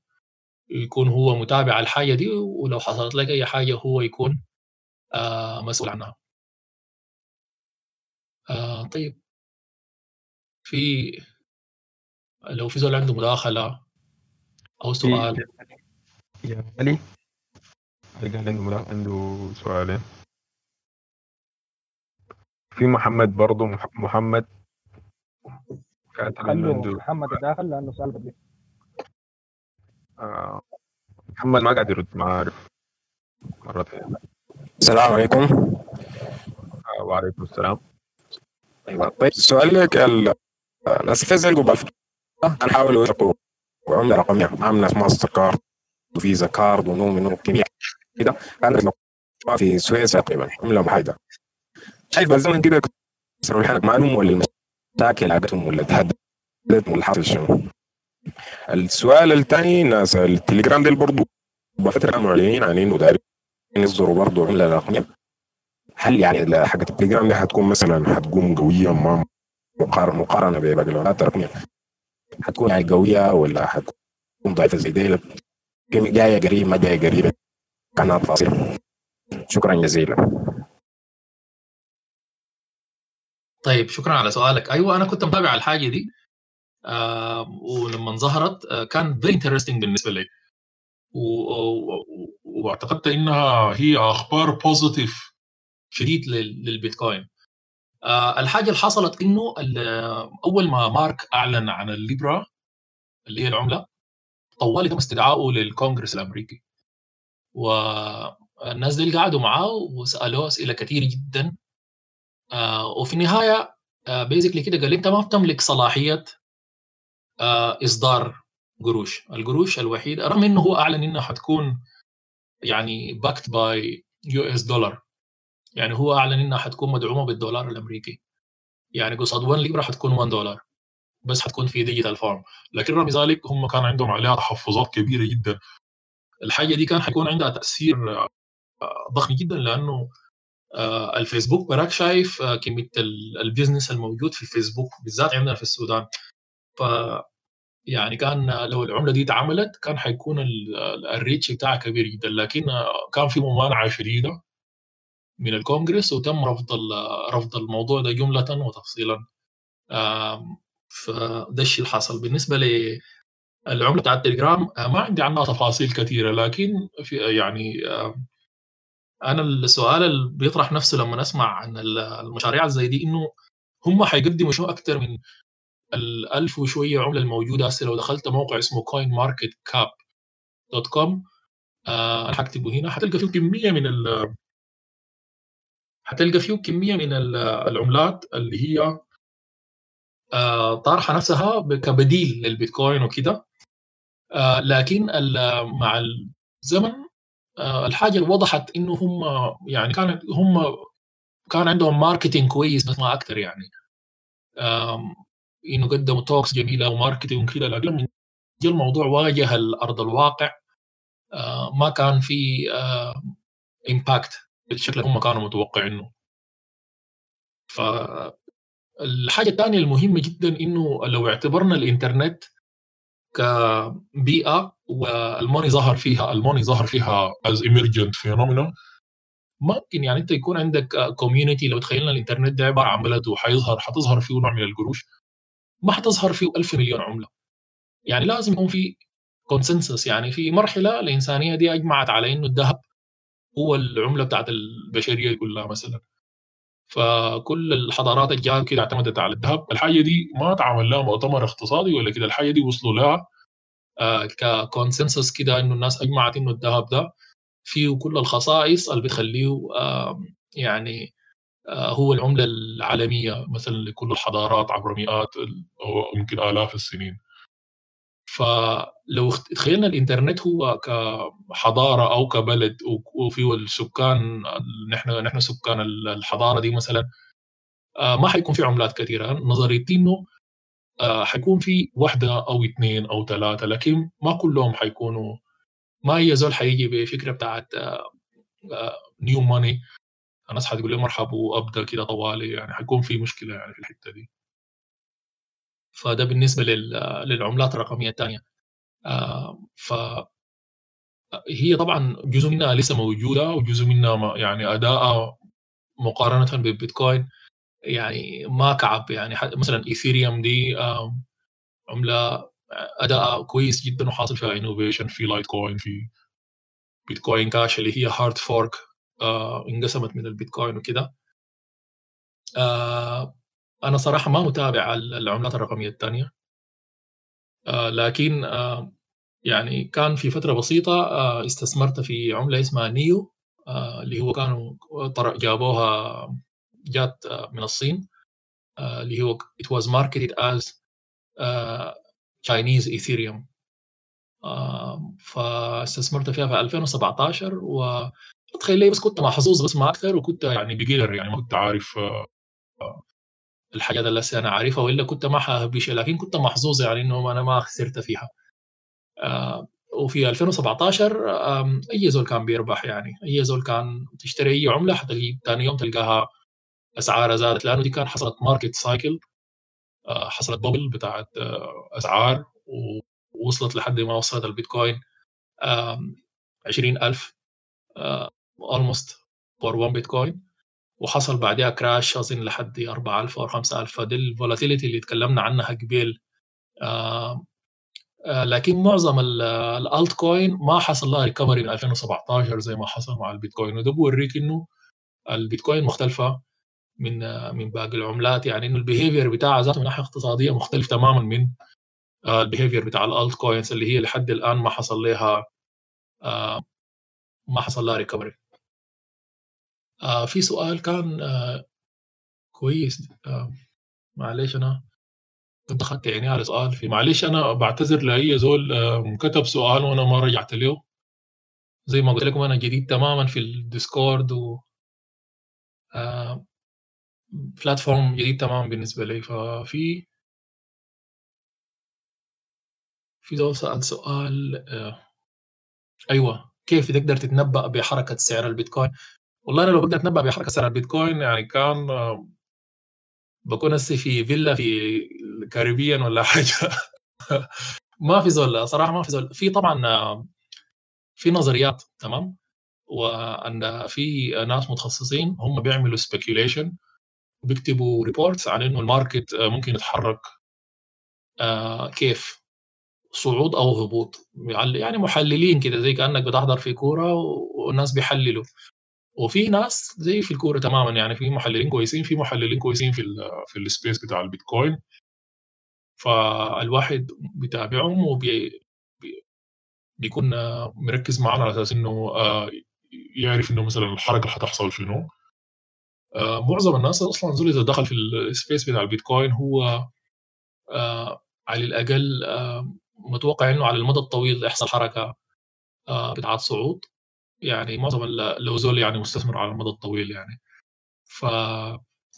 يكون هو متابع الحاجة دي ولو حصلت لك أي حاجة هو يكون آه مسؤول عنها. آه طيب. في لو في زول عنده مداخلة أو سؤال. يا علي؟ عنده عنده سؤالين. في محمد برضه محمد. كاتب عنده محمد داخل لأنه سؤال بدي آه محمد ما قاعد يرد ما عارف مرتين السلام عليكم. آه وعليكم السلام. أيوه. طيب السؤال لك الناس في زي قبل أنا حاول يوثقوا عمله رقميه عامل ناس ماستر كارد وفيزا كارد ونوع من كميه كده. كانت في سويسرا تقريبا. عمله محايده شايف بالزمن كده كسروا الحلق معلوم ولا المشاكل حقتهم ولا تهددتهم ولا حاصل شنو. السؤال الثاني ناس التليجرام دي برضه بفترة معلنين عن انه دايرين يصدروا برضه عملة رقمية. هل يعني حقت التليجرام دي حتكون مثلا حتقوم قوية ما مقارنه بباقي العملات الرقمية؟ حتكون يعني قوية ولا حتكون ضعيفة زي دي جاية قريب ما جاية قريبة. كانها تفاصيل شكرا جزيلا. طيب شكرا على سؤالك. أيوه أنا كنت متابع الحاجة دي آه ولما ظهرت آه كان very interesting بالنسبة لي. واعتقدت إنها هي أخبار positive شديد للبيتكوين. آه الحاجة اللي حصلت إنه أول ما مارك أعلن عن الليبرا اللي هي العملة طوالي تم استدعائه للكونغرس الأمريكي. والناس دي قعدوا معاه وسألوه أسئلة كثيره جدا. وفي النهاية آه بيزكلي كده قال أنت ما بتملك صلاحية آه إصدار قروش. القروش الوحيده رغم إنه هو أعلن إنها حتكون يعني backed by US dollar يعني هو أعلن إنها حتكون مدعومة بالدولار الأمريكي. يعني قصاد 1 ليبرا حتكون 1 دولار بس حتكون في digital form لكن رغم ذلك هم كان عندهم عليها تحفظات كبيرة جدا. الحاجة دي كان حيكون عندها تأثير ضخم جدا لأنه الفيسبوك براك شايف كمية ال business الموجود في الفيسبوك بالذات عندنا في السودان. ف يعني كان لو العملة دي اتعملت كان حيكون الريتش بتاعها كبير جدا. لكن كان في ممانعة شديدة من الكونغرس وتم رفض رفض الموضوع ده جملة وتفصيلا. فده الشيء اللي حصل. بالنسبة للعمله بتاعت التليجرام ما عندي عنها تفاصيل كثيرة. لكن في يعني أنا السؤال اللي بيطرح نفسه لما نسمع عن المشاريع زي دي إنه هم حيقدموا شو أكثر من الألف وشوية عملة الموجودة. هسه لو دخلت موقع اسمه كوين ماركت كاب dot com أنا حكتبه هنا. حتلقى فيه كمية من ال حتلقى فيه كمية من العملات اللي هي آه طارحة نفسها كبديل للبيتكوين وكده. آه لكن مع الزمن آه الحاجة اللي وضحت إنه هم يعني كانت هم كان عندهم marketing كويس بس ما أكثر يعني. إنه قدموا talks جميلة و marketing كده لكن جاء الموضوع واجه الأرض الواقع آه ما كان في آه impact بالشكل اللي هم كانوا متوقعينه. فالحاجة الثانية المهمة جدا إنه لو اعتبرنا الإنترنت كبيئة وال money ظهر فيها ال money ظهر فيها as emergent phenomena ممكن يعني أنت يكون عندك community لو تخيلنا الإنترنت ده عبارة عن بلد وحيظهر حتظهر فيه نوع من القروش. ما حتظهر فيه ألف مليون عملة. يعني لازم يكون في consensus يعني في مرحلة الإنسانية دي أجمعت على إنه الذهب هو العملة بتاعت البشرية كلها مثلا. فكل الحضارات الجاية كده اعتمدت على الذهب. الحاجة دي ما تعمل لها مؤتمر اقتصادي ولا كده. الحاجة دي وصلوا لها آه ك consensus كده إنه الناس أجمعت إنه الذهب ده فيه كل الخصائص اللي بتخليه يعني آه هو العملة العالمية مثلا لكل الحضارات عبر مئات أو يمكن آلاف السنين. فلو تخيلنا الإنترنت هو كحضارة أو كبلد وفيه السكان نحن نحن سكان الحضارة دي مثلا ما حيكون في عملات كثيرة. نظريتي إنه حيكون في واحدة أو اثنين أو ثلاثة لكن ما كلهم حيكونوا ما هي زول حيجي بفكرة بتاعت نيو ماني الناس حتقول لي مرحبا وأبدأ كده طوالي يعني حيكون في مشكلة يعني في الحتة دي. فده بالنسبة للعملات الرقمية الثانية ف هي طبعا جزء منها لسه موجودة وجزء منها يعني اداء مقارنة بالبيتكوين يعني ما كعب. يعني مثلا إيثيريوم دي عملة اداء كويس جدا وحاصل فيها innovation في لايت كوين في بيتكوين كاش اللي هي hard fork انقسمت من البيتكوين وكده. أنا صراحة ما متابع العملات الرقمية الثانية. آه لكن آه يعني كان في فترة بسيطة آه استثمرت في عملة اسمها نيو اللي هو كانوا جابوها جات من الصين اللي هو it was marketed as Chinese Ethereum. فاستثمرت فيها في 2017 و تخيل بس كنت محظوظ بس ما أكثر وكنت يعني بيجنر يعني ما كنت عارف الحاجات اللي أنا عارفها وإلا كنت ما حهبش لكن كنت محظوظ يعني إنه أنا ما خسرت فيها. آه وفي 2017 آه أي زول كان بيربح يعني أي زول كان تشتري أي عملة حتلاقي ثاني يوم تلقاها أسعارها زادت لأنه دي كانت حصلت market cycle آه حصلت bubble بتاعت أسعار ووصلت لحد ما وصلت البيتكوين 20000 almost for 1 بيتكوين وحصل بعدها crash أظن لحد 4000 أو 5000 فدي ال volatility اللي تكلمنا عنها قبل آه آه لكن معظم ال altcoin ما حصل لها recovery من 2017 زي ما حصل مع البيتكوين. وده بوريك إنه البيتكوين مختلفة من آه من باقي العملات. يعني إنه ال behavior بتاعها ذاته من ناحية اقتصادية مختلف تماما من ال behavior بتاع ال altcoins اللي هي لحد الآن ما حصل لها ما حصل لها recovery آه في سؤال كان آه كويس. آه معلش أنا كنت أخذت عيني على سؤال في معلش أنا بعتذر لأي زول آه كتب سؤال وأنا ما رجعت له. زي ما قلت لكم أنا جديد تماما في الديسكورد و آه platform جديد تماما بالنسبة لي. ففي في زول سأل سؤال آه أيوه كيف تقدر تتنبأ بحركة سعر البيتكوين؟ والله أنا لو بقدر أتنبأ بحركة سعر البيتكوين يعني كان بكون هسه في فيلا في الكاريبيان ولا حاجة. ما في زول صراحة ما في زول. في طبعا في نظريات تمام؟ وأن في ناس متخصصين هم بيعملوا speculation وبيكتبوا reports عن إنه ال market ممكن يتحرك. كيف؟ صعود أو هبوط. يعني محللين كده زي كأنك بتحضر في كورة والناس بيحللوا. وفي ناس زي في الكورة تماما يعني في محللين كويسين في محللين كويسين في في ال space بتاع البيتكوين. فالواحد بيتابعهم وبي بيكون مركز معاهم على أساس إنه يعرف إنه مثلا الحركة حتحصل شنو. معظم الناس أصلا زول إذا دخل في ال space بتاع البيتكوين هو على الأقل متوقع إنه على المدى الطويل يحصل حركة بتاعت صعود. يعني معظم لو زول يعني مستثمر على المدى الطويل يعني. ف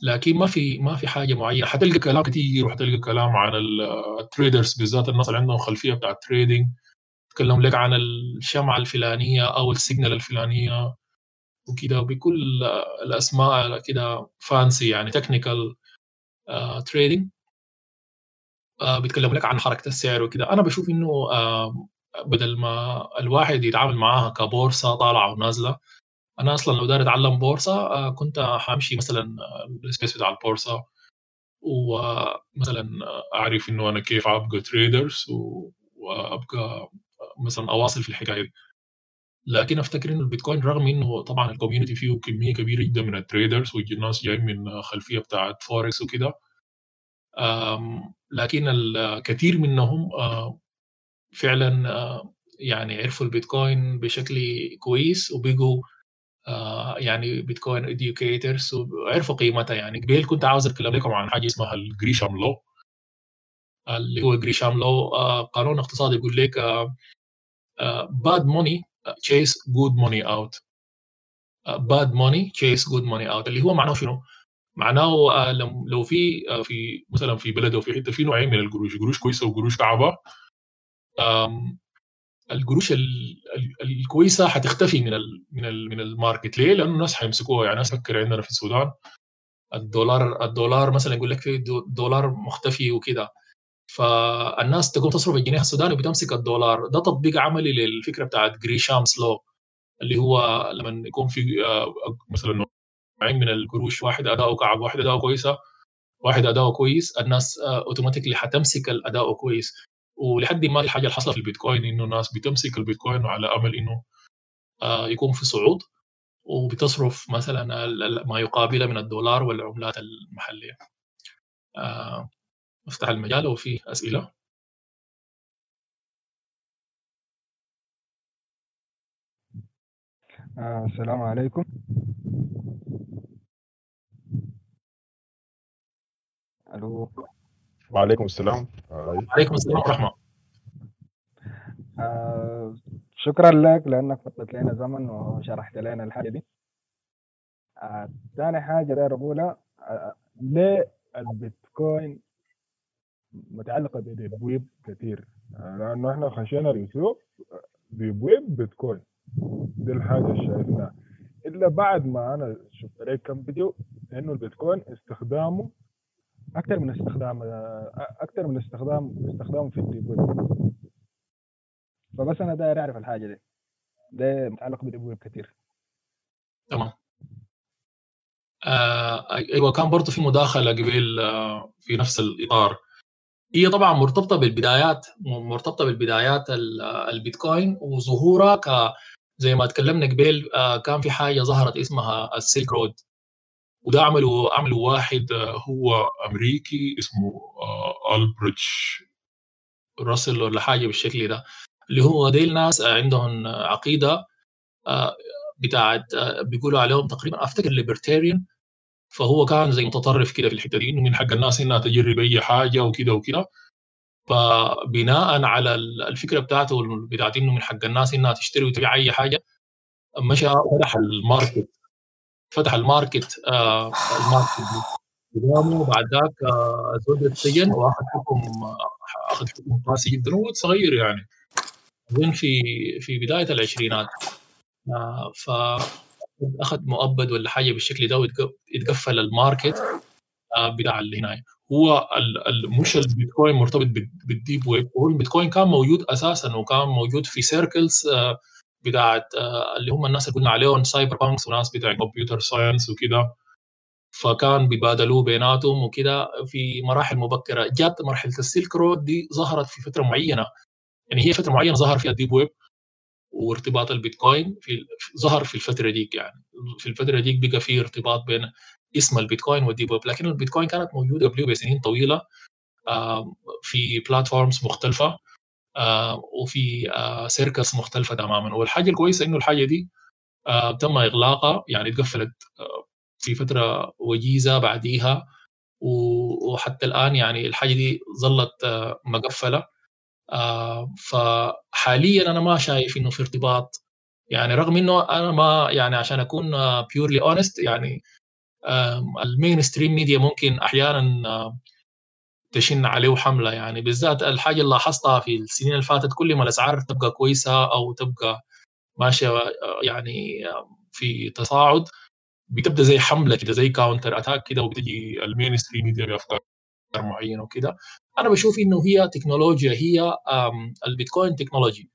لكن ما في ما في حاجة معينة. حتلقى كلام كثير وحتلقى كلام عن ال traders بالذات الناس اللي عندهم خلفية بتاع ال trading يتكلم لك عن الشمعة الفلانية أو ال signal الفلانية وكده. بكل الأسماء كده fancy يعني technical trading بيتكلم لك عن حركة السعر وكده. أنا بشوف إنه uh, بدل ما الواحد يتعامل معاها كبورصة طالعة ونازلة. أنا أصلا لو داير أتعلم بورصة كنت حامشي مثلا ال space بتاع البورصة ومثلا أعرف إنه أنا كيف أبقى traders وأبقى مثلا أواصل في الحكاية دي. لكن أفتكر إنه البيتكوين رغم إنه طبعا ال community فيه كمية كبيرة جدا من ال traders والناس جايين من خلفية بتاعت فوركس وكده لكن الكثير منهم فعلا يعني عرفوا البيتكوين بشكل كويس وبقوا يعني bitcoin educators وعرفوا قيمتها يعني. قبل كنت عاوز اتكلم لكم عن حاجة اسمها ال Gresham law اللي هو Gresham law قانون اقتصادي يقول لك bad money chase good money out bad money chase good money out اللي هو معناه شنو؟ معناه لو في في مثلا في بلد أو في حتة في نوعين من القروش. قروش كويسة وقروش كعبه القروش الكويسة حتختفي من من من ال market. ليه؟ لأنه الناس حيمسكوها. يعني ناس فكر عندنا في السودان الدولار الدولار مثلا يقول لك في دولار مختفي وكده. فالناس تقوم تصرف الجنيه السوداني وبتمسك الدولار. ده تطبيق عملي للفكرة بتاعت Gresham's law اللي هو لما يكون في مثلا نوعين من القروش واحد أداؤه كعب واحد أداؤه كويسة واحد أداؤه كويس الناس automatically حتمسك الأداء كويس. ولحد ما الحاجة اللي حصلت في البيتكوين إنه الناس بتمسك البيتكوين على أمل إنه يكون في صعود وبتصرف مثلا ما يقابله من الدولار والعملات المحلية. أفتح المجال لو في أسئلة. آه السلام عليكم. ألو. وعليكم السلام. وعليكم السلام ورحمة آه شكرا لك لأنك فضلت لنا زمن وشرحت لنا الحاجة دي. آه ثاني حاجة داير أقولها آه ليه البيتكوين متعلقة ب deep web كثير آه لأنه إحنا خشينا اليوتيوب deep web بيتكوين. دي الحاجة اللي شايفناها إلا بعد ما أنا شفت عليك كم فيديو إنه البيتكوين استخدامه أكثر من استخدام أكثر من استخدام استخدامه في ال deep web. فبس أنا داير أعرف الحاجة دي. ده متعلق بال deep web كثير تمام. آه أيوه كان برضه في مداخلة قبل آه في نفس الإطار. هي طبعا مرتبطة بالبدايات مرتبطة بالبدايات البيتكوين وظهورها ك زي ما تكلمنا قبل آه كان في حاجة ظهرت اسمها ال Silk Road. وده عملوا عملوا واحد هو أمريكي اسمه ألبريتش روس ولا حاجة بالشكل ده اللي هو ديل ناس عندهم عقيدة بتاعت بيقولوا عليهم تقريبا أفتكر libertarian فهو كان زي متطرف كده في الحتة دي إنه من حق الناس إنها تجرب أي حاجة وكده وكده. فبناء على الفكرة بتاعته بتاعت إنه من حق الناس إنها تشتري وتبيع أي حاجة مشى فتح ال market. فتح ال market آه ال market قدامه بعد ذاك آه زود السجن. واخذ حكم أخذ حكم قاسي جدا. هو صغير يعني. اظن في في بداية العشرينات. آه ف أخذ مؤبد ولا حاجة بالشكل ده ويتقفل ال market آه بتاع اللي هنا. هو مش البيتكوين مرتبط بال deep web. هو البيتكوين كان موجود أساسا وكان موجود في circles آه بتاعت آه اللي هم الناس اللي قلنا عليهم cypherpunks وناس بتاع computer science وكده. فكان بيبادلوا بيناتهم وكده في مراحل مبكرة. جات مرحله ال Silk Road دي ظهرت في فترة معينة. يعني هي فترة معينة ظهر فيها ال deep web وارتباط البيتكوين في ظهر في الفترة ديك يعني. في الفترة ديك بقى في ارتباط بين اسم البيتكوين وال deep web لكن البيتكوين كانت موجودة قبله بسنين طويلة في platforms مختلفة. وفي circles مختلفة تماما. والحاجة الكويسة إنه الحاجة دي تم إغلاقها يعني اتقفلت في فترة وجيزة بعديها. وحتى الآن يعني الحاجة دي ظلت مقفلة. فحاليا أنا ما شايف إنه في ارتباط. يعني رغم إنه أنا ما يعني عشان أكون purely honest يعني ال mainstream media ممكن أحيانا تشن عليه حمله يعني. بالذات الحاجة اللي لاحظتها في السنين اللي فاتت كل ما الأسعار تبقى كويسة أو تبقى ماشية يعني في تصاعد. بتبدأ زي حملة كده زي counter attack كده وبتجي ال mainstream media بافكار معينه وكده. أنا بشوف إنه هي تكنولوجيا هي البيتكوين technology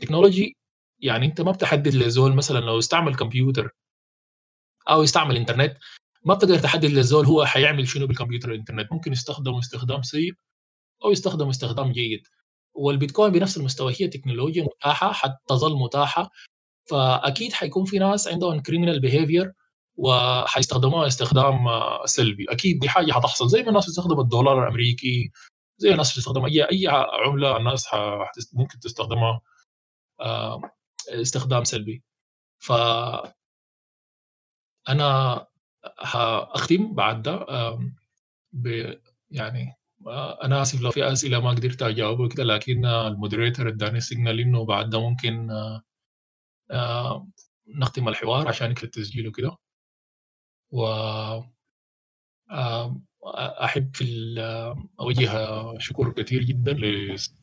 technology يعني أنت ما بتحدد لزول مثلا لو استعمل كمبيوتر أو يستعمل انترنت ما بتقدر تحدد للزول هو حيعمل شنو بالكمبيوتر والإنترنت. ممكن يستخدم استخدام سيء أو يستخدم استخدام جيد. والبيتكوين بنفس المستوى هي تكنولوجيا متاحة حتظل متاحة. فأكيد حيكون في ناس عندهم criminal behavior وحيستخدموها استخدام سلبي. أكيد دي حاجة حتحصل. زي ما الناس بتستخدم الدولار الأمريكي زي الناس بتستخدم أي أي عملة الناس ممكن تستخدمها استخدام سلبي. ف أنا هختم بعد ده ب يعني آه، أنا آسف لو في أسئلة ما قدرت اجاوب وكده لكن آه، ال moderator إداني signal إنه بعد ده ممكن آه، نختم الحوار عشان يكتب التسجيل وكده. و أحب في أوجه شكر كثير جدا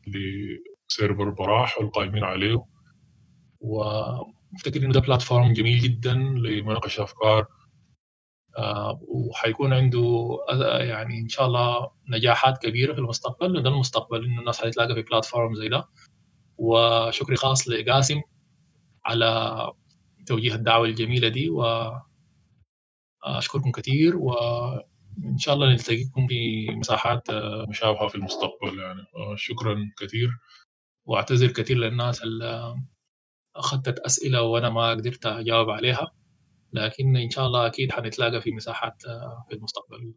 لسيرفر براح والقائمين عليه. وافتكر إنه ده بلاتفورم جميل جدا لمناقشة أفكار وحيكون عنده آه، يعني إن شاء الله نجاحات كبيرة في المستقبل وده المستقبل إنه الناس حتتلاقى في بلاتفورم زي ده. وشكري خاص لقاسم على توجيه الدعوة الجميلة دي واشكركم كثير وان شاء الله نلتقيكم في مساحات آه، مشابهة في المستقبل يعني. آه، شكرا كثير وأعتذر كثير للناس اللي أخذت أسئلة وأنا ما قدرت أجاوب عليها. لكن إن شاء الله أكيد حنتلاقى في مساحات آه، في المستقبل.